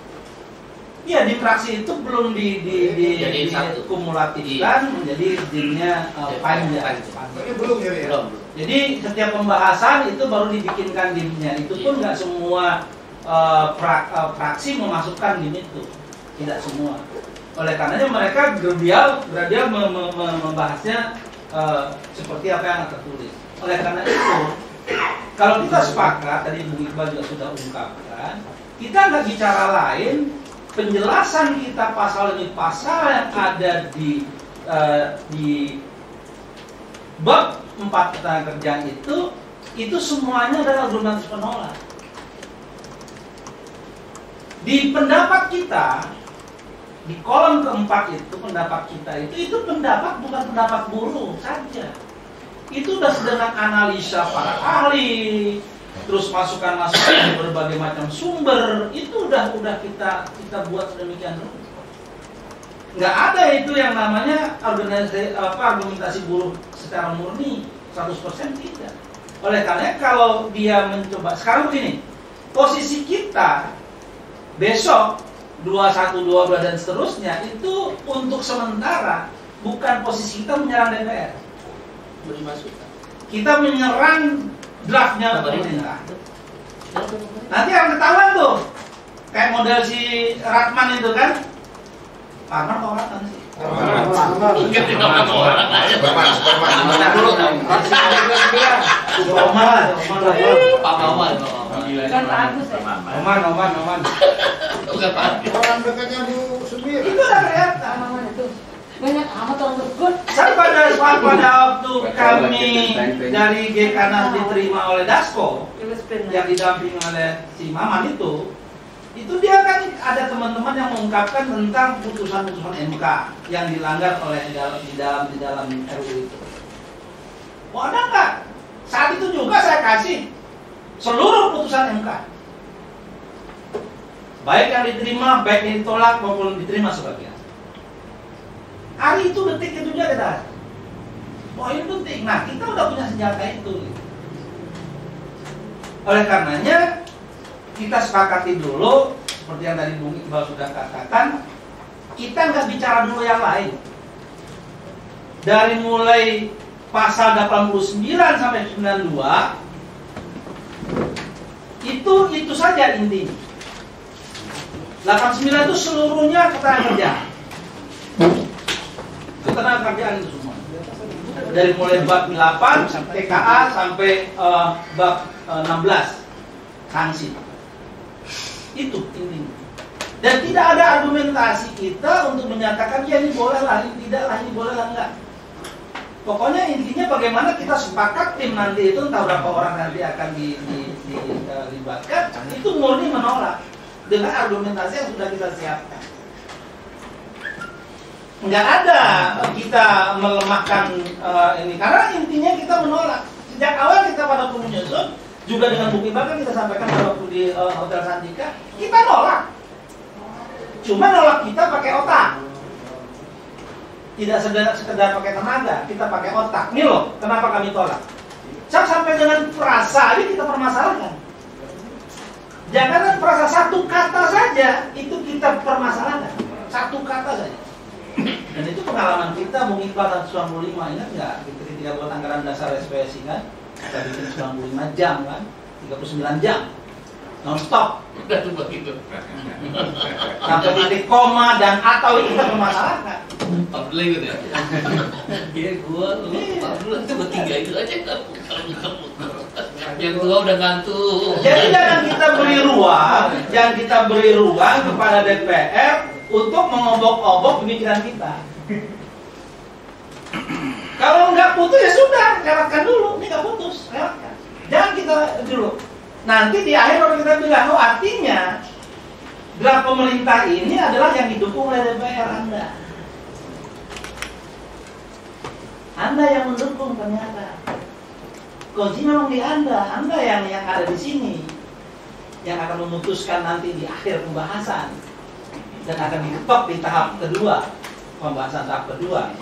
Iya di fraksi itu belum di di di, Jadi satu. dikumulatifkan menjadi dimnya eh, Iya, panjang. panjang. Ini belum ya. ya? Belum, belum. Jadi setiap pembahasan itu baru dibikinkan dimnya. Itu pun nggak semua eh, pra- eh, fraksi memasukkan limit itu, tidak semua. Oleh karenanya mereka gerdial, gerdial mem- mem- mem- membahasnya eh, seperti apa yang tertulis. Oleh karena itu, kalau kita sepakat tadi Bu Iqbal juga sudah ungkapkan, kita nggak bicara lain, penjelasan kita pasal demi pasal yang ada di eh, di bab 4 ketenagakerjaan itu itu semuanya adalah argumentasi penolak. Di pendapat kita di kolom keempat itu pendapat kita itu itu pendapat bukan pendapat buruh saja. Itu sudah dengan analisa para ahli, terus masukan-masukan dari berbagai macam sumber, itu udah udah kita kita buat sedemikian rupa. Nggak ada itu yang namanya organisasi apa argumentasi buruh secara murni 100% tidak. Oleh karena kalau dia mencoba sekarang begini, posisi kita besok 21 12 dan seterusnya itu untuk sementara bukan posisi kita menyerang DPR. beri masukan Kita menyerang draftnya pemerintah Nanti akan ketahuan tuh. Kayak model si Ratman itu kan. Sih? Oman, Oman. Pak Agus ya. Oman, Oman, Oman. bukan Pak Agus. Orang dekatnya Bu Sumir. Itu kelihatan. Banyak amat orang pada saat pada waktu kami dari Gekanas diterima oleh Dasko yang didampingi oleh si Maman itu, itu dia kan ada teman-teman yang mengungkapkan tentang putusan-putusan MK yang dilanggar oleh di dalam di dalam di dalam RUU itu. Oh ada nggak? Saat itu juga saya kasih seluruh putusan MK. Baik yang diterima, baik yang ditolak maupun diterima sebagian. Hari itu detik itu juga kita. Wah ini penting. Nah kita udah punya senjata itu. gitu. Oleh karenanya kita sepakati dulu seperti yang tadi Bung Iqbal sudah katakan, kita nggak bicara dulu yang lain. Dari mulai pasal 89 sampai 92 itu itu saja intinya. 89 itu seluruhnya ketenagakerjaan. Ketenagakerjaan itu semua. Dari mulai bab 8 TKA sampai eh, bab eh, 16 sanksi. Itu intinya. Dan tidak ada argumentasi kita untuk menyatakan ya ini boleh lah, ini tidak lah, ini boleh lah enggak. Pokoknya intinya bagaimana kita sepakat tim nanti itu entah berapa orang nanti akan di- di- dilibatkan itu murni menolak dengan argumentasi yang sudah kita siapkan. Nggak ada kita melemahkan eh, ini karena intinya kita menolak. Sejak awal kita pada menyusun juga dengan bukti bahkan kita sampaikan waktu di eh, Hotel Santika kita nolak. Cuma nolak kita pakai otak. Tidak sekedar, sekedar pakai tenaga, kita pakai otak. Ini loh, kenapa kami tolak. Sampai dengan frasa ini kita permasalahkan. Jangan frasa satu kata saja itu kita permasalahkan. Satu kata saja. Dan itu pengalaman kita Iqbal 195 ingat nggak? Ketika buat anggaran dasar SPSI kan, kita bikin 95 jam kan, 39 jam, non stop. Udah tuh begitu. Sampai titik koma dan atau itu kita permasalahkan. Abdullah gitu ya? Iya gua lu. Abdullah itu bertiga itu aja yang tua udah ngantuk. Jadi jangan kita beri ruang, jangan kita beri ruang kepada DPR untuk mengobok-obok pemikiran kita. Kalau nggak putus ya sudah, lewatkan dulu. Ini nggak putus, lewatkan. Jangan kita dulu. Nanti di akhir baru kita bilang, oh artinya draft pemerintah ini adalah yang didukung oleh DPR Anda. Anda yang mendukung ternyata. Kunci memang di Anda, Anda yang yang ada di sini yang akan memutuskan nanti di akhir pembahasan dan akan diketok di tahap kedua pembahasan tahap kedua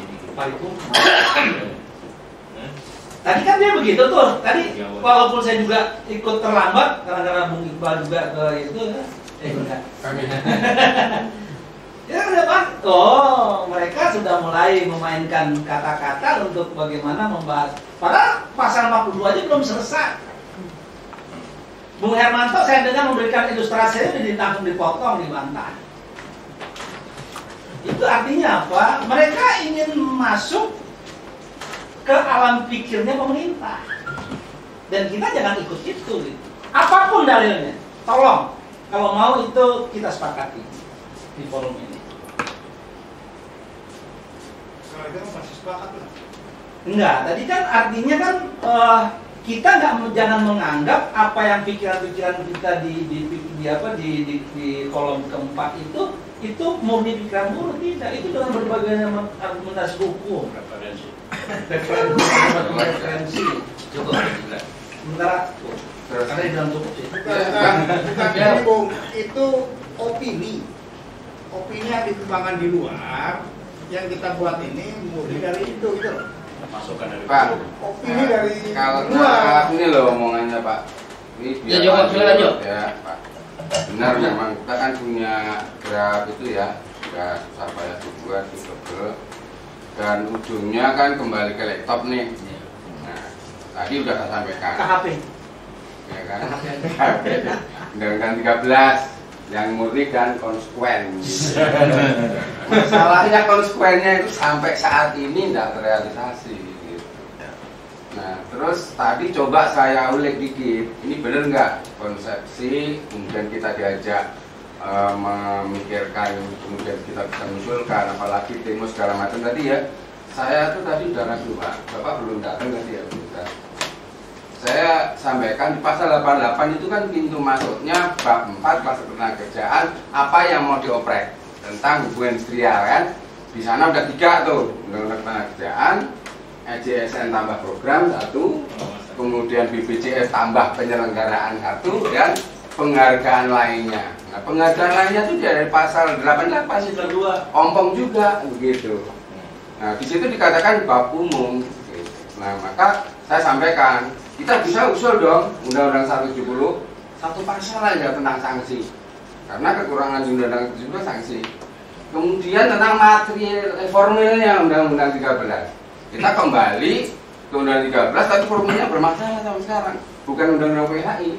Tadi kan dia begitu tuh. Tadi walaupun saya juga ikut terlambat karena karena Bung Iqbal juga ke itu ya. Eh enggak. Ya udah Pak. Oh, mereka sudah mulai memainkan kata-kata untuk bagaimana membahas. Padahal pasal 42 aja belum selesai. Bung Hermanto saya dengar memberikan ilustrasi ini langsung dipotong dibantah. Itu artinya apa? Mereka ingin masuk ke alam pikirnya pemerintah. Dan kita jangan ikut itu. Gitu. Apa pun dalilnya, tolong kalau mau itu kita sepakati di forum ini. Kalau itu masih sepakat lah. Enggak, tadi kan artinya kan eh, kita nggak jangan menganggap apa yang pikiran-pikiran kita di di, di, di apa di, di di kolom keempat itu itu murni pikiran murni tidak itu dengan berbagai argumentasi hukum Referensi. referensi referensi Cukup juga. sementara karena dibilang cukup sih Bukan, bukan, bukan didukung. itu opini. Opini yang dikembangkan di luar yang kita buat ini murni dari itu gitu. loh. Masukan dari Pak, Opini dari kalau luar. ini loh omongannya Pak. Ini Ya, biar jawab, silakan, jawab. Ya, Pak. Benar memang kita kan punya graf itu ya, graf susah payah dibuat ditebel dan ujungnya kan kembali ke laptop nih. Nah, tadi udah saya sampaikan. KHP ya kan? KHP. Undang-Undang 13 yang murni dan konsekuen. gitu. Masalahnya konsekuennya itu sampai saat ini tidak terrealisasi. Nah, terus tadi coba saya ulik dikit, ini benar nggak konsepsi, kemudian kita diajak eh, memikirkan, kemudian kita bisa mengusulkan, apalagi demo segala macam tadi ya. Saya tuh tadi udah ragu Pak, Bapak belum datang tadi ya, bentar. Saya sampaikan di pasal 88 itu kan pintu masuknya bab 4 pasal ketenagakerjaan apa yang mau dioprek tentang hubungan industrial kan. Di sana udah tiga tuh, undang-undang ketenagakerjaan, EJSN tambah program satu, kemudian BPJS tambah penyelenggaraan satu dan penghargaan lainnya. Nah, penghargaan lainnya itu dari pasal 88 itu dua, ompong juga begitu. Nah, di situ dikatakan bab umum. Nah, maka saya sampaikan, kita bisa usul dong Undang-Undang 170 satu pasal aja tentang sanksi. Karena kekurangan Undang-Undang 70 sanksi. Kemudian tentang material eh, formilnya Undang-Undang 13. Kita kembali ke Undang-Undang 13 tapi formilnya bermasalah sampai sekarang. Bukan Undang-Undang PHI,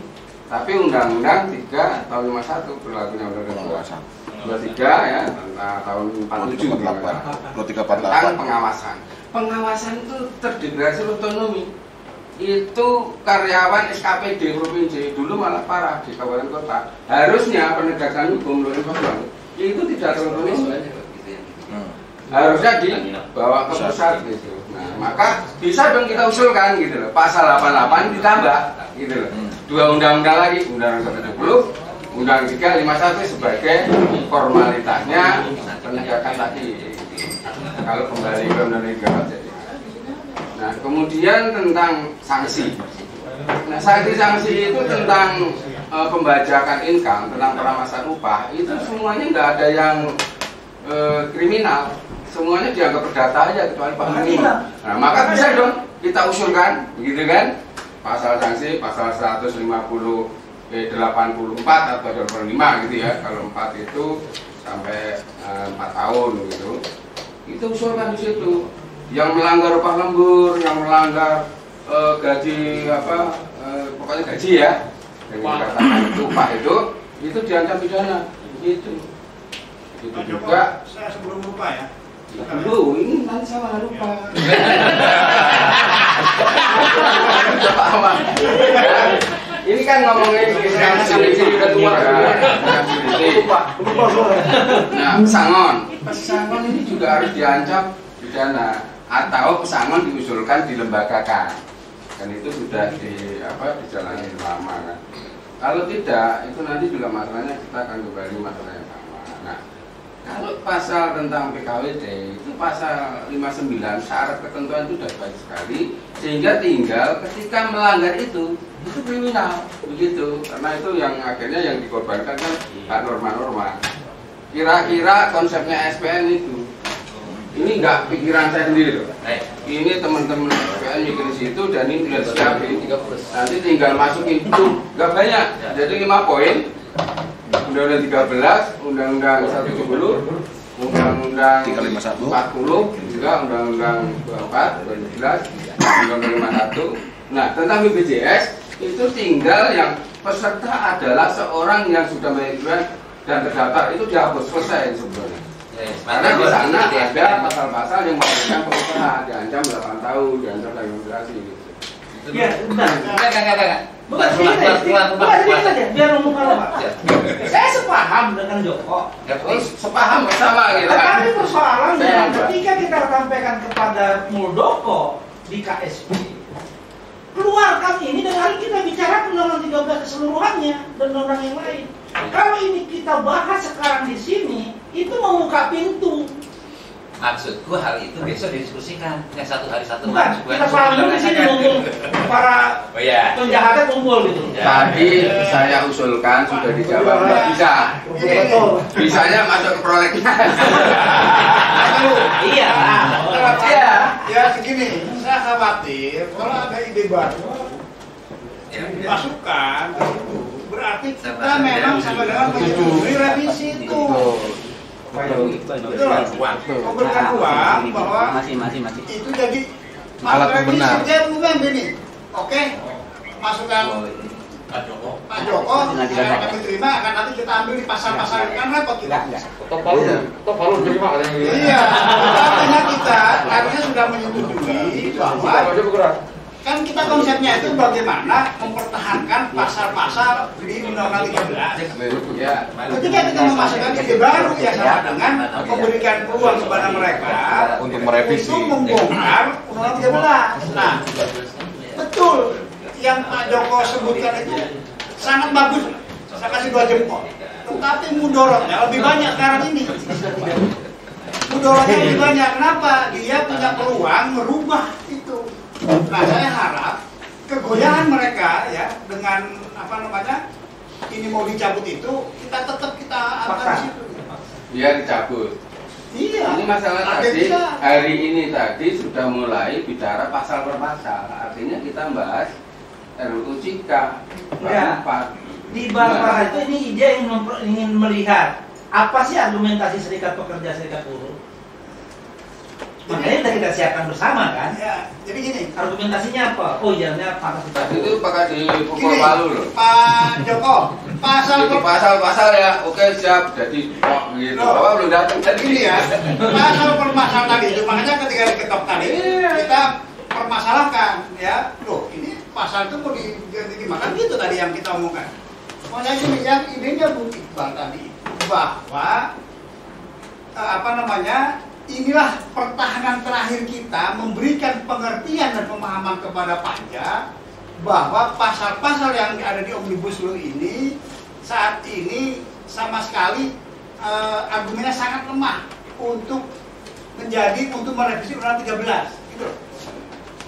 tapi Undang-Undang 3 tahun 51 berlakunya Undang-Undang 23 ya tahun 47 tentang pengawasan. Pengawasan itu terdegradasi otonomi. Itu karyawan SKPD provinsi dulu malah parah di kabupaten kota. Harusnya penegakan hukum Bambang itu tidak otonomi. Harusnya dibawa ke pusat gitu. Maka bisa dong kita usulkan gitu loh. Pasal 88 ditambah gitu loh. Dua undang-undang lagi, Undang-Undang 170, Undang-Undang 351 sebagai formalitasnya penegakan tadi. Kalau kembali ke Undang-Undang 3 Nah, kemudian tentang sanksi. Nah, sanksi-sanksi itu tentang eh, pembajakan income, tentang peramasan upah, itu semuanya nggak ada yang eh, kriminal. Semuanya dianggap perdata aja kecuali Pak Minimum. Nah, maka bisa dong kita usulkan, begitu kan? Pasal sanksi pasal 150 eh, 84 atau 85 gitu ya. Kalau 4 itu sampai eh, 4 tahun gitu. Itu usulkan di situ. Yang melanggar upah lembur, yang melanggar eh, gaji apa eh, pokoknya gaji ya. Yang dikatakan itu upah itu itu diancam pidana. Itu. Itu juga saya sebelum lupa ya. Dulu, ini nanti malah lupa. Aman. Ini kan ngomongin responsibility udah tua Lupa, lupa Nah, pesangon. Pesangon ini juga harus diancam pidana atau pesangon diusulkan dilembagakan. Dan itu sudah di apa dijalani lama kan. Kalau tidak, itu nanti juga masalahnya kita akan kembali masalah yang sama. Nah, kalau pasal tentang PKWT itu pasal 59 syarat ketentuan itu sudah baik sekali sehingga tinggal ketika melanggar itu itu kriminal. Begitu. Karena itu yang akhirnya yang dikorbankan kan hak norma-norma. Kira-kira konsepnya SPN itu ini enggak pikiran saya sendiri loh. Ini teman-teman SPN mikir situ dan ini sudah disiapin nanti tinggal masukin itu nggak banyak. Jadi lima poin Undang-Undang 13, Undang-Undang 170, Undang-Undang 40, juga Undang-Undang 24, 2011, Undang-Undang 51. Nah, tentang BPJS itu tinggal yang peserta adalah seorang yang sudah mengajukan dan terdaftar itu dihapus selesai sebenarnya. Yes, Karena di sana ada pasal-pasal yang mengatakan pengusaha diancam 8 tahun, diancam dari imigrasi gitu. Ya, bentar. Enggak, enggak, enggak. Bukan keluar, keluar, bukan keluar. gini saja, biar umum kalau Pak. Ya. Saya sepaham dengan Joko. Ya, sepaham bersama gitu kan. Tetapi persoalannya Saya enggak. ketika kita sampaikan kepada Muldoko di KSP, keluarkan ini dan hari kita bicara undang-undang 13 keseluruhannya dan undang-undang yang lain. Kalau ini kita bahas sekarang di sini, itu membuka pintu. Maksudku hal itu besok didiskusikan. Yang satu hari satu Bukan, bukan kita selalu di sini ngumpul para Oh iya. penjahatnya kumpul gitu. Ya. Tadi saya usulkan sudah dijawab nggak bisa. Betul. Bisanya masuk ke prolegnas. Iya. Ya, ya segini, saya khawatir kalau ada ide baru Ya, ya. situ, berarti kita memang ya. sama dengan menyetujui revisi itu. Betul. Memberikan ruang bahwa masih masih masih itu jadi Alat. Dia bukan gini, oke, masukkan Pak Joko. Pak Joko, akan kami terima, akan nanti kita ambil di pasal-pasal kan repot kita. Toh palu, toh palu terima katanya. Iya, artinya kita harusnya sudah menyetujui bahwa. Kan kita konsepnya itu bagaimana mempertahankan pasal-pasal di Undang-Undang 13. Ya. Ketika kita memasukkan ide baru ya sama dengan memberikan peluang kepada mereka Untuk merevisi. untuk membongkar Undang-Undang 13. Nah, betul yang Pak Joko sebutkan itu sangat bagus. Saya kasih dua jempol. Tetapi mudorotnya lebih banyak sekarang ini. Mudorotnya lebih banyak. Kenapa? Dia punya peluang merubah. Nah, saya harap kegoyahan mereka ya dengan apa namanya ini mau dicabut itu kita tetap kita akan di situ. Dia dicabut. Iya. Ini masalah Ada tadi bisa. hari ini tadi sudah mulai bicara pasal per pasal. Artinya kita bahas RUU Cika Ya. Empat. Di Bangka itu ini ide yang ingin melihat apa sih argumentasi serikat pekerja serikat buruh. Makanya kita kita siapkan bersama kan. Ya, jadi gini. Argumentasinya apa? Oh iya, ini pantas kita. Itu pakai di pukul Gini, palu loh. Pak Joko, pasal Itu pasal-pasal ya, oke siap. Jadi kok gitu. Loh. Bapak belum datang Jadi tadi gini ya, pasal permasalahan tadi itu makanya ketika diketok tadi kita permasalahkan ya, loh ini pasal itu mau diganti gimana kan gitu tadi yang kita omongkan. Makanya gini yang idenya Bu Iqbal tadi bahwa eh, apa namanya inilah pertahanan terakhir kita memberikan pengertian dan pemahaman kepada panja bahwa pasal-pasal yang ada di omnibus law ini saat ini sama sekali eh, argumennya sangat lemah untuk menjadi untuk merevisi undang 13 gitu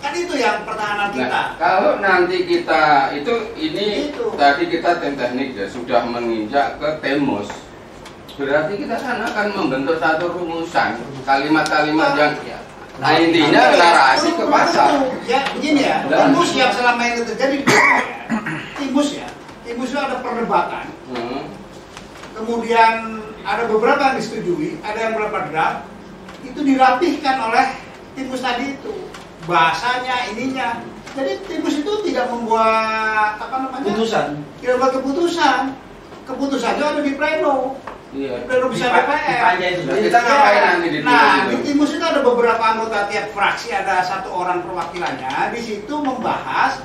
kan itu yang pertahanan kita Nah, kalau nanti kita itu ini Itu. tadi kita teknik ya sudah menginjak ke temus. Berarti kita kan akan membentuk satu rumusan kalimat-kalimat yang nah, intinya narasi ke pasal. ya begini ya Dan- timus yang selama ini terjadi di DPR, timus ya timus itu ada perdebatan Hmm. kemudian ada beberapa yang disetujui, ada yang beberapa draft, itu dirapihkan oleh timus tadi itu bahasanya ininya. Jadi timus itu tidak membuat apa namanya? Putusan. Tidak membuat keputusan. Keputusannya ada di pleno. Iya. Bisa DPR. Nah, kita ngapain nanti di Nah, timus di itu? timus itu ada beberapa anggota tiap fraksi, ada satu orang perwakilannya. Di situ membahas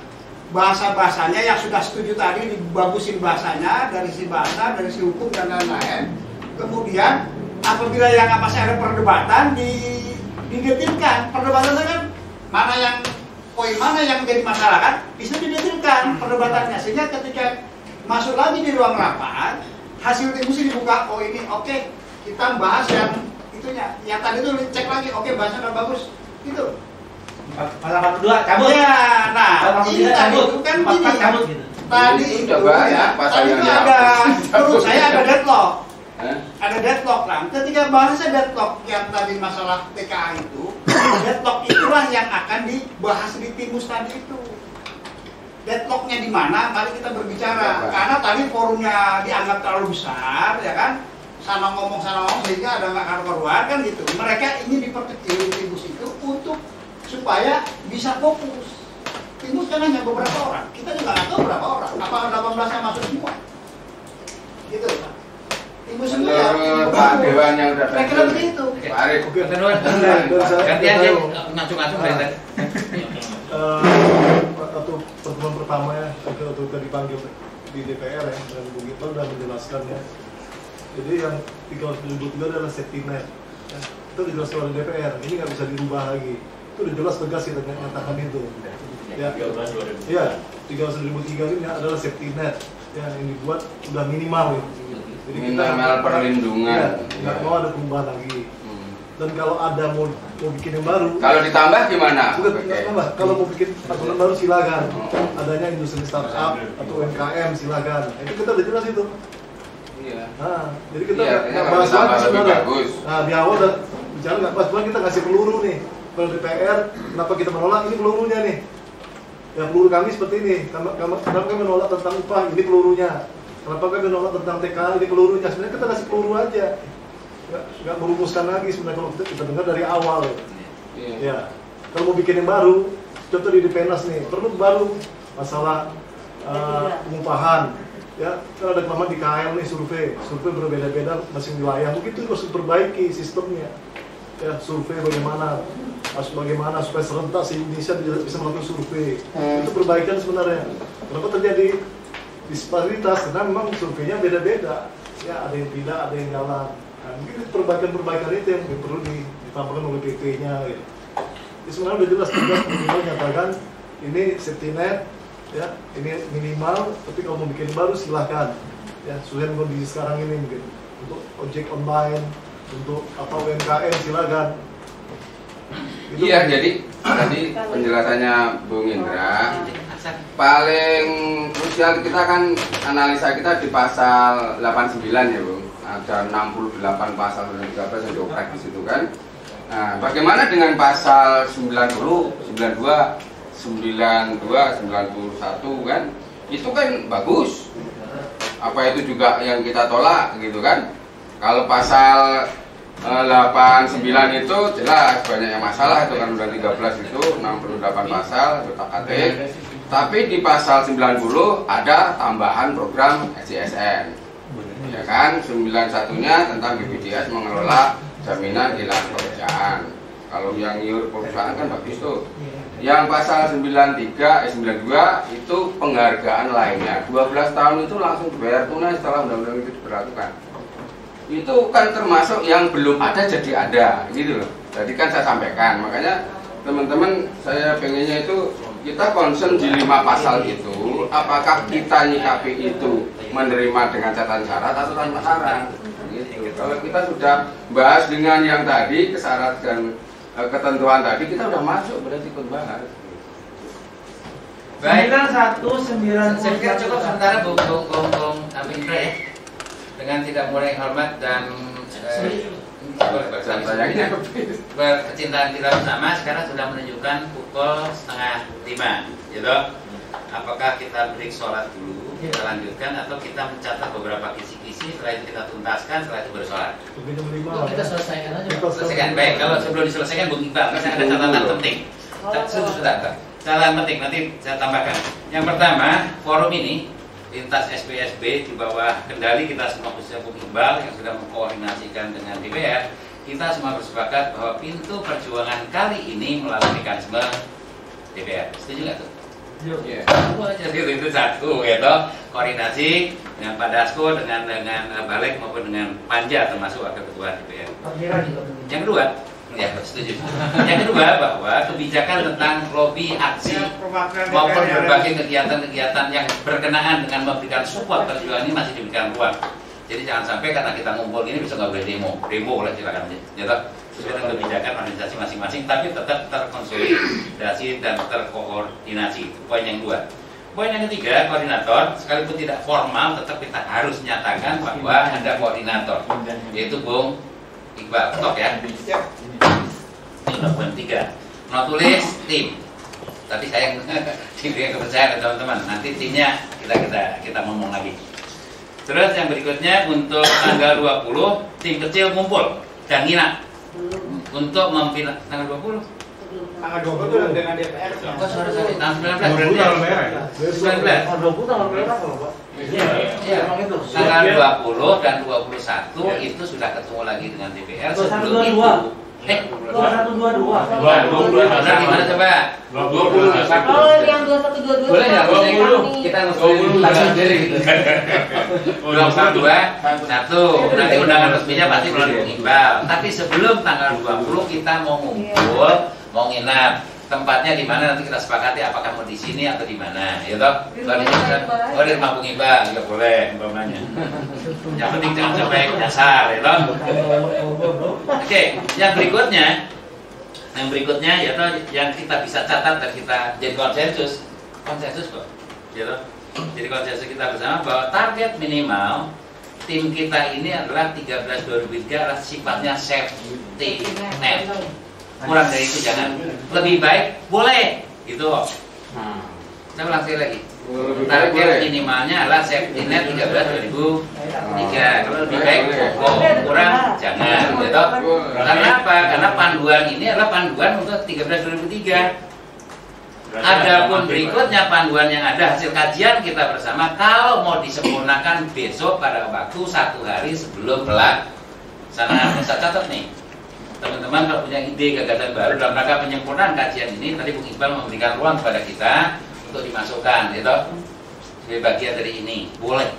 bahasa-bahasanya yang sudah setuju tadi dibagusin bahasanya dari si bahasa, dari si hukum dan lain-lain. Kemudian apabila yang masih ada perdebatan di didetilkan. Perdebatan itu kan mana yang poin mana yang menjadi masalah kan bisa didetilkan perdebatannya sehingga ketika masuk lagi di ruang rapat hasil timus ini dibuka oh ini oke kita bahas yang itunya yang tadi itu cek lagi oke bahasa udah bagus gitu Pasal 42 cabut. ya nah Pasal ini 43 tadi cabut. itu kan 44 gini cabut gitu. tadi Itu itu banyak ya, pasal tadi yang itu ada menurut saya ada deadlock Hah? ada deadlock lah. Ketika bahasa deadlock yang tadi masalah TKA itu, deadlock itulah yang akan dibahas di timus tadi itu. Deadlocknya di mana? Mari kita berbicara. Apa? Karena tadi forumnya dianggap terlalu besar, ya kan? Sana ngomong sana ngomong sehingga ada nggak karu-karuan kan gitu. Mereka ingin diperkecil di timus itu untuk supaya bisa fokus. Timus kan hanya beberapa orang. Kita juga nggak tahu berapa orang. Apa 18 yang masuk semua? Gitu. Pak. Timus itu ya. Pak Dewan yang udah Saya kira begitu. Pak Arif. Gantian ya, saya- ngacung-ngacung tadi. Eh, waktu pertemuan pertama ya, waktu waktu kita dipanggil di DPR ya, dan Bung Iqbal sudah menjelaskan ya. Jadi yang 373 adalah safety net. Ya, itu dijelaskan oleh DPR, ini nggak bisa dirubah lagi. Itu udah jelas tegas kita nyatakan itu. Ya, Iya, 303 ini adalah safety net ya, yang dibuat sudah minimal ya. Jadi Minimal perlindungan. Iya, nggak mau ada perubahan lagi. Dan kalau ada mau mau bikin yang baru, Kalau ditambah gimana? Bukan, apa Kalau mau bikin aturan baru silakan. Oh. Adanya industri startup atau UMKM silakan. Nah, Itu kita udah jelas itu. Iya. Nah, jadi kita Iya, nggak bahas lagi sebenarnya. Nah, di awal udah bicara nggak bahas, cuman kita ngasih peluru nih. Kalau DPR, kenapa kita menolak? Ini pelurunya nih. Ya peluru kami seperti ini. Kenapa, kami menolak tentang upah? Ini pelurunya. Kenapa kami menolak tentang TKA? Ini pelurunya. Sebenarnya kita kasih peluru aja. Nggak, merumuskan lagi sebenarnya kalau kita, kita dengar dari awal. Iya. Ya, kalau mau bikin yang baru, contoh di Depenas nih, perlu baru masalah uh, pengupahan. Ya, kan ada kelamaan di KL nih survei, survei berbeda-beda masing wilayah. Mungkin itu harus diperbaiki sistemnya. Ya, survei bagaimana, harus bagaimana supaya serentak se Indonesia bisa, bisa melakukan survei. Itu perbaikan sebenarnya. Kenapa terjadi disparitas? Karena memang surveinya beda-beda. Ya, ada yang tidak, ada yang jalan. Nah, mungkin perbaikan-perbaikan itu yang perlu di- ditambahkan oleh PP-nya gitu. Jadi sebenarnya udah jelas tugas minimal nyatakan ini safety net ya ini minimal tapi kalau mau bikin baru silahkan ya sesuai dengan kondisi sekarang ini mungkin untuk ojek online untuk apa UMKM silakan Itu Iya, jadi tadi penjelasannya Bung Indra paling krusial kita kan analisa kita di pasal 89 ya Bung ada 68 pasal dan 13 yang dioprek di situ kan? Nah bagaimana dengan pasal 90 92 92 91 kan? Itu kan bagus. Apa itu juga yang kita tolak gitu kan? Kalau pasal eh, 89 itu jelas banyak yang masalah itu kan udah 13 itu 68 pasal KKT tapi di pasal 90 ada tambahan program SJSN ya kan? 91 nya tentang BPJS mengelola jaminan kehilangan pekerjaan. Kalau yang iur perusahaan kan bagus tuh. Yang pasal 93 eh 92 itu penghargaan lainnya. 12 tahun itu langsung dibayar tunai setelah undang-undang itu diberlakukan. Itu kan termasuk yang belum ada jadi ada gitu loh. Jadi kan saya sampaikan. Makanya teman-teman saya pengennya itu kita concern di lima pasal itu apakah kita nyikapi itu menerima dengan catatan syarat atau tanpa syarat gitu. kalau kita sudah bahas dengan yang tadi kesyarat dan eh, ketentuan tadi kita udah masuk berarti ikut bahas Baik. Satu sembilan Saya pikir cukup sementara Bung Bung Bung Bung Abindra ya. Dengan tidak mulai hormat dan eh, berkecintaan kita bersama sekarang sudah menunjukkan pukul setengah lima, gitu. Apakah kita break sholat dulu, kita lanjutkan atau kita mencatat beberapa kisi-kisi, setelah itu kita tuntaskan, setelah itu Yuk, lah kita ya. selesaikan aja. Kita Selesaikan. Baik, kalau sebelum diselesaikan Bung Iqbal, karena ada catatan penting. Sebentar, sebentar. Catatan penting nanti saya tambahkan. Yang pertama, forum ini lintas SPSB di bawah kendali kita semua khususnya Bung Iqbal yang sudah mengkoordinasikan dengan DPR kita semua bersepakat bahwa pintu perjuangan kali ini melalui mekanisme DPR setuju nggak tuh? Yuk. Iya. Itu aja itu, itu satu gitu koordinasi dengan Pak Dasko dengan dengan eh, Balik maupun dengan Panja termasuk wakil ketua DPR yang kedua, ya setuju. Yang kedua bahwa kebijakan tentang lobby aksi Ya, maupun berbagai kegiatan-kegiatan yang berkenaan dengan memberikan support perjuangan ini masih diberikan ruang. Jadi jangan sampai karena kita ngumpul ini bisa nggak boleh demo, demo boleh silakan ya toh. Sesuai kebijakan organisasi masing-masing, tapi tetap terkonsolidasi dan terkoordinasi. Itu poin yang dua. Poin yang ketiga, koordinator sekalipun tidak formal, tetap kita harus nyatakan bahwa ada koordinator, yaitu Bung Iqbal. Tok ya. Ini poin tiga. Tulis tim. Tapi saya diberi kepercayaan ke teman-teman. Nanti timnya kita kita kita ngomong lagi. Terus yang berikutnya untuk tanggal 20 tim kecil kumpul dan nginap. Untuk memfinal tanggal 20 Sebelum tanggal 20 dengan DPR. Kok sorry sorry tanggal 19 Dua berarti tanggal merah ya? 19 Oh, 20 tanggal merah kalau Pak. Iya, iya. Emang itu. Tanggal 20 dan 21 itu sudah ketemu lagi dengan DPR Dua satu, sebelum dua, itu. dua. Eh, 2122. Dua, dua, dua. benar gimana coba? Dua puluh satu. Oh, yang 2122 Boleh nggak? Dua Boleh puluh. kita Dua puluh. ngusulin langsung sendiri gitu. Dua puluh dua, satu. Nanti undangan resminya pasti melalui Bung Iqbal. Tapi sebelum tanggal 20 kita mau ngumpul, mau nginap. Tempatnya di mana nanti kita sepakati apakah mau di sini atau di mana, ya toh? Kalau oh di rumah Bung Iqbal juga boleh, umpamanya. Yang penting jangan sampai nyasar, ya toh? Oke, yang berikutnya, yang berikutnya ya toh, yang kita bisa catat dan kita jadi konsensus, konsensus kok, ya toh? Jadi konsensus kita bersama bahwa target minimal tim kita ini adalah 13 2003 adalah sifatnya safety net. Kurang dari itu jangan. Lebih baik boleh gitu. kok. Saya ulang sekali lagi. Target minimalnya adalah safety net 13 2003. Kalau lebih baik pokok, kurang jangan gitu. Karena apa? Karena panduan ini adalah panduan untuk 13 2003. Adapun berikutnya panduan yang ada hasil kajian kita bersama kalau mau disempurnakan besok pada waktu satu hari sebelum pelaksanaan saya catat nih teman-teman kalau punya ide gagasan baru dalam rangka penyempurnaan kajian ini tadi Bung Iqbal memberikan ruang kepada kita untuk dimasukkan gitu. Sebagai bagian dari ini. Boleh.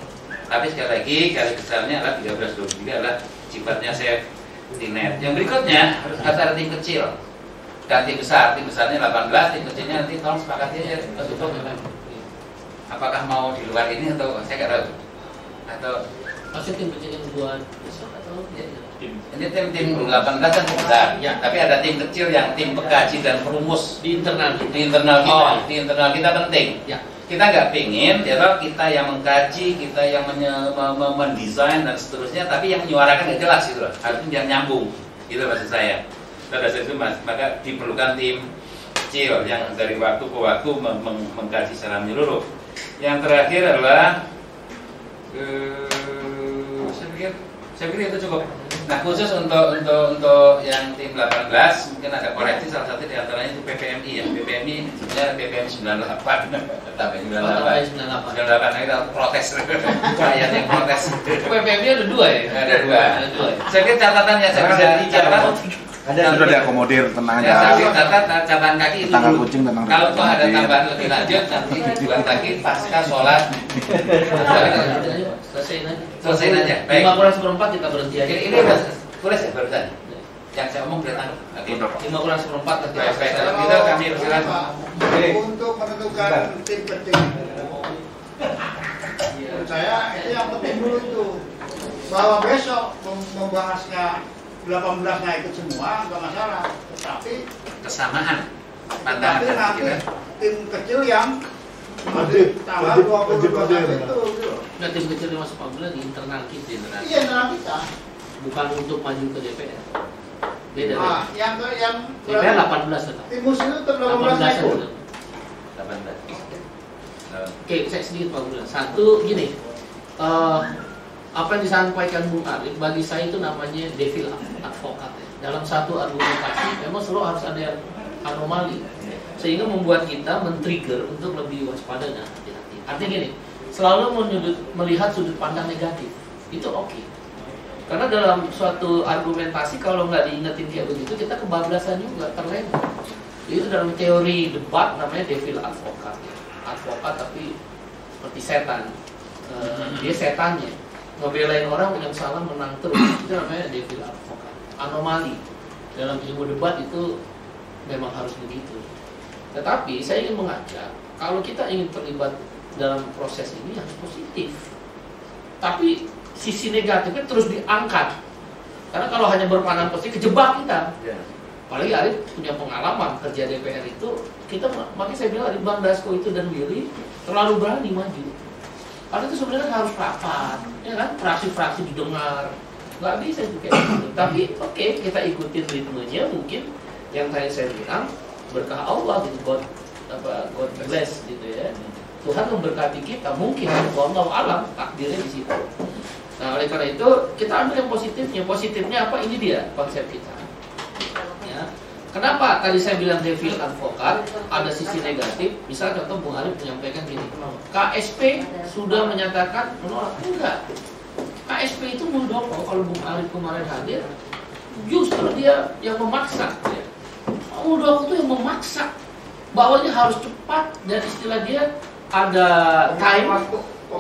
Tapi sekali lagi garis besarnya adalah 13 23 adalah sifatnya safety net yang berikutnya harus ada tim kecil. Dan tim besar, tim besarnya 18, tim kecilnya nanti tolong sepakati aja Mas? Apakah mau di luar ini atau saya nggak tahu. Atau Maksudnya tim kecil yang ya, ini tim tim 18 kan besar, ya. Tapi ada tim kecil yang tim pekaji dan perumus di internal di internal kita, Oh. di internal kita penting. Ya. Kita nggak pingin, ya toh, kita yang mengkaji, kita yang menye- me- me- mendesain dan seterusnya, tapi yang menyuarakan nggak jelas gitu loh. Harusnya biar nyambung, gitu maksud saya. Pada saat itu mas, maka diperlukan tim kecil yang dari waktu ke waktu meng- meng- mengkaji secara menyeluruh. Yang terakhir adalah, eh, saya pikir, saya pikir itu cukup. Nah khusus untuk untuk untuk yang tim 18 mungkin ada koreksi salah satu di antaranya itu PPMI ya. PPMI sebenarnya PPM 98 tambah 98 Oh, tambah 98. 98 nah, kita protes. Rakyat yang protes. PPMI ada dua ya? ada dua. Ada dua ya? saya kira catatan yang saya bisa dicatat Sudah diakomodir, tenang ya aja. kira catat catatan kaki itu Tanggal dulu. kucing, tentang kalau toh ada tambahan lebih lanjut nanti dibuat lagi pasca sholat Selesaiin aja. Selesaiin aja, baik. Lima kurang seperempat kita berhenti aja. Ini, udah- boleh saya barusan yang saya omong kelihatan oke Lima kurang seperempat kita Baik, baik. selesai. Kalau gitu kami persilakan. Pak, Untuk menentukan tim kecil Menurut saya itu yang penting dulu itu bahwa besok mem- membahasnya 18 nya ikut semua nggak masalah tetapi kesamaan pandangan tapi nanti pikiran tim kecil yang tanggal wajib, 20 wajib hadir, itu ya. gitu. Nah, tim kecil yang masuk panggilan di internal kita, internal. iya internal kita bukan untuk maju ke DPR. Beda. nah beda. yang yang DPR 18 tetap. tim musuh itu tetap 18 nya 18 ikut aja. 18 Oke, saya sedikit Pak Bulan. Satu gini, eh, apa yang disampaikan Bung Arif bagi saya itu namanya devil advokat. Ya. Dalam satu argumentasi memang selalu harus ada yang anomali, sehingga membuat kita men-trigger untuk lebih waspada dan hati-hati. Artinya gini, selalu menyudut, melihat sudut pandang negatif itu oke. Karena dalam suatu argumentasi kalau nggak diingetin kayak begitu kita kebablasan juga terlena. Itu dalam teori debat namanya devil advokat. Advokat tapi seperti setan. Eh, dia setannya ngebelain orang yang salah menang terus. Itu namanya devil advokat. Anomali dalam ilmu debat itu memang harus begitu. Tetapi saya ingin mengajak kalau kita ingin terlibat dalam proses ini harus positif. Tapi sisi negatifnya terus diangkat. Karena kalau hanya berpandang positif kejebak kita. Apalagi Arif punya pengalaman kerja DPR itu, kita makanya saya bilang Arif Bang Dasko itu dan Willy terlalu berani maju. Karena itu sebenarnya harus rapat, ya kan? Fraksi-fraksi didengar, nggak bisa juga gitu. Tapi oke kita ikutin ritmenya mungkin yang tadi saya bilang berkah Allah gitu, God apa God bless gitu ya. Tuhan memberkati kita mungkin Allah alam takdirnya di situ. Nah oleh karena itu kita ambil yang positifnya. Positifnya apa? Ini dia konsep kita. Kenapa tadi saya bilang devil advokat ada sisi negatif? Misal contoh Bung Arif menyampaikan gini, KSP sudah menyatakan menolak enggak. KSP itu Muldoko kalau Bung Arif kemarin hadir, justru dia yang memaksa. Ya. Muldoko itu yang memaksa bahwa ini harus cepat dan istilah dia ada time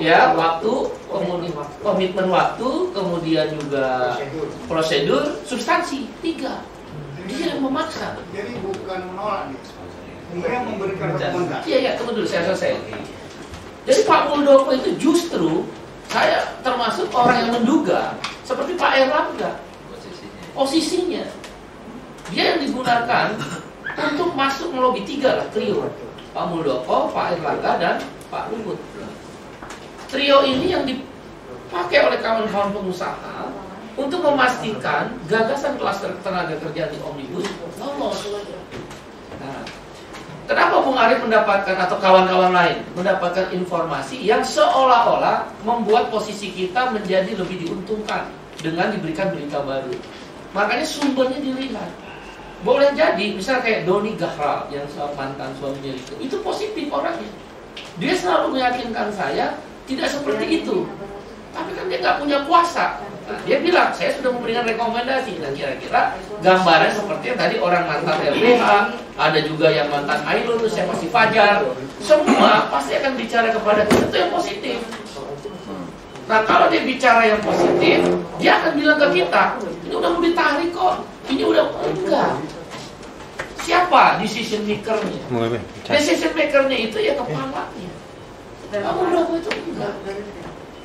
ya waktu kemudian komitmen waktu kemudian juga prosedur substansi tiga dia yang memaksa. Jadi bukan menolak nih. Dia yang memberikan rekomendasi. iya iya tunggu dulu saya selesai. Jadi Pak Muldoko itu justru saya termasuk orang yang menduga seperti Pak Erlangga. Posisinya. Dia yang digunakan untuk masuk melobi tiga lah trio. Pak Muldoko, Pak Erlangga dan Pak Luhut. Trio ini yang dipakai oleh kawan-kawan pengusaha untuk memastikan gagasan klaster tenaga kerja di Omnibus lolos. Nah, kenapa Bung Arif mendapatkan atau kawan-kawan lain mendapatkan informasi yang seolah-olah membuat posisi kita menjadi lebih diuntungkan dengan diberikan berita baru. Makanya sumbernya dilihat. Boleh jadi, misal kayak Doni Gahral yang mantan suaminya itu, itu positif orangnya. Dia selalu meyakinkan saya tidak seperti itu. Tapi kan dia nggak punya kuasa. Nah, dia bilang, saya sudah memberikan rekomendasi. Nah, kira-kira gambaran seperti yang tadi orang mantan LBH, ada juga yang mantan Ainul, saya masih Fajar. Semua pasti akan bicara kepada kita itu yang positif. Nah, kalau dia bicara yang positif, dia akan bilang ke kita, ini udah mau ditarik kok. Ini udah enggak. Siapa decision maker-nya? Decision maker-nya itu ya kepalanya. Kamu berapa itu enggak.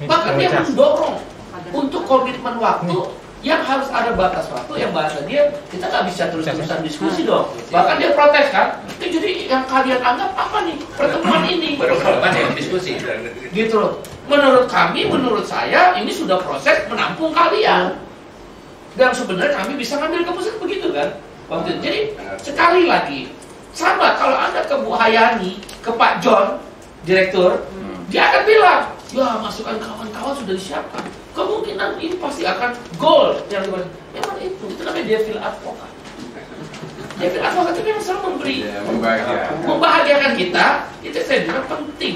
Bahkan dia mendorong untuk komitmen waktu yang harus ada batas waktu yang bahasa dia kita nggak bisa terus-terusan diskusi dong. Bahkan dia protes kan ini jadi yang kalian anggap apa nih? Pertemuan ini. Baru kapan ya diskusi? gitu loh. Menurut kami menurut saya ini sudah proses menampung kalian. Dan sebenarnya kami bisa ngambil keputusan begitu kan? Waktu itu. jadi sekali lagi sama kalau anda ke Bu Hayani ke Pak John direktur dia akan bilang ya masukan kawan-kawan sudah disiapkan kemungkinan ini pasti akan goal yang di mana memang itu itu namanya devil advokat devil advokat itu yang selalu memberi Ya, membahagiakan. membahagiakan kita itu saya bilang penting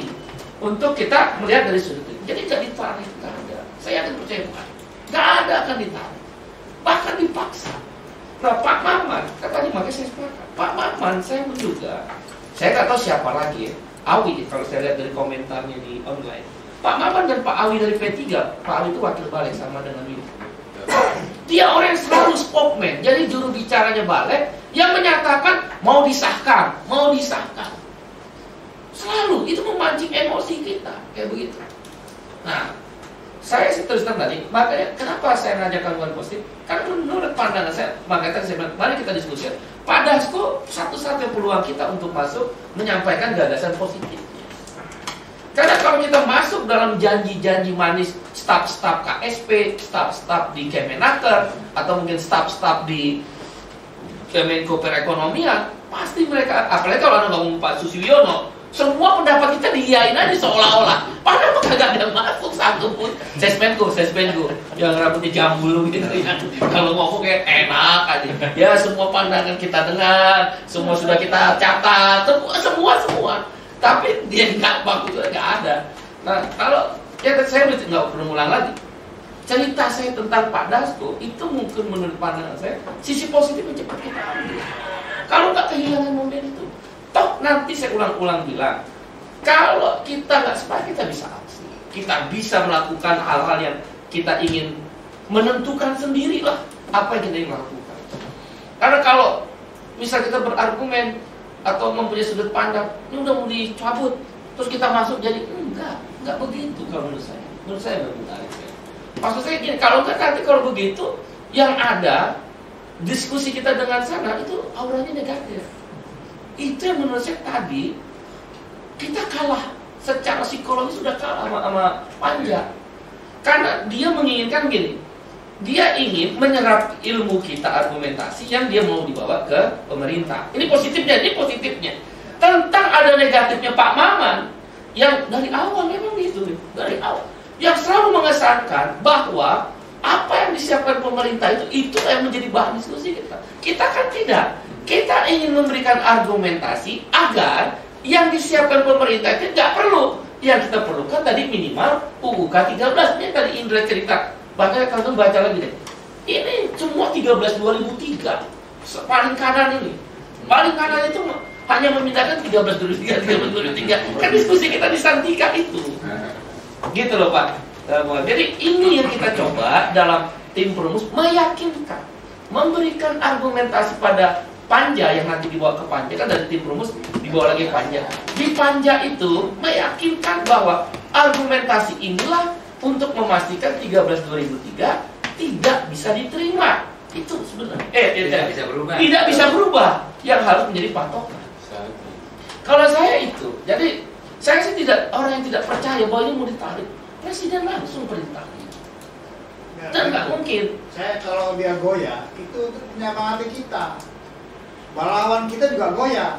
untuk kita melihat dari sudut itu jadi nggak ditarik nggak ada. Saya akan percaya bukan nggak ada akan ditarik. Bahkan dipaksa. Nah Pak Maman katanya makanya saya sepakat. Pak Maman saya menduga saya nggak tahu siapa lagi ya. Awi kalau saya lihat dari komentarnya di online Pak Maman dan Pak Awi dari P3 Pak Awi itu wakil balik sama dengan Willy dia orang yang selalu spokesman. Jadi juru bicaranya balik yang menyatakan mau disahkan mau disahkan. Selalu itu memancing emosi kita kayak begitu. Nah saya sih terus terang tadi makanya kenapa saya ngajak gangguan positif? Karena menurut pandangan saya makanya saya bilang mari kita diskusi Pak Dasko satu-satunya peluang kita untuk masuk menyampaikan gagasan positif karena kalau kita masuk dalam janji-janji manis staf-staf KSP, staf-staf di Kemenaker, atau mungkin staf-staf di Kemenko Perekonomian, pasti mereka, apalagi kalau anda ngomong Pak Susyono, semua pendapat kita diiyain aja seolah-olah. Padahal kok kagak ada yang masuk satu pun. Sesmenko, sesmenko, yang rambutnya jambul gitu ya. Kalau ngomong kayak enak aja. Ya semua pandangan kita dengar, semua sudah kita catat, semua, semua, semua. Tapi dia nggak bagus nggak ada. Nah kalau ya saya nggak perlu ulang lagi. Cerita saya tentang Pak Dasko itu mungkin menurut pandangan saya sisi positifnya cepat kita ambil. Kalau nggak kehilangan momen itu, toh nanti saya ulang-ulang bilang, kalau kita nggak sepakat kita bisa aksi, kita bisa melakukan hal-hal yang kita ingin menentukan sendirilah apa yang kita ingin lakukan. Karena kalau misal kita berargumen atau mempunyai sudut pandang, ini udah mau dicabut, terus kita masuk jadi enggak, enggak begitu kalau menurut saya. Menurut saya enggak begitu. Maksud saya gini, kalau enggak nanti kalau begitu, yang ada diskusi kita dengan sana itu auranya negatif. Itu yang menurut saya tadi kita kalah secara psikologis sudah kalah sama, sama panja. Karena dia menginginkan gini, dia ingin menyerap ilmu kita argumentasi yang dia mau dibawa ke pemerintah. Ini positifnya, ini positifnya. Tentang ada negatifnya Pak Maman yang dari awal memang gitu, dari awal yang selalu mengesankan bahwa apa yang disiapkan pemerintah itu itu yang menjadi bahan diskusi kita. Kita kan tidak. Kita ingin memberikan argumentasi agar yang disiapkan pemerintah itu nggak perlu. Yang kita perlukan tadi minimal UUK 13. Ini tadi Indra cerita. Bahkan kalau baca lagi deh. Ini semua 13 2003. Se- Paling kanan ini. Paling kanan itu hanya memindahkan 13 2003, 13 2003. Kan diskusi kita di Santika itu. Gitu loh Pak. Eh. Jadi ini yang kita coba dalam tim perumus meyakinkan, memberikan argumentasi pada panja yang nanti dibawa ke panja kan dari tim perumus dibawa lagi ke panja. Di panja itu meyakinkan bahwa argumentasi inilah untuk memastikan 13 2003 tidak bisa diterima. Itu sebenarnya eh Tidak bisa berubah. Tidak bisa berubah yang harus menjadi patokan. Kalau saya itu, jadi saya sih tidak orang yang tidak percaya bahwa ini mau ditarik. Presiden langsung perintah. Ya, Dan nggak mungkin. Saya kalau dia goyah, itu untuk menyemangati kita. Melawan kita juga goyah.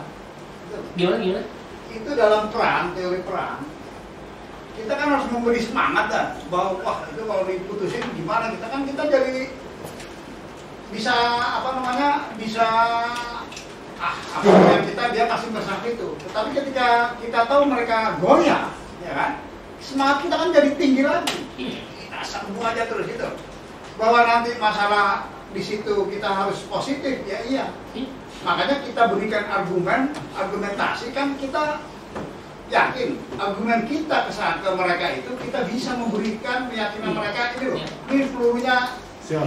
Gimana gimana? Itu dalam perang, teori perang. Kita kan harus memberi semangat kan bahwa wah itu kalau diputusin gimana kita kan kita jadi bisa apa namanya bisa ah apa yang kita dia kasih pesan itu. Tetapi ketika kita tahu mereka goyah, ya kan semangat kita kan jadi tinggi lagi. Kita sambung aja terus itu. Bahwa nanti masalah di situ kita harus positif, ya iya. Makanya kita berikan argumen, argumentasi kan kita yakin argumen kita ke saat ke mereka itu kita bisa memberikan keyakinan mereka ini loh. Ini pelurunya Siap.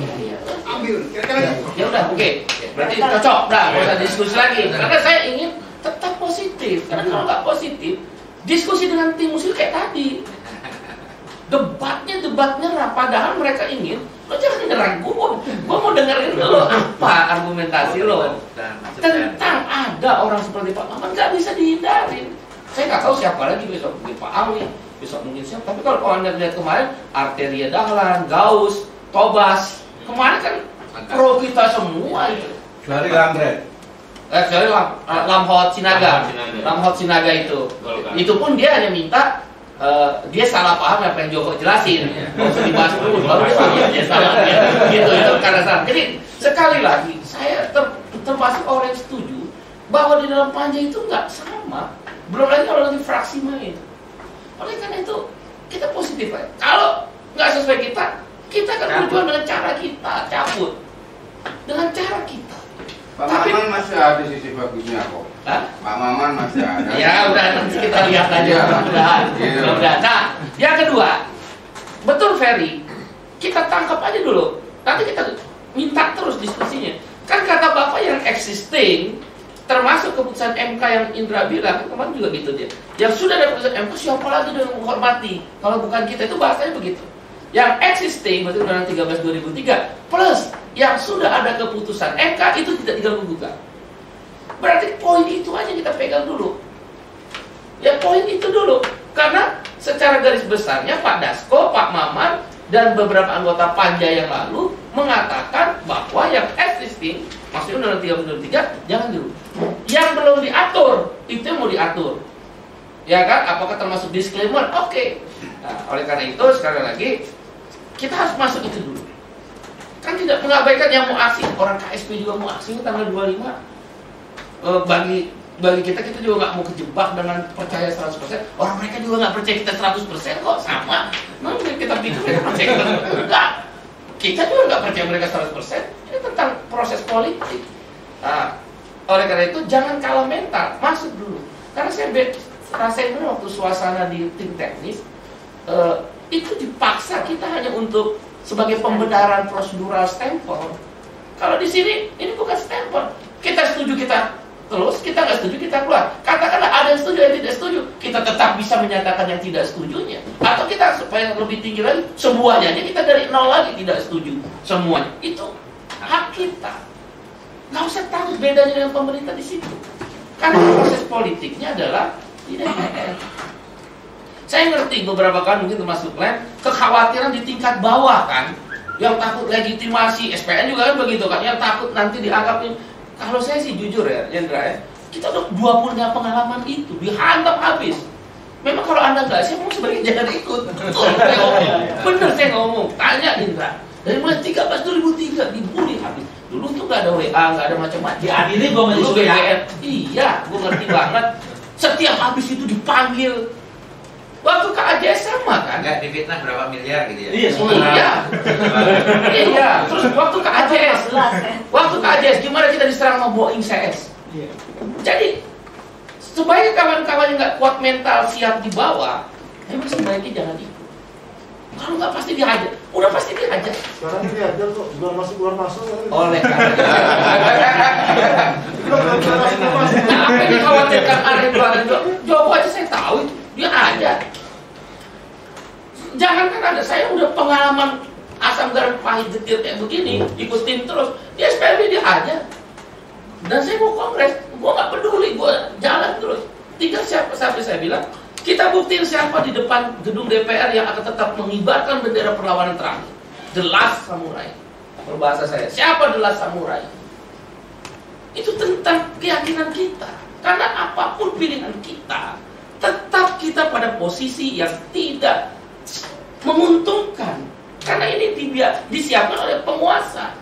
ambil. Kira-kira gitu. Ya udah, oke. Berarti cocok. Dah, nggak usah diskusi lagi. Karena saya ingin tetap positif. Karena kalau nggak positif, diskusi dengan tim musuh kayak tadi. Debatnya debat nyerah, padahal mereka ingin lo jangan nyerang gue, gue mau dengerin lo apa argumentasi lo tentang ada orang seperti Pak Maman nggak bisa dihindarin. Saya nggak tahu siapa lagi besok mungkin Pak Awi, besok mungkin siapa. Tapi kalau anda lihat kemarin Arteria Dahlan, Gaus, Tobas, kemarin kan pro kita semua itu. Dari Langret. Eh, sorry, Lam, eh, Lamhot Sinaga. Lamhot Sinaga. Lamhot Sinaga itu. Itu pun dia hanya minta eh, dia salah paham apa yang Joko jelasin. Usah dibahas dulu, baru dia, dia salah. Dia, gitu, itu karena salah. Jadi sekali lagi, saya ter- termasuk orang yang setuju bahwa di dalam panja itu nggak sama. Belum lagi kalau lagi fraksi main. Oleh karena itu, kita positif aja. Kalau nggak sesuai kita, kita akan berjuang dengan cara kita, cabut. Dengan cara kita. Pak Tapi- Maman masih ada sisi bagusnya kok. Hah? Pak Maman masih ada. Ya udah nanti kita lihat aja Iya. mudah-mudahan. Iya. Mudah-mudahan. Nah, yang kedua, betul Ferry, kita tangkap aja dulu. Nanti kita minta terus diskusinya. Kan kata Bapak yang existing termasuk keputusan MK yang Indra bilang kemarin juga gitu dia. Yang sudah ada keputusan MK siapa lagi yang menghormati? Kalau bukan kita itu bahasanya begitu. Yang existing berarti Undang-Undang 13 2003 plus yang sudah ada keputusan MK itu tidak diganggu gugat. Berarti poin itu aja kita pegang dulu. Ya poin itu dulu. Karena secara garis besarnya Pak Dasko, Pak Maman, dan beberapa anggota panja yang lalu mengatakan bahwa yang existing, maksudnya Undang-Undang 3 jangan dulu. Yang belum diatur, itu yang mau diatur. Ya kan? Apakah termasuk disclaimer? Oke. Nah, oleh karena itu, sekali lagi, kita harus masuk itu dulu. Kan tidak mengabaikan yang mau aksi. Orang KSP juga mau aksi tanggal 25 eh, bagi bagi kita kita juga nggak mau kejebak dengan percaya 100% orang mereka juga nggak percaya kita 100% kok sama nah, kita pikir percaya kita enggak kita juga nggak percaya mereka 100% ini tentang proses politik. Nah, oleh karena itu jangan kalah mental. Masuk dulu. Karena saya rasain dulu waktu suasana di tim teknis eh, itu dipaksa kita hanya untuk sebagai pembenaran prosedural stempel kalau di sini ini bukan stempel kita setuju kita terus kita nggak setuju kita keluar. Katakanlah ada yang setuju yang tidak setuju kita tetap bisa menyatakan yang tidak setujunya. Atau kita supaya lebih tinggi lagi semuanya kita dari nol lagi tidak setuju. Semuanya. Itu hak kita. Nggak usah takut bedanya dengan pemerintah di situ. Karena proses politiknya adalah DPR saya ngerti beberapa kali mungkin termasuk lain kekhawatiran di tingkat bawah kan. Yang takut legitimasi SPN juga kan begitu kan. Yang takut nanti dianggap kalau saya sih jujur ya Jendra ya kita udah dua punya pengalaman itu dihantam habis memang kalau anda nggak siap mau sebaiknya jangan ikut betul saya ngomong bener saya ngomong tanya Indra dari mulai 13 2003 dibully habis Dulu tuh nggak ada WA, nggak ada macam-macam. Diadili gua masih Dulu suka. BBM. Iya, gue ngerti banget. Setiap habis itu dipanggil. Waktu ke AJS sama kan? Enggak difitnah berapa miliar gitu ya? Iya, semua. Iya. iya. Terus waktu ke AJS, waktu ke AJS gimana kita diserang sama Boeing CS? Iya. Jadi sebaiknya kawan-kawan yang nggak kuat mental siap di bawah, emang sebaiknya jangan ikut. Kalau nggak pasti dihajar, udah pasti dihajar. Sekarang ini aja kok, keluar masuk keluar masuk. Oleh karena. Nah, apa yang dikhawatirkan Arif Joko aja saya tahu itu. Dia ada. Jangan kan ada, saya udah pengalaman asam garam pahit getir kayak begini, ikutin terus. Dia SPB dia aja. Dan saya mau kongres, gua nggak peduli, gua jalan terus. Tinggal siapa sampai saya bilang, kita buktiin siapa di depan gedung DPR yang akan tetap mengibarkan bendera perlawanan terakhir. The last samurai. Berbahasa saya, siapa the last samurai? itu tentang keyakinan kita. Karena apa pun pilihan kita, tetap kita pada posisi yang tidak menguntungkan. Karena ini dibia- disiapkan oleh penguasa.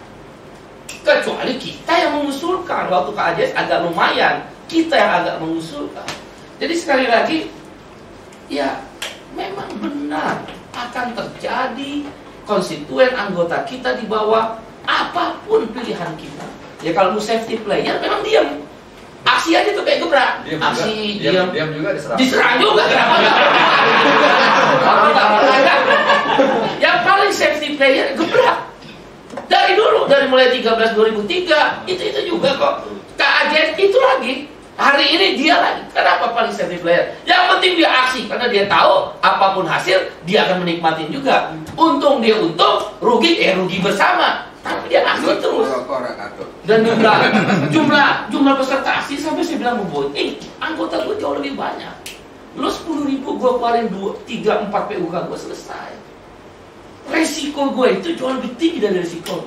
Kecuali kita yang mengusulkan. Waktu ke AJS agak lumayan. Kita yang agak mengusulkan. Jadi sekali lagi, ya memang benar akan terjadi konstituen anggota kita di bawah apa pun pilihan kita. Ya kalau safety player memang diam. Aksi aja tuh kayak gebrak. Diam Aksi juga, diam, diam. juga diserang. Diserang juga kenapa enggak. Yang paling safety player gebrak. Dari dulu dari mulai 13 2003 itu itu juga kok. KAJS itu lagi. Hari ini dia lagi. Kenapa paling safety player? Yang penting dia aksi karena dia tahu apa pun hasil dia akan menikmatin juga. Untung dia untung, rugi eh rugi bersama. Tapi dia aksi terus. dan jumlah jumlah jumlah peserta aksi sampai saya bilang mau eh anggota gue jauh lebih banyak. Lo sepuluh ribu gue keluarin dua tiga empat PUK gue selesai. Resiko gue itu jauh lebih tinggi dari resiko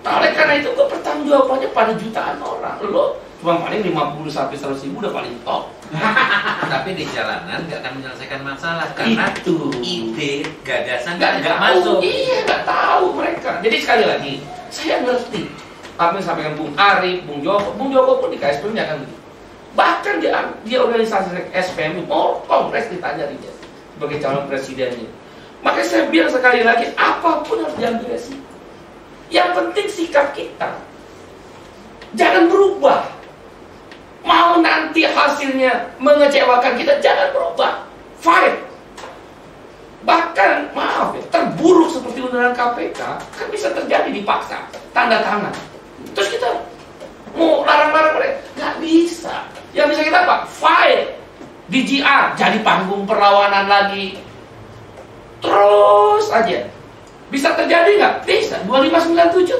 nah, oleh karena itu gue pertanggung jawabannya pada jutaan orang. Lo cuma paling 50 sampai 100 ribu udah paling top Tapi di jalanan nggak akan menyelesaikan masalah karena itu ide, gagasan nggak nggak masuk. Iya, nggak tahu mereka. Jadi sekali lagi, saya ngerti apa yang disampaikan Bung Arif, Bung Joko. Bung Joko pun di KSPM nya kan begitu. Bahkan di, di organisasi SPM mau kongres ditanya dia sebagai calon presidennya. Makanya saya bilang sekali lagi, apa pun harus diambil resiko. Yang penting sikap kita. Jangan berubah. Mau nanti hasilnya mengecewakan kita, jangan berubah. Fight. Bahkan, maaf ya, terburuk seperti undang KPK, kan bisa terjadi dipaksa. Tanda tangan. Terus kita mau larang-larang mereka? Nggak bisa. Yang bisa kita apa? Fight. Di GR, jadi panggung perlawanan lagi. Terus aja. Bisa terjadi nggak? Bisa. 2597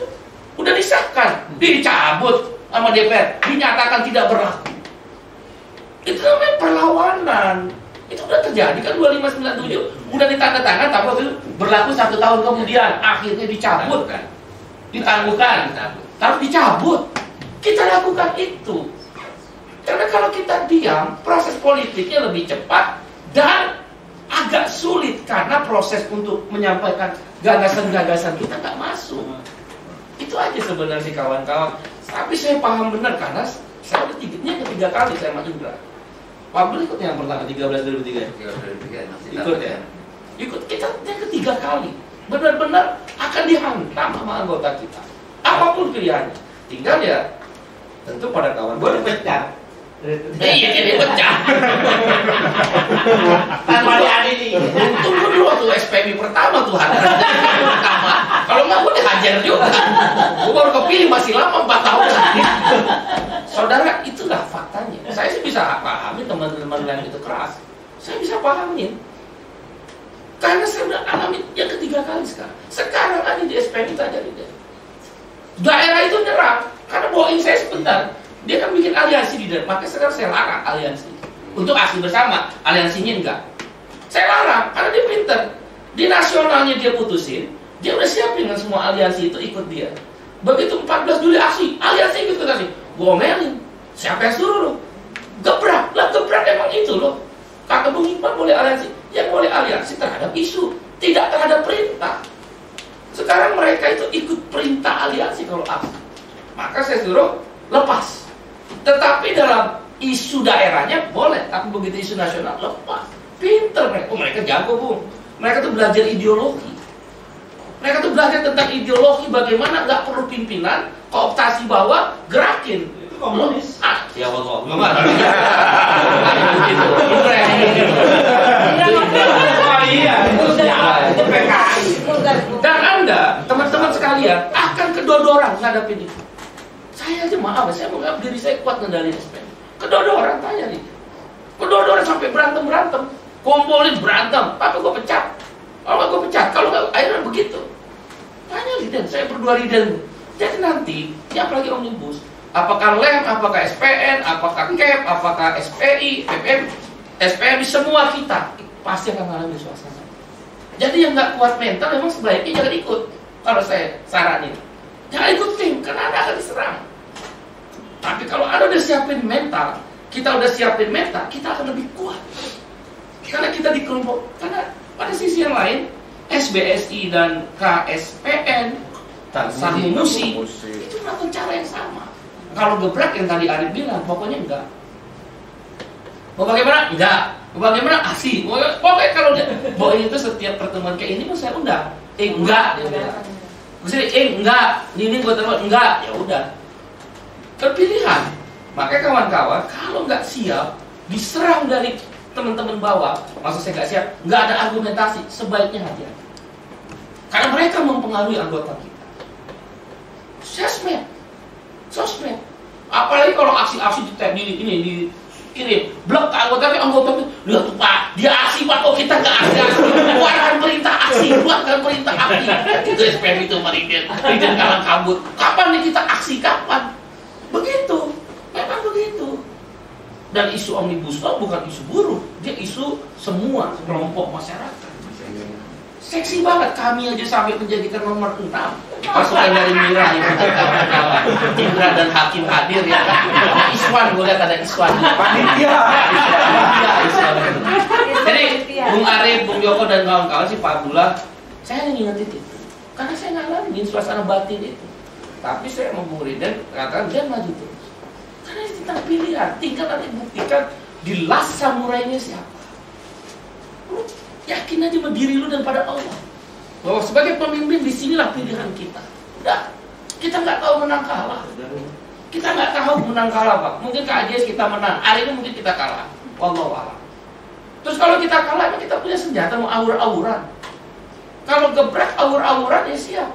udah disahkan, dicabut sama DPR, dinyatakan tidak berlaku. Itu namanya perlawanan. Itu udah terjadi kan 2597 udah ditandatangan tapi waktu itu berlaku satu tahun kemudian. Akhirnya dicabut kan. Ditangguhkan. Harus dicabut. Kita lakukan itu. Karena kalau kita diam proses politiknya lebih cepat dan agak sulit karena proses untuk menyampaikan gagasan-gagasan kita nggak masuk. Itu aja sebenarnya kawan-kawan tapi saya paham benar karena saya udah tiga, ketiga kali saya sama Indra. Pablo ikut yang pertama 13 2003 ikut ya? ikut kita yang ketiga kali. Benar-benar akan dihantam sama anggota kita. Apa pun pilihannya. Tinggal ya tentu pada kawan. Gue dipecat. Eh, iya jadi pecah. Tanpa diadili. untung gue dulu waktu SPMI pertama tuh pertama. Kalau nggak gue dihajar juga. Gue baru kepilih masih lama 4 tahun. Saudara itulah faktanya. Saya sih bisa pahami teman-teman yang itu keras. Saya bisa pahamin karena saya udah alami yang ketiga kali sekarang. Sekarang ada di SPMI itu daerah itu nyerang karena Boeing saya sebentar dia kan bikin aliansi di daerah makanya sekarang saya larang aliansi. Untuk aksi bersama. Aliansinya enggak. Saya larang karena dia pinter. Di nasionalnya dia putusin dia udah siapin dengan semua aliansi itu ikut dia. Begitu 14 Juli aksi aliansi ikut aksi gue omelin. Siapa yang suruh lo gebrak. Lah gebrak emang itu loh. Kata Bung Iqbal boleh aliansi? Yang boleh aliansi terhadap isu tidak terhadap perintah. Sekarang mereka itu ikut perintah aliansi kalau aksi. Maka saya suruh lepas. Tetapi dalam isu daerahnya boleh, tapi begitu isu nasional lepas. Pinter mereka, oh, mereka jago bung. Mereka tuh belajar ideologi. Mereka tuh belajar tentang ideologi bagaimana nggak perlu pimpinan, kooptasi bawah, gerakin. Itu komunis. Ah, ya Allah, belum ada. Iya, itu Itu PKI. Vulgar. Dan Anda, teman-teman sekalian, akan kedodoran ngadapin itu. Saya aja maaf, saya menganggap diri saya kuat ngendalin SPM. Kedodoran tanya nih. Kedodoran sampai berantem-berantem. Kumpulin berantem, tapi gue pecat. Kalau gue pecat, kalau nggak akhirnya begitu. Tanya Riden, saya berdua Riden. Jadi nanti, ya apalagi omnibus, apakah lem, apakah SPN, apakah CAP, apakah SPI, PPM, SPM semua kita pasti akan mengalami suasana. Jadi yang nggak kuat mental memang sebaiknya jangan ikut. Kalau saya saranin, jangan ikut tim karena anda akan diserang. Tapi kalau anda udah siapin mental, kita udah siapin mental, kita akan lebih kuat. Karena kita di kelompok, karena pada sisi yang lain, SBSI dan KSPN saling musi itu melakukan cara yang sama. Kalau gebrak yang tadi Arif bilang, pokoknya enggak. Mau bagaimana? Enggak. Mau bagaimana? Asih. Pokoknya, kalau dia, Boy itu setiap pertemuan kayak ini mau saya undang. Eh enggak, dia bilang. Maksudnya, eh enggak, ini gue telepon, enggak, ya udah. Berpilihan. Makanya kawan-kawan, kalau nggak siap, diserang dari teman-teman bawah, maksud saya nggak siap, nggak ada argumentasi, sebaiknya hati-hati. Karena mereka mempengaruhi anggota kita. Sosmed, sosmed. Apalagi kalau aksi-aksi di di ini di kirim blok ke anggota anggota lihat tuh pak dia aksi pak kok kita nggak aksi buatkan perintah aksi buatkan perintah aksi itu SPM itu Mariden Mariden kalang kabut kapan nih kita aksi kapan begitu. Memang begitu. Dan isu omnibus law bukan isu buruh dia isu semua kelompok masyarakat. Seksi banget. Kami aja sampai menjadikan nomor 6 pasukan dari Mira yang kawan-kawan Indra dan Hakim hadir ya. Iswan gue lihat ada Iswan. Panitia. Panitia, Iswan. jadi Bung Arif, Bung Joko dan kawan-kawan si Pak Abdullah saya ingin ngingetin itu. Karena saya ngalamin suasana batin itu tapi saya Riden katakan dia maju terus. Karena itu tentang pilihan. Tinggal nanti buktikan di las samurainya siapa. Lu yakin aja sama diri lu dan pada Allah. Bahwa sebagai pemimpin di sinilah pilihan kita. Udah. Kita nggak tahu menang kalah. Kita nggak tahu menang kalah pak. Mungkin KJS kita menang. Hari ini mungkin kita kalah. Wallahu a'lam. Terus kalau kita kalah kita punya senjata mau awur-awuran kalau gebrak awur-awuran ya siap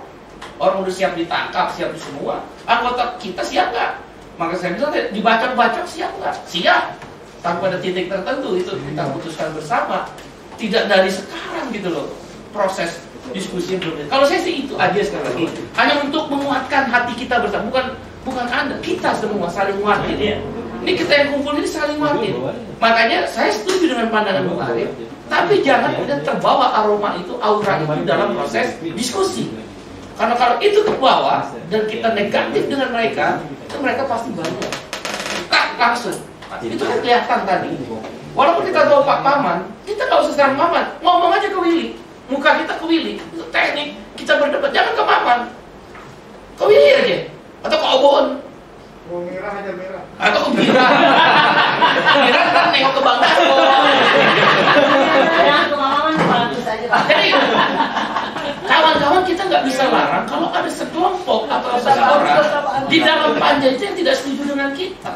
orang udah siap ditangkap siap di semua anggota kita siap nggak? Maka saya bilang dibacok-bacok siap nggak? Siap. Tanpa ada titik tertentu itu kita putuskan bersama. Tidak dari sekarang gitu loh proses diskusi yang berbeda. Kalau saya sih itu aja sekali lagi. Hanya untuk menguatkan hati kita bersama, bukan bukan anda, kita semua saling nguatin. Ini kita yang kumpul ini saling nguatin. Makanya saya setuju dengan pandangan Bung Arif, tapi jangan kemudian terbawa aroma itu, aura itu dalam proses diskusi. Karena kalau itu ke bawah dan kita negatif dengan mereka, itu mereka pasti banyak. Tak langsung. Itu kan kelihatan tadi. Walaupun kita tahu Pak Paman, kita nggak usah serang Paman, ngomong aja ke Willy. Muka kita ke Willy, itu teknik. Kita berdebat, jangan ke Paman. Ke Willy aja. Atau ke Obon. Mau merah aja merah. Atau ke Mira. Mira kan nengok ke Bang Dasko. Jangan kemalaman bagus aja Pak. Jadi, kawan-kawan kita nggak bisa larang kalau ada sekelompok atau seseorang di dalam panja itu yang tidak setuju dengan kita.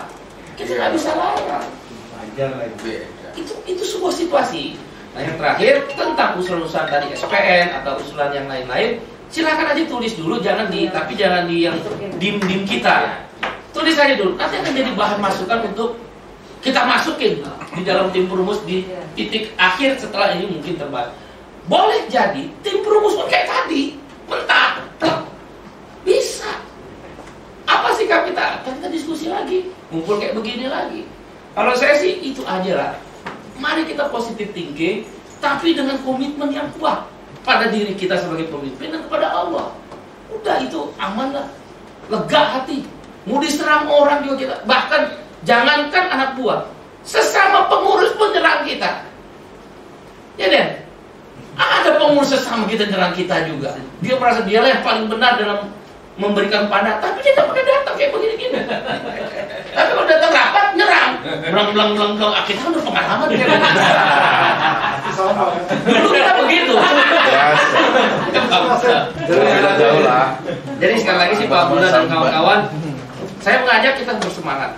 Kita nggak bisa larang. Beda. itu itu sebuah situasi. Nah yang terakhir tentang usulan-usulan tadi SPN atau usulan yang lain-lain, silakan aja tulis dulu, jangan di tapi jangan di yang dim-dim kita. Tulis aja dulu, nanti akan jadi bahan masukan untuk kita masukin di dalam tim perumus di titik akhir setelah ini mungkin terbang. Boleh jadi tim perumus pun kayak tadi, mentah, bisa. Apa sikap kita? Kita diskusi lagi, ngumpul kayak begini lagi. Kalau saya sih itu aja lah. Mari kita positif thinking, tapi dengan komitmen yang kuat pada diri kita sebagai pemimpin dan kepada Allah. Udah itu aman lah, lega hati. Mau diserang orang juga kita, bahkan jangankan anak buah, sesama pengurus pun nyerang kita. Ya Den, ada pengurus sesama kita nyerang kita juga. Dia merasa dia yang paling benar dalam memberikan pandangan, tapi dia tidak pernah datang kayak begini-gini. Tapi kalau datang rapat nyerang, belang belang belang belang. Ah, Kita kan udah pengalaman ya. Sama ya. Dulu kita begitu. Beda jauh lah. Jadi sekali lagi sih Pak Abdullah dan kawan-kawan, saya mengajak kita bersemangat.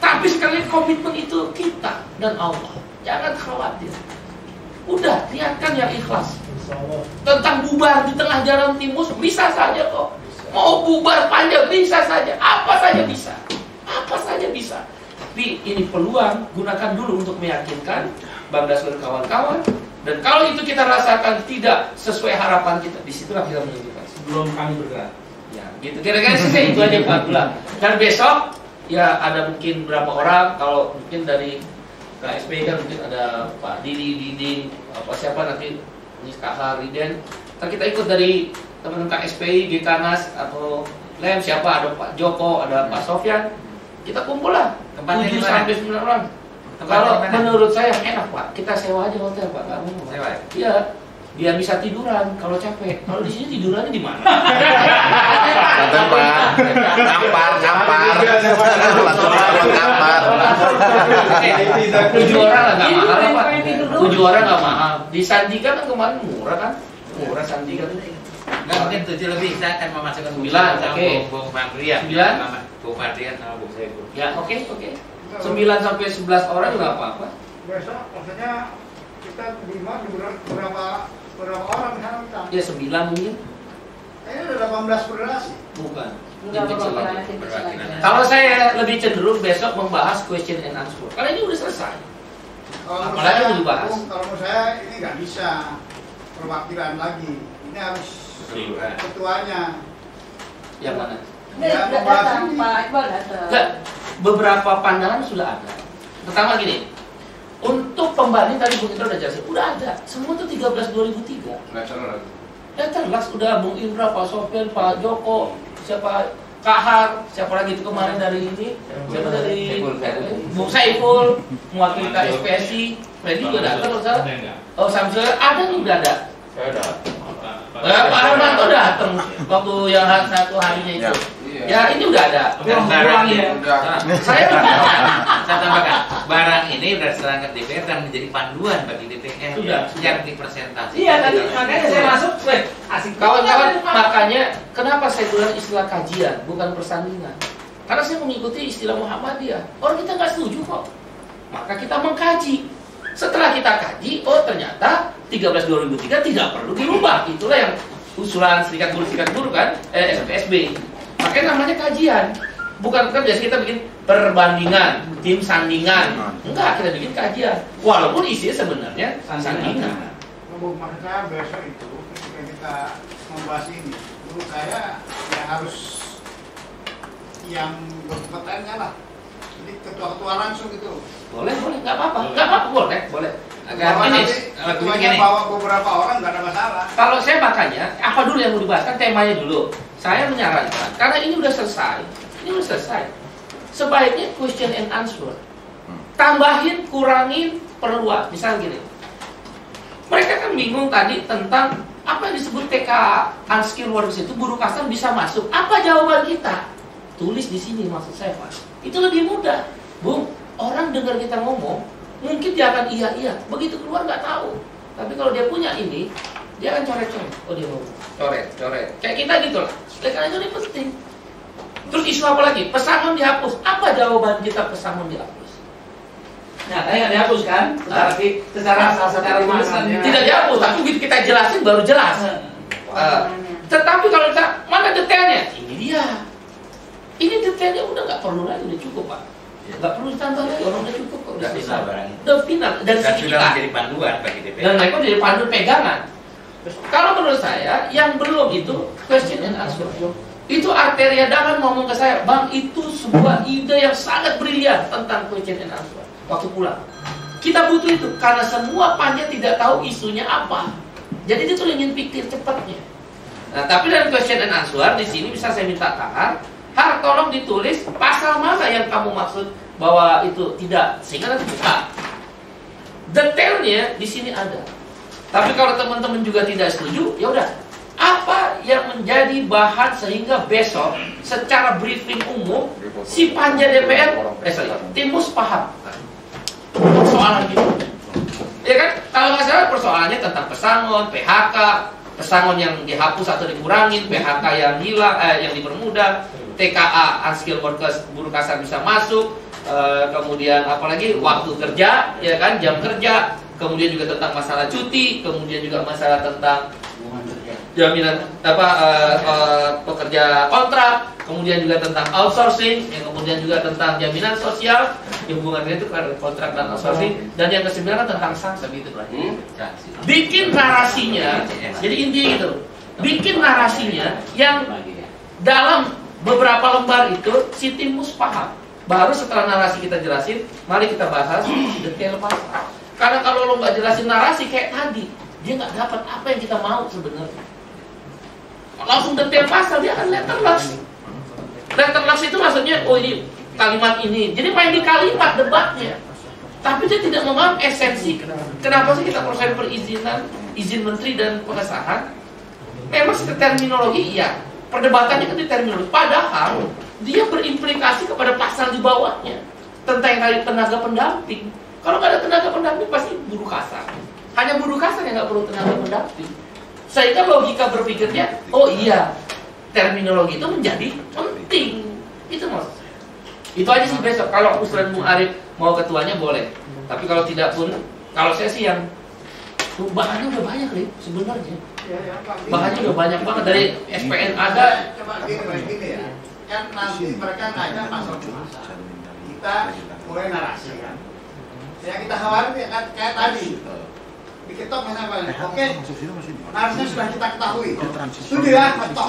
Tapi sekali komitmen itu kita dan Allah. Jangan khawatir. Udah, lihatkan yang ikhlas. Tentang bubar di tengah jalan timus bisa saja kok. Mau bubar panjang bisa saja. Apa saja bisa. Apa saja bisa. Tapi ini peluang gunakan dulu untuk meyakinkan Bang Das dan kawan-kawan. Dan kalau itu kita rasakan tidak sesuai harapan kita, di situlah kita menunjukkan. Sebelum kami bergerak. Ya, gitu. Kira-kira sih itu aja Pak. Dan besok ya ada mungkin berapa orang kalau mungkin dari KSP kan mungkin ada Pak Didi, Didi, apa siapa nanti ini Kak Riden. Ntar kita ikut dari teman-teman KSPI, Gekanas atau Lem siapa ada Pak Joko, ada Pak Sofyan. Kita kumpul lah. Tempatnya di 7 mana? sampai 9 orang. Tempatnya Kalau menurut saya enak Pak, kita sewa aja hotel. Pak. Sewa ya? Iya, biar bisa tiduran kalau capek. Kalau di sini tidurannya di mana? Ngampar, ngampar. Langsung ngampar. Tujuh orang lah nggak mahal Pak. Tujuh orang nggak mahal. Di Sandika kan kemarin murah kan? Murah Sandika. Nggak mungkin tujuh lebih, saya akan memasukkan Sembilan, sama oke. Bung Fadrian. Sembilan? Bung Fadrian sama Bung Saiful. Ya oke oke. Sembilan sampai sebelas orang nggak apa-apa. Besok maksudnya kita lima berapa berapa orang kita? Ya sembilan mungkin. Kayaknya ada 18 federasi. Bukan. Kalau saya lebih cenderung besok membahas question and answer. Karena ini udah selesai. Kalau menurut Apalagi saya, dibahas. Kalau menurut saya ini nggak bisa perwakilan lagi. Ini harus Keseluruhan. ketuanya. Yang mana? Ini Ya, udah membahas datang, ini. Pak Iqbal datang. Beberapa pandangan sudah ada. Pertama gini, untuk pembanding tadi Bung Indra udah jelasin, udah ada. Semua tuh 13 2003. Nggak salah. Ya jelas udah Bung Indra, Pak Sofyan, Pak Joko, siapa Kahar, siapa lagi itu kemarin dari ini, siapa dari. Bung Saiful, mewakili KSPSI, Freddy juga datang kalau salah. Oh Samsul ada nih udah ada. Saya udah. Eh, Pak Armanto datang waktu yang satu harinya itu. Iya. Ya ini udah ada. Dan barang ini, Udah. Saya saya tambahkan, barang ini berdasarkan ke DPR dan menjadi panduan bagi DPR Sudah. yang dipresentasi. Iya tadi makanya saya masuk, asik. Kawan-kawan, makanya kenapa saya bilang istilah kajian, bukan persandingan. Karena saya mengikuti istilah Muhammadiyah. Orang kita nggak setuju kok. Maka kita mengkaji. Setelah kita kaji, oh ternyata 13 2003 tidak perlu dirubah. Itulah yang usulan Serikat Buruh Serikat Buruh kan, eh, SPSB. Makanya namanya kajian. Bukan kan biasa kita bikin perbandingan, tim sandingan. Enggak, kita bikin kajian. Walaupun isinya sebenarnya sandingan. Bung, maksud saya besok itu ketika kita membahas ini, menurut saya ya harus yang berkompetennya lah. Jadi ketua-ketua langsung gitu. Boleh, boleh, nggak apa-apa, nggak apa-apa, boleh, boleh. Agar Bawa ini, ketuanya bawa beberapa orang nggak ada masalah. Kalau saya makanya, apa dulu yang mau dibahas? Kan temanya dulu. Saya menyarankan, karena ini udah selesai, ini udah selesai. Sebaiknya question and answer. Tambahin, kurangin, perluas. Misal gini, mereka kan bingung tadi tentang apa yang disebut TK unskilled workers itu buruh kasar bisa masuk. Apa jawaban kita? Tulis di sini maksud saya Pak. Itu lebih mudah. Bung, orang dengar kita ngomong, mungkin dia akan iya iya. Begitu keluar nggak tahu. Tapi kalau dia punya ini, dia akan coret-coret. Oh dia ngomong, coret, coret. Kayak kita gitu lah. Itu ini penting. Terus isu apa lagi? Pesangon dihapus. Apa jawaban kita pesangon dihapus? Nah, tadi nggak dihapus kan? Secara, secara, secara tulisan. Tidak dihapus, tapi begitu kita jelasin baru jelas. Eh, tetapi kalau kita mana detailnya? Ini dia. Ini detailnya udah nggak perlu lagi, udah cukup pak. Nggak perlu ditambah lagi, orang udah cukup kok. Sudah final barang. Udah final dari sudah kita. menjadi panduan bagi DPR. Dan mereka jadi pandu pegangan. Kalau menurut saya, yang belum itu question and answer. Itu arteria Daman ngomong ke saya, Bang itu sebuah ide yang sangat brilian tentang question and answer. Waktu pulang. Kita butuh itu, karena semua panja tidak tahu isunya apa. Jadi dia tuh ingin pikir cepatnya. Nah, tapi dalam question and answer, di sini bisa saya minta Kahar, Har tolong ditulis pasal mana yang kamu maksud bahwa itu tidak, sehingga nanti buka. Detailnya di sini ada. Tapi kalau teman-teman juga tidak setuju, ya udah. Apa yang menjadi bahan sehingga besok secara briefing umum si panja DPR, eh sorry, timus paham persoalan gitu. Ya kan? Kalau nggak salah persoalannya tentang pesangon, PHK, pesangon yang dihapus atau dikurangin, PHK yang hilang, eh, yang dipermudah, TKA unskilled workers buruh kasar bisa masuk, eh, kemudian apalagi waktu kerja, ya kan jam kerja, kemudian juga tentang masalah cuti, kemudian juga masalah tentang jaminan apa eh, eh, pekerja kontrak, kemudian juga tentang outsourcing, yang kemudian juga tentang jaminan sosial, yang hubungannya itu kan kontrak dan outsourcing, dan yang kesembilan kan tentang sanksi gitu lah. Hmm? Bikin narasinya, jadi intinya gitu, bikin narasinya yang dalam beberapa lembar itu si timus paham. Baru setelah narasi kita jelasin, mari kita bahas detail pasal. Karena kalau lo nggak jelasin narasi kayak tadi, dia nggak dapat apa yang kita mau sebenarnya. Langsung detail pasal dia akan letterless. Letterless itu maksudnya, oh ini kalimat ini. Jadi main di kalimat debatnya. Tapi dia tidak memaham esensi. Kenapa sih kita proses perizinan, izin menteri dan pengesahan? Memang secara terminologi iya. Perdebatannya kan di terminologi. Padahal dia berimplikasi kepada pasal di bawahnya tentang tenaga pendamping. Kalau nggak ada tenaga pendamping pasti buruh kasar. Hanya buruh kasar yang nggak perlu tenaga pendamping. Sehingga logika berpikirnya, oh iya, terminologi itu menjadi penting. Itu maksud saya. Itu aja sih besok. Kalau usulan Bung Arif mau ketuanya boleh. Tapi kalau tidak pun, kalau saya sih yang bahannya udah banyak nih sebenarnya. Ya, ya. Bahannya udah banyak banget dari SPN ada. Coba gini, ya. Kan nanti mereka ngajak pasal puasa. Kita mulai narasi kan. Yang kita khawatir ya kan kayak tadi. Di ketok misalnya, oke, narasinya sudah kita ketahui. Sudah ya, ketok.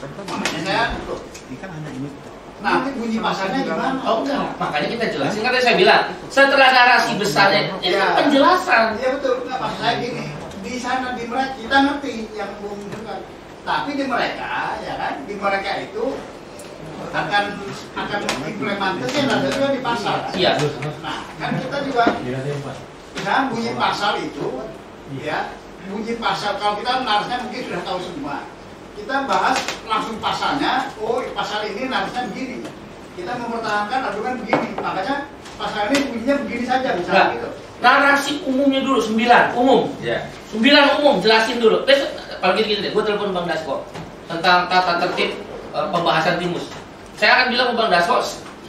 Makanya saya tutup. Nanti bunyi pasalnya gimana? Oh enggak, makanya kita jelasin kan tadi saya bilang setelah narasi besarnya itu kan penjelasan. Iya betul, nggak maksud saya gini. Di sana di mereka kita ngerti yang bung juga. Tapi di mereka, ya kan, di mereka itu akan akan implementasi yang ada juga di pasar. Iya. Nah, kan kita juga misalnya bunyi pasal itu, ya bunyi pasal kalau kita narasnya mungkin sudah tahu semua. Kita bahas langsung pasalnya. Oh, pasal ini narasnya begini. Kita mempertahankan argumen begini. Makanya pasal ini bunyinya begini saja misalnya Enggak. gitu. Narasi umumnya dulu sembilan umum. Ya. Sembilan umum jelasin dulu. Besok kalau gitu gitu deh, gue telepon Bang Dasko tentang tata tertib eh, pembahasan timus. Saya akan bilang ke Bang Dasko,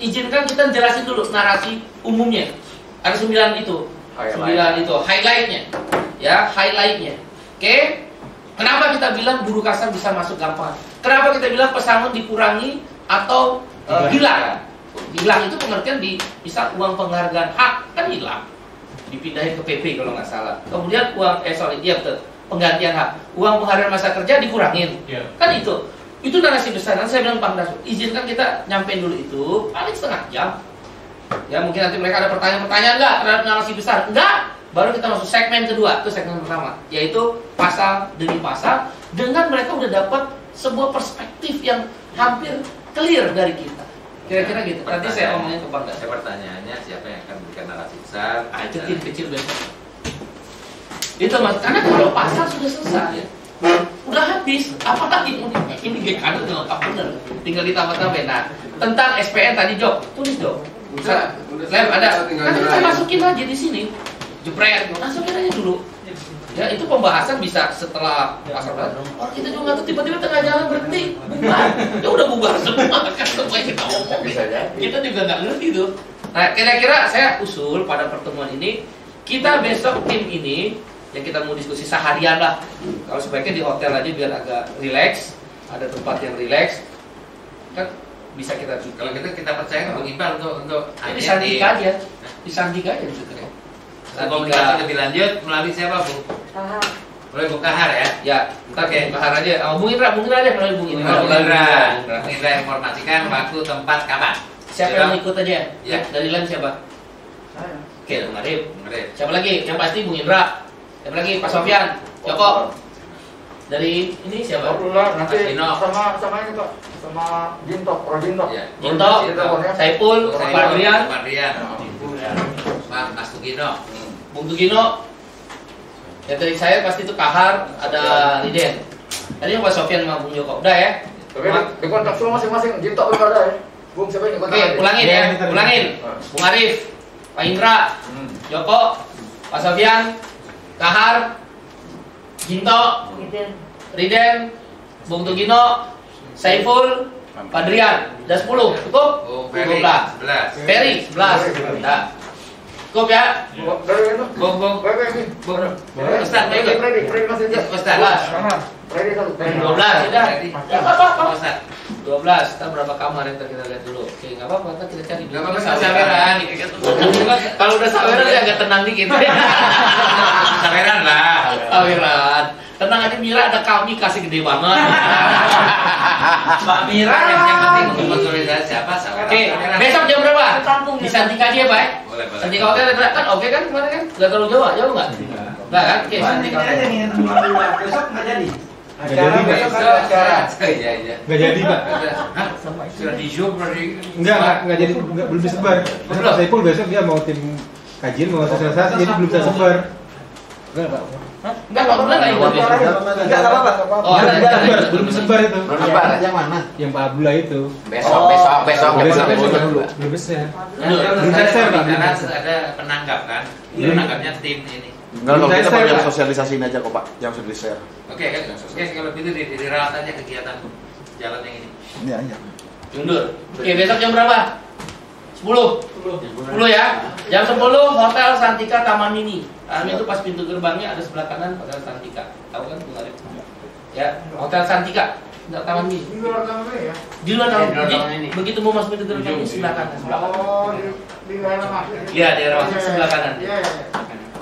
izinkan kita jelasin dulu narasi umumnya. Ada sembilan itu, Highlight. sembilan itu highlightnya, ya highlightnya. Oke, kenapa kita bilang buruh kasar bisa masuk gampang? Kenapa kita bilang pesangon dikurangi atau eh, hilang? Hilang itu pengertian di bisa uang penghargaan hak kan hilang dipindahin ke PP kalau nggak salah. Kemudian uang eh sorry iya betul penggantian hak uang penghargaan masa kerja dikurangin. Iya. Kan itu itu narasi besar. Nanti saya bilang Pak Dasu, izinkan kita nyampein dulu itu paling setengah jam. Ya mungkin nanti mereka ada pertanyaan-pertanyaan nggak terhadap narasi besar? Enggak. Baru kita masuk segmen kedua, itu segmen pertama, yaitu pasal demi pasal dengan mereka udah dapat sebuah perspektif yang hampir clear dari kita. Kira-kira gitu. Nanti saya omongin ke Bang Dasu. Saya pertanyaannya siapa yang akan memberikan narasi besar? Ah, itu tim kecil besok. Itu mas, karena kalau pasar sudah selesai, udah habis. Apalagi mau di- ini GKD udah lengkap bener, tinggal ditambah-tambahin. Nah, tentang SPN tadi Jok, tulis Jok. Udah, udah Lem ada, tinggal kan kita masukin aja di sini, jepret, masukin aja dulu. Ya itu pembahasan bisa setelah pasar pasar. Oh kita juga nggak tahu tiba-tiba tengah jalan berhenti, bubar. Ya udah bubar semua kan semua yang kita jadi. kita juga nggak ngerti tuh. Nah, kira-kira saya usul pada pertemuan ini kita besok tim ini yang kita mau diskusi seharian lah. Kalau sebaiknya di hotel aja biar agak rileks, ada tempat yang rileks. Kan bisa kita Kalau kita kita percaya ke Bung Iqbal untuk untuk ini di- aja, di Sandika aja sebetulnya. komunikasi lebih lanjut melalui siapa Bung? Tahap. Melalui Bung Kahar ya. Ya, ntar kayak Bahar aja. Oh, Bung Indra, Bung Indra deh melalui Bung Indra. Bung Indra, Bung Indra informasikan waktu, tempat, kapan. Siapa yang ikut aja? Ya. Dari lain siapa? Saya. Oke. Bung Arif. Siapa lagi? Yang pasti Bung Indra. Siapa lagi? Pak Sofyan. Joko. Dari ini siapa? Alhamdulillah nanti Dino. sama sama ini pak sama Jintok, Pro Jintok. Ya. Jinto, Saipul, Saya Pak Adrian, Pak Adrian. Pak Mas Tugino. Bung Tugino. Yang dari saya pasti itu Kahar, ada Liden. Tadi Pak Sofian sama Bung Joko. Udah ya? Tapi di kontak semua masing-masing, tak belum ada ya. Bung siapa yang kontak? Oke, ulangin ya, ulangin. Bung Arif, Pak Indra, Hmm. Joko, Pak Sofian, Kahar, Ginto, Riden, Bung Tugino, Saiful, Pak Drian. Udah 10, cukup? Oh, 12. 11. Ferry, 11. Nah. Cukup ya? Bung, bung, ini. bung. Ustaz, baik. Masih ada. Ustaz. Freddy satu. 12 sudah. Ya, nggak apa-apa. Ustaz. 12. Kita berapa kamar yang kita lihat dulu. Oke, nggak apa-apa. Kita kita cari. Gak apa-apa saweran. Kalau udah saweran ya agak tenang dikit. Saweran lah. Saweran. Tenang aja Mira ada kami kasih gede banget. Mbak Mira yang penting untuk konsolidasi apa saweran. Oke, besok jam berapa? Di Santika aja, Pak. Boleh, boleh. Santika Hotel kan oke kan kemarin kan? Gak terlalu jauh, jauh nggak? Nggak kan? Oke, Santika. Besok nggak jadi. Nggak jadi, Pak. Besok acara. Iya, iya. Nggak jadi, Pak. Hah? Sudah di Zoom berarti. Enggak, enggak, enggak jadi, enggak, belum disebar. Pak Saiful besok dia mau tim kajian, mau sosialisasi, jadi belum bisa sebar. Enggak, Pak. Enggak, Pak Abdullah nggak ikut. Enggak apa-apa. Oh, ada. sebar, belum sebar itu. Sebar. Yang mana? Yang Pak Abdullah itu. Besok, besok, besok. Besok, besok. dulu. Belum bisa. Dulu. Belum saya share, Pak. Karena ada penangkap kan. Penangkapnya tim ini. Enggak, kalau kita share, yang sosialisasiin aja kok Pak, yang sudah di-share. Oke, kan? Oke, kalau gitu di, dirawat aja kegiatan jalan yang ini. Iya, iya. Mundur. Oke, besok jam berapa? 10. 10 ya. Jam 10 Hotel Santika Taman Mini. Taman Mini itu pas pintu gerbangnya ada sebelah kanan Hotel Santika. Tahu kan Bung Arif? Ya, Hotel Santika. Enggak Taman Mini. Di luar ya? Di luar Ya, Taman di luar Mini. Taman Mini. Begitu mau masuk pintu gerbang ini sebelah kanan, sebelah kanan. Oh, di di daerah masuk. Iya, daerah masuk sebelah kanan. Iya, iya.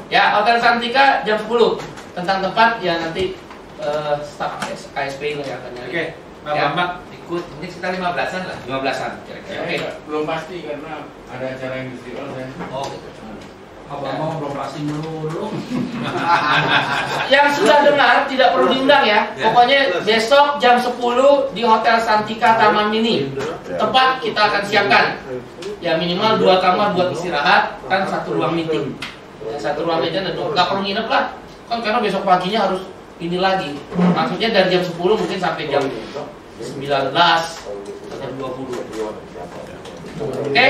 Ya, Hotel Santika jam 10. Tentang tempat ya nanti eh, staf KSP lah yang akan nyari. Oke, Pak Ya. Bambang ikut. Ini sekitar 15-an lah. 15-an kira-kira. Oke. belum pasti karena ada acara industri online. Oh, gitu. Abang mau beroperasi melulu. Yang sudah dengar tidak perlu diundang ya. Ya. Pokoknya besok jam 10 di Hotel Santika Taman Mini. Tempat kita akan siapkan. Ya minimal dua kamar buat istirahat, kan satu ruang meeting. Satu ruang meeting dan nggak perlu nginep lah. Kan karena besok paginya harus ini lagi. Maksudnya dari jam 10 mungkin sampai jam 19 atau jam 20. Oke?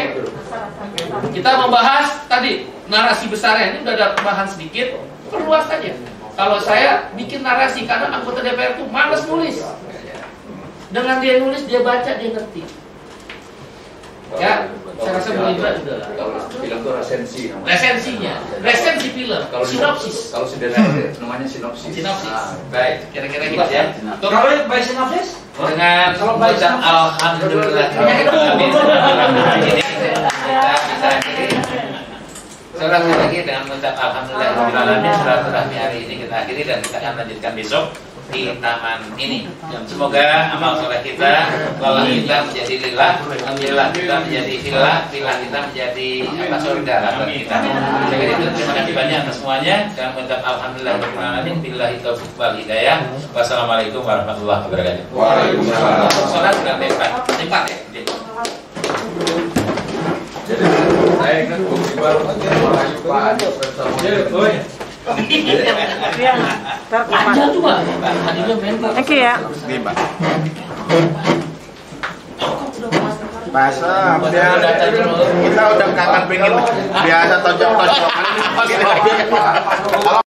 Kita membahas tadi narasi besarnya ini udah ada bahan sedikit, perluas saja. Kalau saya bikin narasi karena anggota DPR itu males nulis. Dengan dia nulis dia baca dia ngerti. Ya, saya rasa Bu Indra udah lah. Kalau film itu resensi namanya. Resensinya, resensi film, Kalau sinopsis. Kalau sederhana namanya sinopsis. Sinopsis. Nah, Baik, kira-kira gitu ya. Untuk Kalau by sinopsis? dengan Kalau baik alhamdulillah. Seorang lagi dengan mengucap alhamdulillah silaturahmi hari ini kita akhiri dan kita akan lanjutkan besok di taman ini. Semoga amal soleh kita, walau kita menjadi lillah, alhamdulillah kita menjadi filah, filah kita menjadi apa surga kita. Jadi itu terima kasih banyak atas semuanya. Dan mengucap alhamdulillah alamin billahi taufiq wal hidayah. Wassalamualaikum warahmatullahi wabarakatuh. Waalaikumsalam. Sholat sudah tempat, tempat ya. Jadi, saya kan bukti baru Melayu Pak bersama. Aja tuh Pak. Tadinya main Pak. Oke ya. Nih, Pak. Biar kita udah kangen pengen biasa tonjok-tonjokan ini.